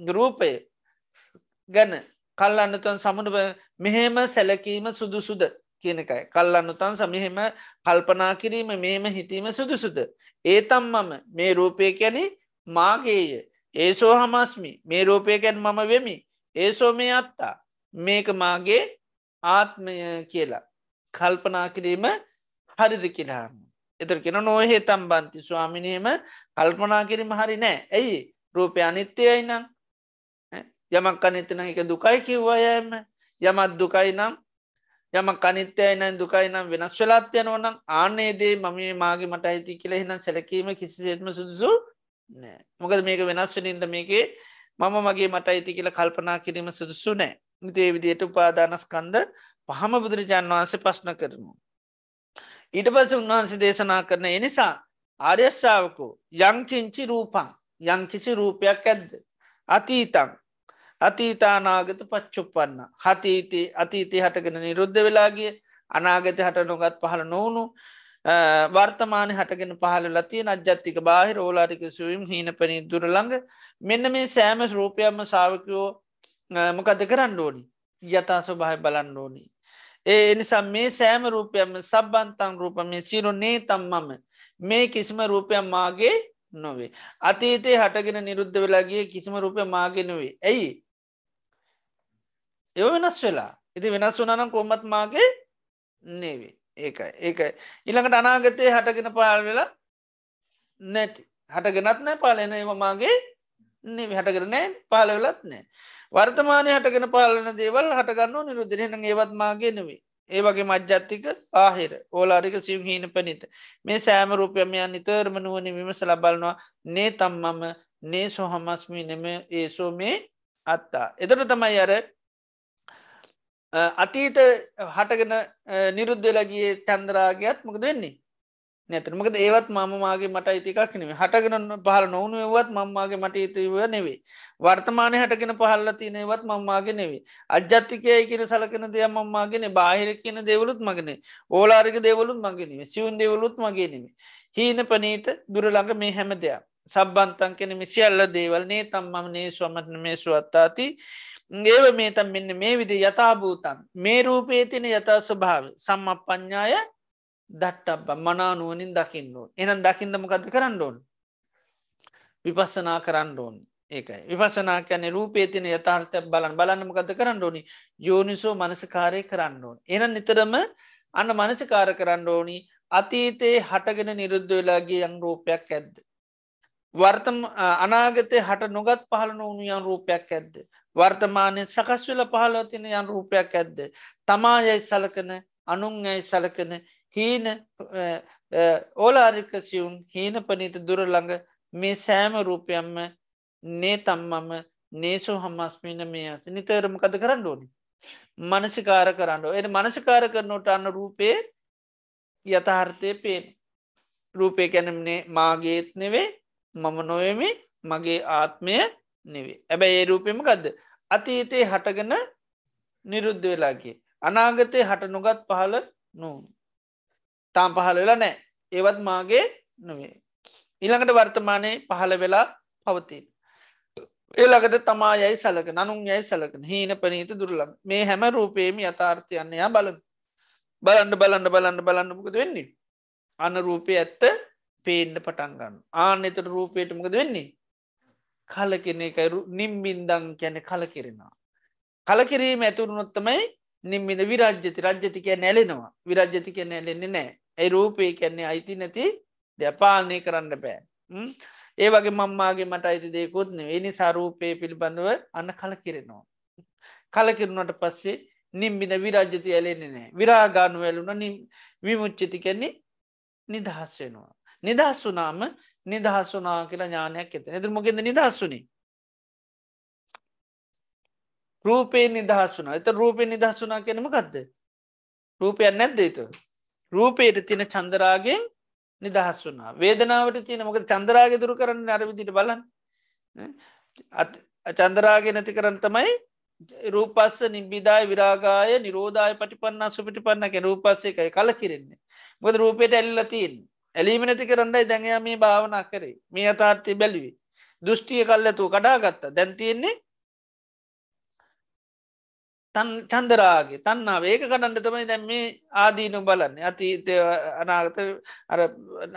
රූපය ගැන කල්ලන්නතන් සමනුව මෙහෙම සැලකීම සුදුසුද කියනකයි කල්ලන්නතන් සමහෙම කල්පනා කිරීම මේම හිතීම සුදුසුද? ඒතම් මම මේ රූපය කැනෙ මාගේය. ඒසෝ හමස්මි. මේ රූපයකැන් මම වෙමි. ඒසෝ මේ අත්තා මේක මාගේ ආත්මය කියලා කල්පනා කිරීම හරිද කියලාම එතර කෙන නොහේ තම්බන්ති ස්වාමිනයම කල්පනා කිරීම හරි නෑ. ඇයි? රූපය අනිත්‍යයයි නම්. යමක් අනිතන එක දුකයි කිව්වයම යමත් දුකයි නම් යම කනිත්‍යය නම් දුකයි නම් වෙනස් වෙලාත් යනවනම් ආනේදේ මම මාගේ මට අයිති කියල හිනම් සැලකීම කිසිසේත්ම සුදුසු නෑ. මොකද මේක වෙනස්වනින්ද මේකේ මම මගේ මට අයිති කියල කල්පනා කිරීම සුදුසු නෑ නිතේ විදියට උපාදානස්කන්ද පහම බුදුරජාන් වහන්සේ පශ්න කරනු. ඊට පස උන්වහන්සේ දේශනා කරන එනිසා ආර්යශ්ාවකෝ යංකිංචි රූපන් යංකිසි රූපයක් ඇද්ද. අතීතං අතීතානාගත පච්චුප්පන්න හතීතේ අතීතය හටගෙන නිරුද්ධ වෙලාගේ අනාගත හට නොගත් පහළ නොවුණු වර්තමාන හටගෙන පහල ලතිය අජ්ජත්තික බාහිර ඕලාරික සුවම් හීන පනි දුරළඟ මෙන්න මේ සෑම රූපයම්ම සාාවකයෝ මොකද කරන්න ඕනි යතා ස්වභාය බලන්න ඕනි. ඒ එනිසා මේ සෑම රූපයම සබ්බන්තන් රූපම සිරු නේ තම්මම මේ කිසිම රූපයක් මාගේ නොවේ. අතීතේ හටගෙන නිරුද්ධ වෙලාගේ කිසිම රූපය මාගේ නොවේ. ඇයි එව වෙනස් වෙලා ඉති වෙනස් වනනම් කොමත් මාගේ නේවේ ඒකයි. ඒකයි ඉළඟට අනාගතය හටගෙන පාල් වෙලා නැති. හටගෙනත් නෑ පාලන ඒම මාගේ නේ හටකර නෑ පාල වෙලත් නෑ වර්තමානය හටගෙන පාලන දේවල් හටගන්න නිරුද්ධරෙන ඒවත් මාගේ නෙවේ ඒ වගේ මජ්ජත්තික ආහිර ඕලාරික සිවහීන පනිත. මේ සෑම රූපයමයන් නිතරම නුවන විමස ලබලනවා නේ තම්මම නේ සොහමස්මි නෙම ඒසෝ මේ අත්තා. එතට තමයි අර අතීත හටගෙන නිරුද්ධලගේ චන්දරාගයක් මොකද වෙන්නේ? නැතර මකද ඒවත් මමගේ මට අයිතිකක් නෙේ හටගෙන පහල නොවුණු ඒවත් මංමාගේ මට ඉතිව නෙවේ වර්තමානය හටගෙන පහල්ල තියනෙවත් මංමාගේ නෙවේ අජ්ජත්තිකය කියන සලකන දෙය මංමාගෙන බාහිර කියන දෙවලුත් මගන ඕලාරික දෙවලුත් මගෙන සිවුන් දෙවලුත් මගේ නෙමේ හීන පනීත දුරළඟ මේ හැම දෙයක්. සබ්බන්තන් කෙන මිසිල්ල දේවල් නේ. තම්මම නේ ස්වමටන මේ සුවත්තාති. ඒව මේ තම් මෙන්න මේ විදි යථභූතන් මේ රූපේ තින යථ ස්වභාව. සම්ම ප්ඥාය දට්ටබ මනානුවනින් දකින්න ඕන්. එනම් දකින්නමකද කරන්න ඕන්? විපස්සනා කරන්න ඕන්. ඒකයි. විපසනා කැන රූපේ තින යථාර්ථය බලන් බලන්නමකද කරන්න ඕනි? යෝනිසෝ මනසකාරය කරන්න ඕන්. එන නිතරම අන්න මනසකාර කරන්න ඕනි. අතීතයේ හටගෙන නිරුද්ධ වෙලාගේ යං රූපයක් ඇද්ද. වර්තම අනාගතය හට නොගත් පහළ නොවුණු යන් රූපයක් ඇද්ද. වර්තමානය සකස්වෙල පහලවතින යන් රූපයක් ඇද්ද. තමායයි සලකන අනුන් ඇයි සලකන හීන ඕලාරික සියුන් හීන පනීත දුරළඟ මේ සෑම රූපයම්ම නේ තම්මම නේසු හමස්මින මේ අත නිතරම කද කරන්න ඕනි? මනසිකාර කරන්න එ මනසිකාර කරනොට අන්න රූපේ යථහර්ථය පේන රූපය කැනම්නේ මාගේත් නෙවේ මම නොයමි මගේ ආත්මය නෙවේ ඇබැයි ඒ රූපෙම ගදද අතීතයේ හටගෙන නිරුද්ධ වෙලාගේ අනාගතය හට නොගත් පහල නූ තාම් පහල වෙලා නෑ ඒවත් මාගේ නොවේ ඉළඟට වර්තමානය පහළ වෙලා පවතින් ඒලකට තමා යයි සලක නනුන් යයි සලකන හීන පනීත දුරලක් මේ හැම රූපේම යථාර්ථයන්නයා බලන. බලන්ඩ බලන්ඩ බලන්න බලන්නමකද වෙන්නේ? අන්න රූපය ඇත්ත පේන්ඩ පටන්ගන්න ආන එතට රූපයටමකද වෙන්නේ? කල කෙනෙ එකයිරු නිම්බින්දං කැන කල කෙරෙනවා කලකිරීම ඇතුරුණොත්තමයි නිම්මිද විරජ්‍යති රජ්‍යතිකය නැලෙනවා විරජ්‍යතිකය නැලෙන්නේ නෑ ඇයි රූපය කැන්නේ අයිති නැති දෙපාලනය කරන්න බෑ. ඒ වගේ මම්මාගේ මට අයිති දෙකුත්න එනි සරූපය පිළිබඳව අන්න කල කිරෙනවා කලකිරුණට පස්සේ නිම්බින විරාජ්‍යති ඇලෙන්නේ නෑ විරාගානු වැලුන විමුච්චති කැන්නේ නිදහස් වෙනවා. නිදහස් වනාම නිදහස් වනා කියලා ඥානයක් ඇත එත මොකෙද නිදහස්සුනේ රූපේ නිදහස් වනා එත රූපය නිදහස් වනා කෙනම ගත්ද රූපයක් නැද්ද එතු රූපයට තින චන්දරාගෙන් නිදහස් වනා වේදනාවට තියෙන මොක චන්දරාග දුරු කරන්න? අරවිදිට බලන් චන්දරාග නැති කරන්න තමයි රූපස්ස නිබිදාය විරාගාය නිරෝධය පටිපන්න සුපිටි පන්නක රූපස්සේ එකයි කල කිරෙන්නේ මොද රූපයට ඇල්ලතින් ඇලීම නැති කරන්නයි දැඟයා මේ භාවනා කරේ. මේ අතාර්ථය බැලිවි. දෘෂ්ටිය කල්ලතු කඩාගත්ත. දැන්තියෙන්නේ චන්දරාගේ තන්නාව ඒක කඩන්ට තමයි දැම් මේ ආදීනු බලන්න. අතීතය අනාගත අර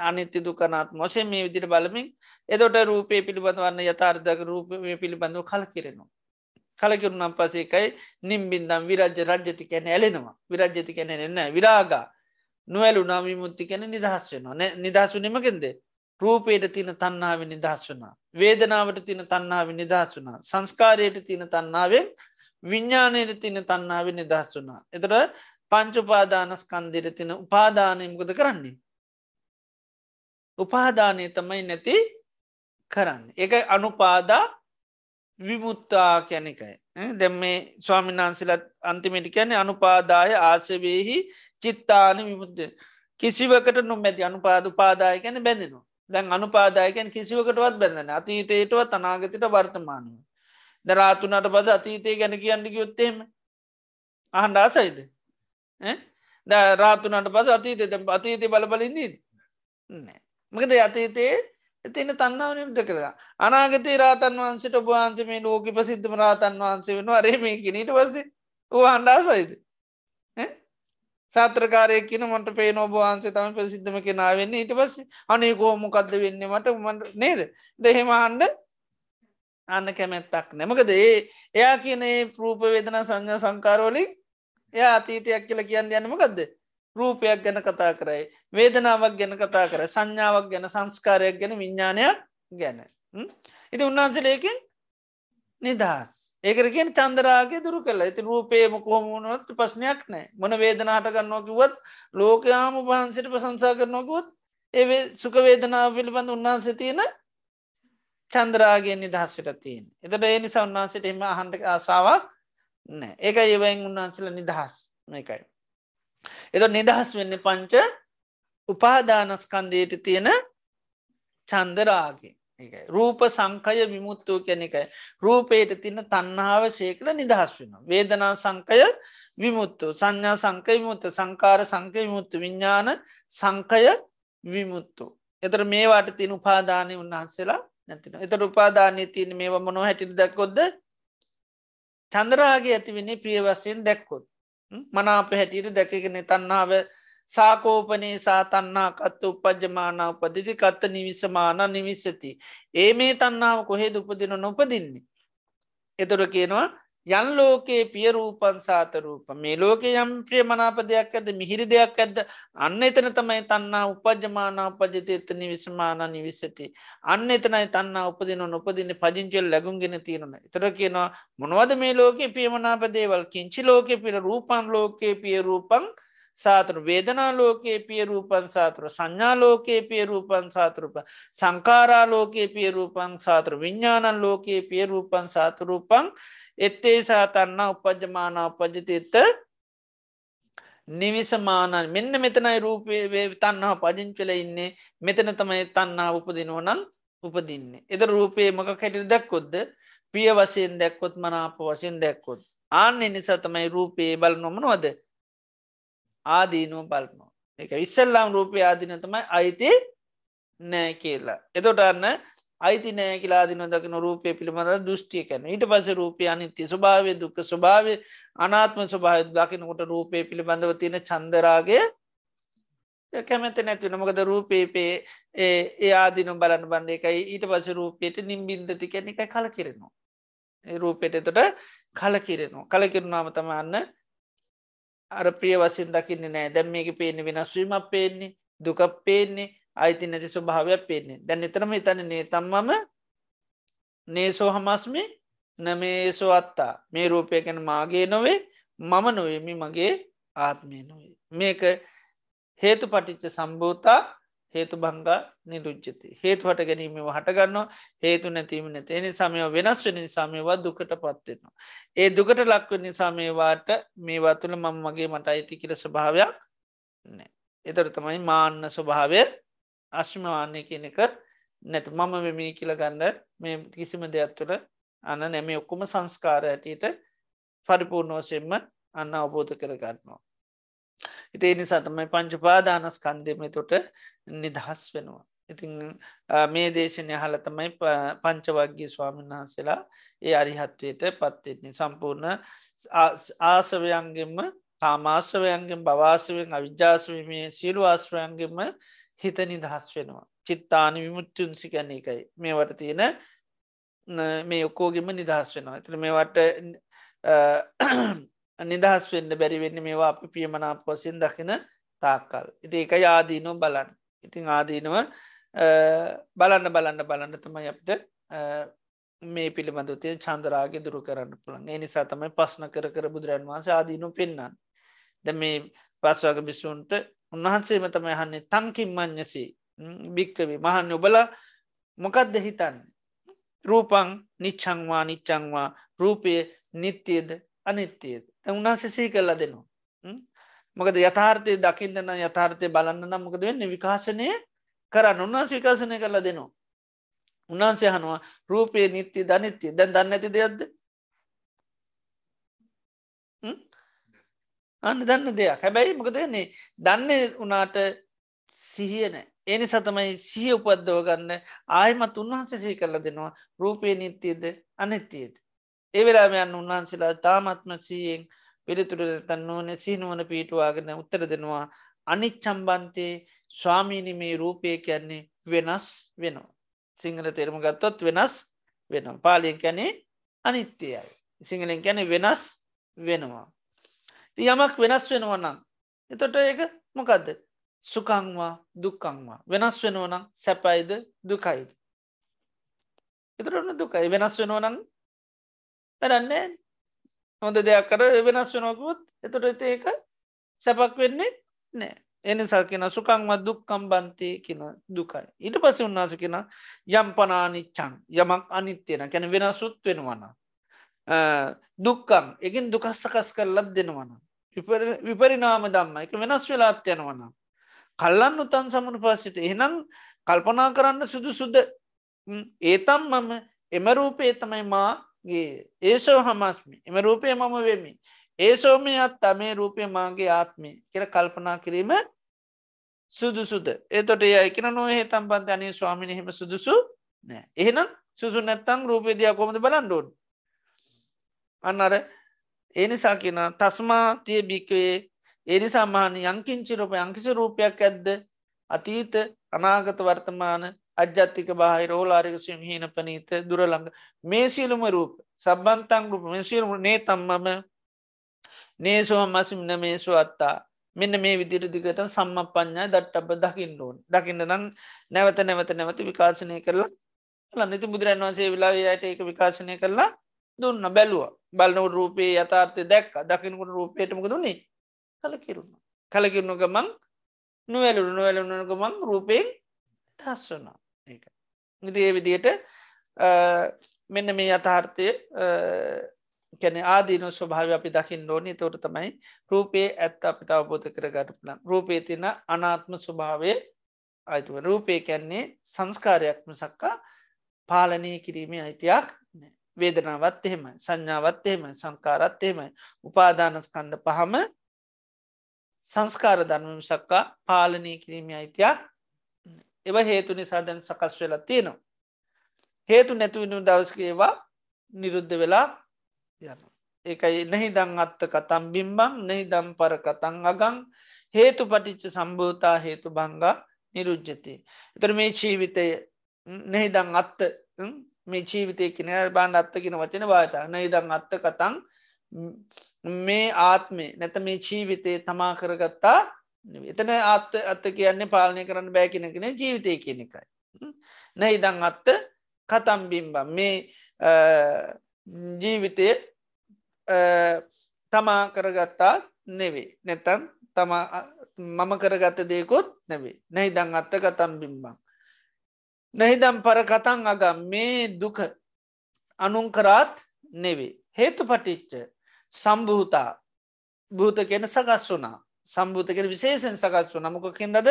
අනිත්‍ය දුකනත් මොසේ මේ විදිට බලමින් එදොට රූපය පිළිබඳවන්න යථාර්ධක රූපය පිළිබඳව කල කිරෙනවා කලකිරුණම් පසේකයි නිම්බින්දම් විරජ්‍ය රජ්‍යති කැන ඇලෙනවා. විරජ්‍යති කැන එන්න විරාගා. නොවැලු නාම මුත්ති කැන නිදහස් වෙනවා. නිදහසු නිමගෙන්ද රූපයට තින තන්නාව නිදහස් වනා වේදනාවට තින තන්නාව නිදහස් වනා සංස්කාරයට තින තන්නාවෙන් විඤ්ඥානයට තින තන්නාව නිදහස් වනා එතට පංචුපාදානස්කන්දිර තින උපාදානයමකොද කරන්නේ? උපාදානය තමයි නැති කරන්න. එක අනුපාදා විමුත්තා කැනෙකයි දැම් මේ ස්වාමිනාන්සිලත් අන්තිමටි කැනෙ අනුපාදාය ආශවයෙහි චිත්තාන විමුත්ද කිසිවකට නොමැති අනුපාද පාදාය කැන බැඳෙනවා. දැන් අනුපාදායකැන් කිසිවකටවත් බැඳන අතීතයටවත් අනාගතයට වර්තමානව දරාතුනට බද අතීතය ගැන කියන්න යොත්තේම අහන්ඩා සයිද ද රාතුනට පස අතීතය අතීතය බලබලින්දීද නෑ. මකද අතීතයේ එතින තන්නාව නිම්ත කරලා. අනාගතේ රාතන් වහන්සට ඔබහන්සේ මේ ලෝක ප්‍රසිද්ධම රාතන් වහන්සේ වෙන අරේමේ කිනීට පස්සේ. ඕ අන්ඩා සයිද සාත්‍රකාරය කියන මට පේ නොබහන්සේ තම ප්‍රසිද්ධම කෙනාවෙන්න ඊට පස්ස අනේ කෝමොකක්ද වෙන්න මට? මට නේද? දෙහෙම හන්ඩ අන්න කැමැත්තක් නැමකද ඒ එයා කියනේ රූප වේදන සංඥා සංකාරෝලින් එයා අතීතයක් කියලා කියන්න යන්නමකක්ද රූපයක් ගැන කතා කරයි වේදනාවක් ගැන කතා කර සංඥාවක් ගැන සංස්කාරයක් ගැන විඤ්ඥානයක් ගැන. ඉති උන්වහන්සලේකින් නිදහස්. ඒකරගෙන් චන්දරාගේ දුරු කල ඇති රූපේම කෝමුණුවත් ප්‍රශ්නයක් නෑ මොන වේදනාට ගන්නෝකිවත් ලෝකයාම වහන්සට ප්‍රසංසා කරනොකුත් ඒ සුකවේදනාව පිළිබඳ උන්වහන්ස තියෙන චන්ද්‍රාගේ නිදහස්සට තියෙන්. එතට ඒ නිසා උන්වහන්සට එම අහන්ට ආසාාවක් නෑ ඒක ඒවයින් උන්වහන්සල නිදහස් එකයි. එත නිදහස් වෙන්න පංච උපාදානස්කන්දයට තියෙන චන්දරාගේ රූප සංකය විමුත්තෝ කැන එකයි. රූපයට තින්න තන්නාව සේකල නිදහස් වෙන වේදනා සංකය විමුත්තු සංඥා සංකය විමුත්ත සංකාර සංකය විමුත්තු විඤ්ඥාන සංකය විමුත්තු එතර මේවාට තින උපාදානය උන්වහන්සේලා නැතින එතට උපාදානය තියන මේව මොනො හැටිට දැක්කොද්ද චන්දරාගේ ඇතිවෙන්නේ ප්‍රිය වසයෙන් දැක්කොත්. මනාප හැටියට දැකගෙන තන්නාව සාකෝපනේ සාතන්නා කත්ත උපජමානා උපදිති කත්ත නිවිසමාන නිවිස්සති. ඒ මේ තන්නාව කොහෙද උපදින නොපදින්නේ. එතොර කියනවා යන් ලෝකයේ පියරූපන් සාතරූප මේ ලෝක යම් ප්‍රිය මනාප දෙයක් ඇද මිහිරි දෙයක් ඇද අන්න එතන තමයි තන්නා උපජමානා උපජත එත නිවිසමාන නිවිස්සති. අන්න එතනයි තන්නා උපදින නොපදින පජිංචල් ලැගුන්ගෙන තියෙනන. එතර කියනවා මොනවද මේ ලෝක පියමනාප දේවල් කිංචි ලෝක පිර රූපන් ලෝකයේ පිය රූපන් සාතුර වේදනා ලෝකයේ පිය රූපන් සාතුර සංඥා ලෝකයේ පිය රූපන් සාතුරූප සංකාරා ලෝකයේ පිය රූපන් සාතුර විඤ්ඥානන් ලෝකයේ පිය රූපන් සාතුරූපන් එත්තේ සාතන්න උපජමාන උපජතිත නිවිසමානන් මෙන්න මෙතනයි රූපය තන්නා පජංචල ඉන්නේ. මෙතන තමයි තන්නා උපදිනුවනන් උපදින්නේ. එද රූපයේ මක කැටිල් දැක්කොද්ද පිය වසයෙන් දැක්කොත් මනාප වසයෙන් දැක්කොත්. ආන්න නිසා තමයි රූපයේ බල නොමනවද ආදීනුව බලනවා. එක ඉස්සල්ලාම් රූපය ආදින තමයි අයිති නෑ කියලා. එතොට අන්න අයිති නෑ කියලා දින දකින රූපය පිළිබඳ දෘෂ්ටිය කැන ඊට පස රූපය අනිත්‍ය ස්වභාවය දුක්ක ස්වභාවය අනාත්ම ස්වභාව දකිනකොට රූපය පිළිබඳව තියෙන චන්දරාගේ කැමැත නැතිවන මොකද රූපේපේ ඒ ආදින බලන්න බන්න එකයි. ඊට පස රූපයට නිම්බින්දති කැන එකයි කල කිරෙනවා රූපයට එතොට කල කිරෙනවා කල කිරුණාම තමන්න අර ප්‍රිය වසින් දකින්න නෑ. දැම් මේක පේන්නේ වෙනස්වීමක් පේන්නේ දුකක් පේන්නේ අයිති නැති ස්වභාවයක් පේන්නේ. දැන් එතරම හිතන නේ තම්මම නේසෝ හමස්මි නමේසෝ අත්තා. මේ රූපය ගැන මාගේ නොවේ මම නොවේමි මගේ ආත්මය නොවේ. මේක හේතු පටිච්ච සම්භූතා හේතු බංගා නිරුච්චති හේතුවට ගැනීම හටගන්නවා හේතු නැතිීම නැත එනි සමය වෙනස් වෙන නිසාමයවා දුකට පත්වෙනවා. ඒ දුකට ලක්ව නිසාමේවාට මේවා තුළ මම මගේ මට අයිති කියල ස්වභාවයක් නෑ. එතර තමයි මාන්න ස්වභාවය අශ්මවාන්‍ය කියන එක නැත මම වෙමී කියල ගන්න මේ කිසිම දෙයක් තුළ අන්න නැම ඔක්කොම සංස්කාර ඇටට පරිපූර්ණ වසයෙන්ම අන්න අවබෝධ කරගන්නවා. ඉතිේ නිසා තමයි පංචපාදානස් කන්දෙම තොට නිදහස් වෙනවා. ඉතිං මේ දේශනය හල තමයි පංචවක්ගේ ස්වාමීන් වහන්සේලා ඒ අරිහත්වයට පත්වෙන්නේ සම්පූර්ණ ආසවයන්ගෙන්ම කාමාසවයන්ගෙන් බවාසවෙන් අවිද්‍යාසවීමේ සියලු ආශ්‍රයන්ගෙන්ම හිත නිදහස් වෙනවා. චිත්තාන විමුත්තුන්සි ගැන එකයි මේවට තියෙන මේ ඔක්කෝගෙම නිදහස් වෙනවා. ඇතර මේවට නිදහස් වෙන්න බැරිවෙන්න මේවා අපි පියමනාප වසින් දකින තාක්කල්. ඉති එක යාදීනෝ බලන්න. ඉතිං ආදීනව බලන්න බලන්න බලන්න තමයි අපට මේ පිළිබඳ තිය චන්දරාගේ දුරු කරන්න පුළන් එනිසා තමයි පස්න කර කර බුදුරන් වන්ස ආදීනු පෙන්න්නන්. ද මේ පස්වග බිස්සුන්ට උන්වහන්සේම තම හන්නේ තංකින් මං්ඥසී භික්කවී මහන්න ඔබල මොකක්ද හිතන්න. රූපං නිච්චංවා නිච්චංවා රූපය නිත්‍යයද අනිත්‍යයද උන්හන්සේ සී කරලා දෙනවා. මොකද යථාර්ථය දකින්නන යථාර්ථය බලන්න නම් මොකද වෙන්න? විකාශනය කරන්න. උන්වන්ස විකාශනය කරලා දෙනවා. උන්වන්සේ හනවා රූපය නිත්‍ය ධනිත්‍ය දැන් දන්න ඇති දෙයක්ද? අන්න දන්න දෙයක්. හැබැයි මොකද වෙන්නේ? දන්නේ උනාට සිහියන එනි සතමයි සිය උපද්දව ගන්න ආයමත් උන්වහන්සේ සී කරලා දෙනවා. රූපය නිත්‍යයද අනිත්‍යයද ඒවෙලාමයන් උන්වහන්සේලා තාමත්ම සීයෙන් පිළිතුර තන්නවන සිහිනුවන පීටවාගෙන උත්තර දෙනවා අනිත් චම්බන්තයේ ස්වාමීනි මේ රූපය කියන්නේ වෙනස් වෙනවා. සිංහල තෙරම ගත්තොත් වෙනස් වෙනම් පාලියෙන් කැනේ අනිත්‍යයයි. සිංහලෙන් කැනෙ වෙනස් වෙනවා. යමක් වෙනස් වෙනවනම් එතොට ඒක මොකක්ද සුකංවා දුක්කංවා වෙනස් වෙනවනම් සැපයිද දුකයිද. එතරන්න දුකයි වෙනස් වෙනවනම් වැඩන්නේ හොඳ දෙයක් කර වෙනස් වෙනකුත් එතොට ඒක සැපක් වෙන්නේ නෑ එනිසා කියෙන සුකංවත් දුක්කම් බන්තය කියන දුකයි. ඊට පස උන්නාස කියෙන යම් පනානිච්චන් යමක් අනිත්‍යයන කැන වෙනසුත් වෙනවන. දුක්කම් එකින් දුකස්සකස් කරලත් දෙනවන. විපරිනාම දම්ම එක වෙනස් වෙලාත් යනවන. කල්ලන්න උතන් සමන පසිට එහනම් කල්පනා කරන්න සුදු සුද්ද ඒතම් මම එම රූපේ තමයි මා ගේ ඒසෝ හමස්මි. එම රූපය මම වෙමි. ඒ සෝමය අත් අමේ රූපය මාගේ ආත්මය කියර කල්පනා කිරීම සුදුසුද? ඒතොට ඒ එකන නොහේ තම්පන්ත අනේ ස්වාමිනි හෙම සුදුසු නෑ. එහෙනම් සුසු නැත්තං රූපේදයක් කොමද බලන්ඩෝන් අන්න අර ඒනිසා කියන තස්මා තිය භික්වේ ඒනි සාමාන යංකින්චි රූප යංකිසි රූපයක් ඇද්ද? අතීත අනාගත වර්තමාන අජ්‍යත්තික බාහි රෝලාරික සිම්හීන පනීත දුරළඟ මේ සියලුම රූප සබන්තං රූප මෙසිරුම නේ තම්මම නේසුව මසිම්න මේසු අත්තා. මෙන්න මේ විදිරදිකට සම්ම පඥා දට් අප දකිින් ඕන්. දකින්න නම් නැවත නැවත නැවති විකාශනය කරලා නති බුදුරන් වන්සේ වෙලායට ඒක විකාශනය කරලා දුන්න බැලුව. බලනව රූපේ යථාර්ථය දැක් දකිනකුට රූපේටමක දුන්නේ කල කිරුණ කලකිරුණු ගමන් නුවැලුණු නොවැලුණු ගමන් රූපයෙන් හස් වනා ඒ ඉදේ විදියට මෙන්න මේ යථාර්ථය කැන ආදීන ස්වභාව අපි දකිින් ඕෝනි. තවට තමයි රූපයේ ඇත්ත අපිට අවබෝධ කරගට පලන් රූපේ තින අනාත්ම ස්වභාවය අයිතුව රූපය කැන්නේ සංස්කාරයක්ම සක්කා පාලනය කිරීමේ අයිතියක් වේදනාවත් එහෙම සංඥාවත් එහෙම සංකාරත් එහෙමයි. උපාදානස්කන්ද පහම සංස්කාර ධර්මම සක්කා පාලනය කිරීමේ අයිතියක් එව හේතු නිසා දැන් සකස් වෙලා තියෙනවා. හේතු නැතුවනු දවස්කේවා නිරුද්ධ වෙලා යන ඒකයි නැහි දං අත්ත කතම් බිම්බං නැහි දම් පර කතං අගං. හේතු පටිච්ච සම්භූතා හේතු බංගා නිරුජ්ජති. එතර මේ ජීවිතය නැහි දං අත්ත මේ ජීවිතය කියන බාණ්ඩ අත්තගෙන වචන වාත නැහි දං අත්ත කතං මේ ආත්මේ නැත මේ ජීවිතය තමා කරගත්තා එතන අත්ත අත්ත කියන්නේ පාලනය කරන්න බෑ කෙනගෙන ජීවිතය කියන එකයි. නැහි දං අත්ත කතම්බිම්බ මේ ජීවිතය තමා කරගත්තා නෙවේ නැතන් මම කරගත දෙයකොත් නැවේ නැහි දං අත්ත කතම් බිම්බං. නැහිදම් පර කතන් අගම්. මේ දුක අනුන්කරාත් නෙවේ. හේතු පටිච්ච සම්භූතා. භූත කෙන සකස් වනා සම්භූත කෙන විශේෂෙන් සකස් වන මොකකින්දද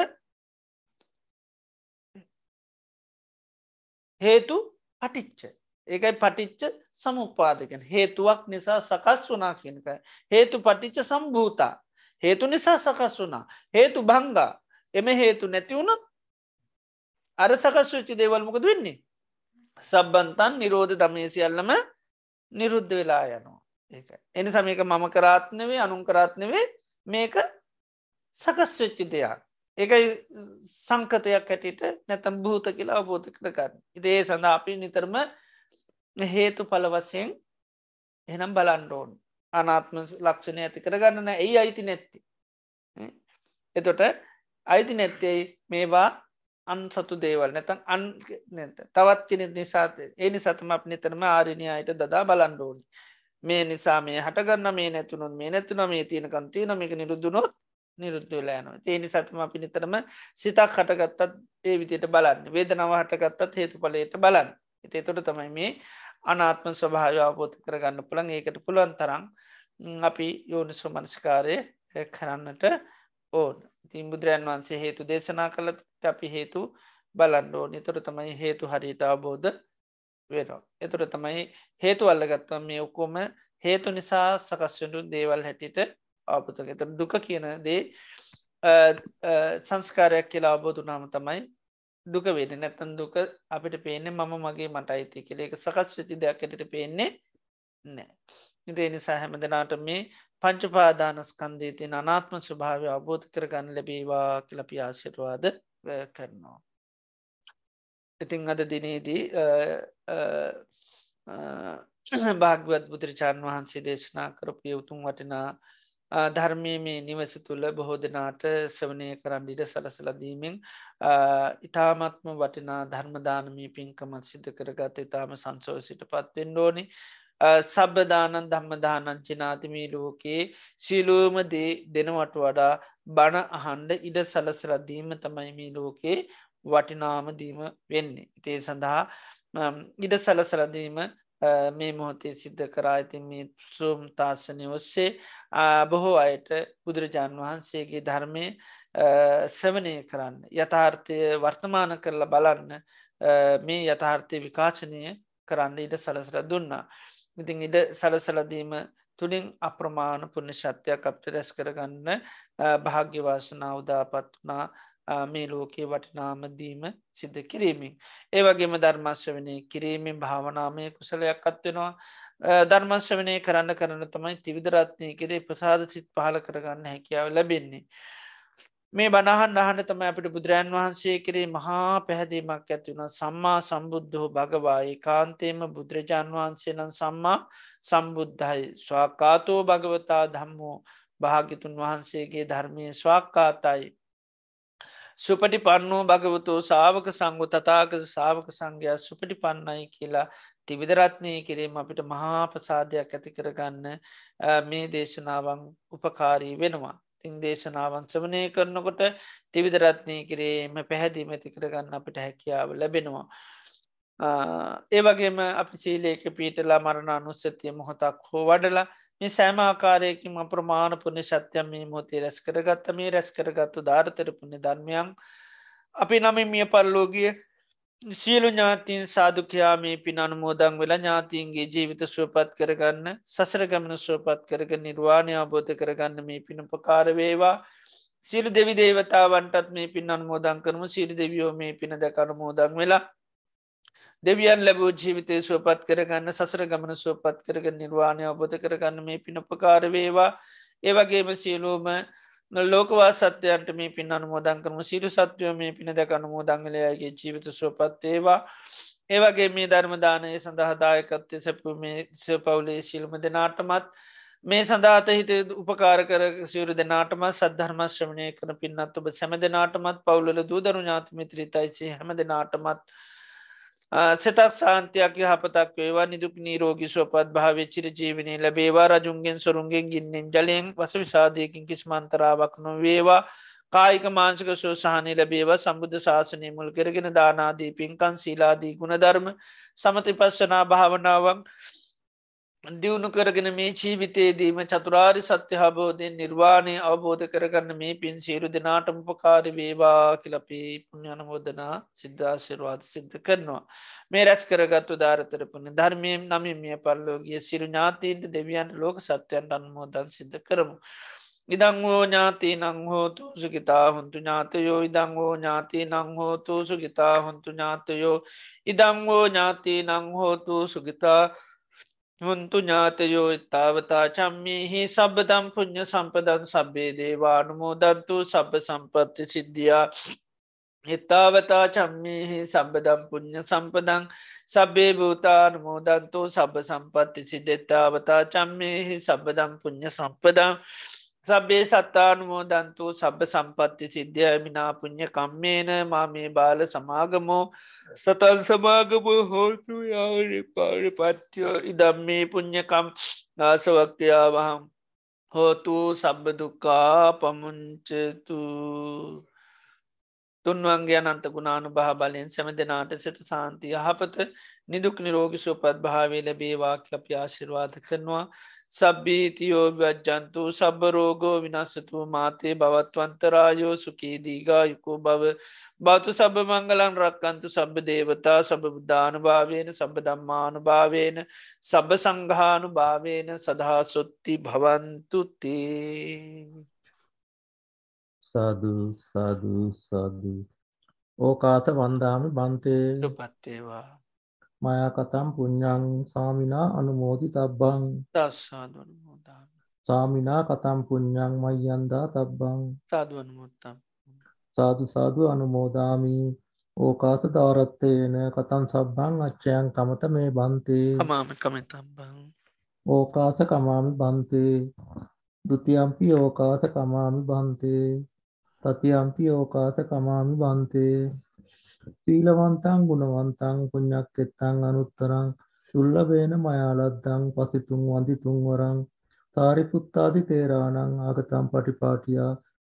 හේතු පටිච්ච. ඒකයි පටිච්ච සමුපාදකෙන් හේතුවක් නිසා සකස් වනා කියනක හේතු පටිච්ච සම්භූතා. හේතු නිසා සකස් වනා හේතු බංගා එම හේතු නැතිවුණොත් අර සකස් වෙච්චි දේවල්මකද වෙන්නේ? සබ්බන්තන් නිරෝධ දමේසියල්ලම නිරුද්ධ වෙලා යනවා. ඒ එනි සමයක මම කරාත්නවේ අනුන් කරාත්නවේ මේක සකස් වෙච්චි දෙයක් ඒකයි සංකතයක් හැටිට නැතම් භූත කියලා අවබෝධ කරගන්න. ඉදේ සඳ අපි නිතරම හේතු පල වසයෙන් එනම් බලන්ඩෝන් අනාත්ම ලක්ෂණය ඇති කරගන්නන ඇයි අයිති නැත්ති. එතොට අයිති නැත්තෙයි මේවා අන් සතු දේවල් නැතන් අන් තවත් කෙනෙ නිසාත ඒනි සතම අප නිතරම ආරණය අයට දදා බලන්ඩෝනි මේ නිසා මේ හටගන්න මේ නැතුනොත් මේ නැතුන මේ තියෙනකන්තිය නමික නිරුදුනොත් නිරුද්ධ වෙලායනවා ඒනි සතම අපි නිතරම සිතක් හටගත්තත් ඒ විදියට බලන්න. වේදනව හටගත්තත් හේතු පලයට බලන්න එතේ තොට තමයි මේ අනාත්ම ස්වභාව අවබෝධ කරගන්න පුළන් ඒකට පුළුවන් තරම් අපි යෝනිසු මනස්කාරය කරන්නට ඕන්. තින් බුදුරන් වන්සේ හේතු දේශනා කළ අපි හේතු බලන්ඩෝ නිතොර තමයි හේතු හරිට අවබෝධ වෙනවා. එතුර තමයි හේතු අල්ලගත්තම මේ ඔක්කොම හේතු නිසා සකස්වඩු දේවල් හැටිට ආපතක එත දුක කියන දේ සංස්කාරයක් කියලා අවබෝධ නාම තමයි දුක වෙන නැතන් දුක අපිට පේන්නේ මම මගේ මට අයිති කෙළ එක සකස් වෙති දෙයක්කට පේන්නේ නෑ. ඉදේ නිසා හැම දෙනාට මේ පංචපාදානස්කන්දේ තින් අනාත්ම ස්වභාවය අවබෝධ කරගන්න ලැබේවා කියලපි ආශිරවාද කරනවා. ඉතිං අද දිනේදී භාගවත් බුදුරජාණන් වහන්සේ දේශනා කරපය උතුම් වටිනා ධර්මය මේ නිවස තුළ බොහෝ දෙනාට සවනය කරන්න ඉඩ සලසලදීමෙන් ඉතාමත්ම වටිනා ධර්මදානමී පින්කමත් සිද්ධ කරගත ඉතාම සංසෝසිට පත්වෙන් ඕනි සබදානන් ධම්මදානං චිනාතිමී ලෝකයේ සිලූම දේ දෙනවට වඩා බණ අහන්ඩ ඉඩ සලසලදීම තමයි මේ ලෝකයේ වටිනාම දීම වෙන්නේ. ඉතේ සඳහා ඉඩ සලසලදීම මේ මොහොතේ සිද්ධ කරා ඇතින් මේ සූම් තාශනය ඔස්සේ බොහෝ අයට බුදුරජාණන් වහන්සේගේ ධර්මය සවනය කරන්න. යථාර්ථය වර්තමාන කරලා බලන්න මේ යථාර්ථය විකාශනය කරන්න ඉඩ සලසර දුන්නා. ඉතින් ඉඩ සලසලදීම තුළින් අප්‍රමාණ පුුණ ශත්‍යයක් අපට රැස් කරගන්න භාග්‍යවාසනා උදාපත් වනා මේ ලෝකයේ වටිනාමදීම සිද්ධ කිරීමෙන්. ඒවගේම ධර්මශ්‍රවනය කිරීමෙන් භාවනාමය කුසලයක් අත්වෙනවා ධර්මශ්‍රවනය කරන්න කරන්න තමයි තිවිදරත්නය කෙරේ ප්‍රසාද සිත් පහල කරගන්න හැකියාව ලැබෙන්නේ. මේ බණහන් අහන්න තම අපිට බුදුරන් වහන්සේ කරේ මහා පැහැදීමක් ඇතිවුණ සම්මා සම්බුද්ධහෝ භගවායි කාන්තේම බුදුරජාන් වහන්සේ නම් සම්මා සම්බුද්ධයි ස්වාකාතෝ භගවතා ධම්මෝ භාගිතුන් වහන්සේගේ ධර්මය ස්වාක්කාතයි සුපටි පන්නෝ භගවතෝ සාවක සංගු තතාක සාවක සංඝයා සුපටි පන්නයි කියලා තිවිදරත්නය කිරීම අපිට මහා ප්‍රසාධයක් ඇති කරගන්න මේ දේශනාවන් උපකාරී වෙනවා. තිං දේශනාවන් සමනය කරනකොට තිවිදරත්නය කිරීම පැහැදිීම ඇති කරගන්න අපිට හැකියාව ලැබෙනවා. ඒ වගේම අපි සීලේක පීටලා මරණ අනුස්සතිය මොහොතක් හෝ වඩලා මේ සෑම ආකාරයකින් අප්‍රමාණ පුුණ ශත්‍යයම් මේ මොතේ රැස් කරගත්ත මේ රැස් කරගත්තු ධාරතර පුුණ ධර්මයන් අපි නමින් මිය පරලෝගිය සියලු ඥාතින් සාධකයා මේ පින් අනුමෝදං වෙලා ඥාතින්ගේ ජීවිත සුවපත් කරගන්න සසර ගමන සුවපත් කරග නිර්වාණය අබෝධ කරගන්න මේ පින උපකාරවේවා සියලු දෙවි දේවතාවන්ටත් මේ පින් අනුමෝදං කරම. සිරි දෙවියෝ මේ පින දැක අනුමෝදං වෙලා දෙවියන් ලැබූ ජීවිතය සුවපත් කරගන්න සසර ගමන සුවපත් කරග නිර්වාණය අබෝධ කරගන්න මේ පින උපකාරවේවා ඒවගේම සියලූම ලෝකවා සත්‍යයන්ට මේ පින් අනුමෝදන් කරම. සිරු සත්වය මේ පින දැක අනුමෝදංගලයාගේ ජීවිත සුවපත් ඒවා ඒවගේ මේ ධර්මදානය සඳහදායකත්වය සැපු මේ පවුලේ සිල්ම දෙනාටමත් මේ සඳාත හිත උපකාර කර සිවරු දෙනාටම සද්ධර්මශ්‍රමණය කන පින්නත් ඔබ සැම දෙනාටමත් පවුලල දූදරු ඥාතමිත්‍රීතයිසේ හැම දෙනාටමත් සතක් සාන්තයක් හපතක් වේවා නිදුක් නීරෝගි සුවපත් භාව චිර ජීවනී ලැබේවා රජුන්ගෙන් සොරුන්ගෙන් ගින්නෙන් ජලයෙන් වස විසාධයකින් කිස්මන්තරාවක් නොවේවා කායික මාංසක සෝසාහනය ලැබේවා සම්බුද්ධ ශාසනය මුල් කරගෙන දානාදී පින්කන් සීලාදී ගුණධර්ම සමති පස්සනා භාවනාවක් දියුණු කරගෙන මේ ජීවිතයේදීම චතුරාරි සත්‍ය හබෝධයෙන් නිර්වාණය අවබෝධ කරගන්න මේ පින් සීරු දෙනාටම උපකාරි වේවා කිලපී පුුණ්ඥනමෝදනා සිද්ධාශිරවාද සිද්ධ කරනවා. මේ රැස් කරගත්තු ධාරතරපුන ධර්මයම් නමිමිය පල්ලෝගිය සිරු ඥාතීන්ට දෙවියන්ට ලෝක සත්‍යයන්ට අන්මෝදන් සිද්ධ කරමු. ඉදංවෝ ඥාති නංහෝතු සුගිතා හොන්තු ඥාතයෝ ඉදංවෝ ඥාති නංහෝතු සුගිතා හොන්තු ඥාතයෝ ඉදංවෝ ඥාති නංහෝතු සුගිතා හොන්තු ඥාතයෝ ඉත්තාවතා චම්මිහි සබදම් පුුණ්්‍ය සම්පදන් සබ්බේ දේවානුමෝදන්තු සබ සම්පත්ති සිද්ධියා. එත්තාවතා චම්මිහි සබදම් පුුණ්්‍ය සම්පදං සබේ භූතානුමෝදන්තු සබ සම්පත්ති සිද්ධෙත්තාවතා චම්මිහි සබදම් පුුණ්්‍ය සම්පදං සබේ සත්තානුමෝදන්තු සබ සම්පත්ති සිද්ධිය මිනා පුුණ්්‍ය කම්මේන මා මේ බාල සමාගමෝ සතන් සමාගම හෝතු යාරි පාරිපත්්‍යයෝ ඉදම් මේ පුං්ඥකම් නාසවක්තියාවහම් හෝතු සබ්බදුකා පමුංචතු තුන්වන්ගේ අනන්ත ගුණානු භා බලයෙන් සැම දෙනාට සිත සාන්තිය හපත නිදුක් නිරෝගි සුපත් භාවේ ලැබේවා කලප ආශිර්වාද කරනවා. සබ්බීතියෝ වජ්ජන්තු සබරෝගෝ විනස්සතු මාතේ බවත්වන්තරායෝ සුකීදීගා යුකෝ බව බෞතු සබ මංගලන් රක්කන්තු සබ දේවතා සබ බුද්ධානු භාවේන සබ දම්මානු භාවේන සබ සංඝානු භාවේන සදහා සොත්ති භවන්තුතේ. සාදු සාදු සාදු. ඕකාත වන්දාමි බන්තේ. පත්තේවා මයාකතම් පුඤ්ඥං සාමිනා අනුමෝදි තබ්බං දස්සාදනමෝදාන සාමිනා කතම් පුඤ්ඥං මයියන්දා තබ්බං. සාදුවනමුත්තම් සාදු සාදු අනුමෝදාමි. ඕකාත දාරත්තයන කතන් සබ්බං අච්චයන් කමත මේ බන්තේ. හමාම කමතම්බං ඕකාස කමාමි බන්තේ. දුතියම්පි ඕකාස කමාමි බන්තේ තතියම්පි ඕකාස කමාමි බන්තේ. සීලවන්තං ගුණවන්තං පුඤ්ඤක් එත්තං අනුත්තරං සුල්ලබේන මයාලද්දං පසිතුන් වන්දිතුන් වරං සාරිපුත්තාදි තේරාණං ආගතම් පටිපාටියා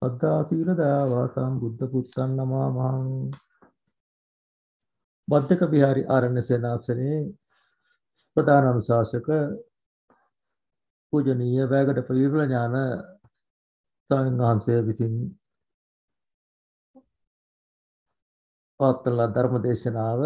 අද්දා සීල දයාවාසං බුද්ධ පුත්තං නමාමහං. බද්ධක විහාරි ආරණ්‍ය සේනාසනයේ ප්‍රධාන අනුශාසක පූජනීය වැගඩ පවිරුල ඥාන ස්වාමීන් වහන්සේ විසින් පවත්වන ධර්ම දේශනාව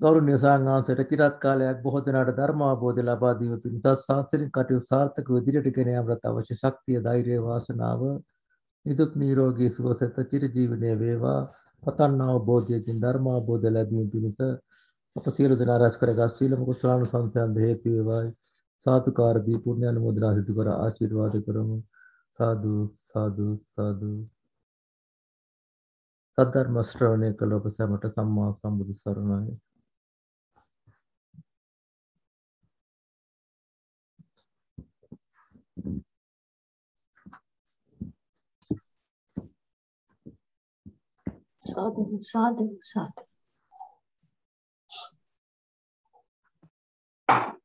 ගෞරවනීය සාංගාන්සයට চিරත් කාලයක් බොහෝ දෙනාට ධර්ම අවබෝධය ලබා දීම පිණිස සාසනික කටයුතු සාර්ථකව ඉදිරියට ගෙන යාමට අවශ්‍ය ශක්තිය ධෛර්යය වාසනාව නිදුක් නිරෝගී සුවසත චිර ජීවනයේ වේවා. පතන් අවබෝධයකින් ධර්ම අවබෝධය ලැබීම පිණිස අප සියලු දෙනා රැස් කරගත් සීලම කුසලානුසංසයන් හේතු වේවායි. සාතුකාර දී පුණ්‍ය අනුමෝදනා සිදු කර ආශිර්වාද කරමු. සාදු සාදු සාදු. සද්ධර්ම ශ්‍රවණය කළ ඔබ සැමට සම්මා සම්බුදු සරණයි. සාදු සාදු සාදු. Thank you.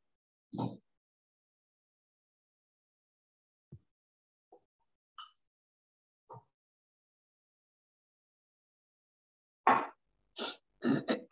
Mm-hmm.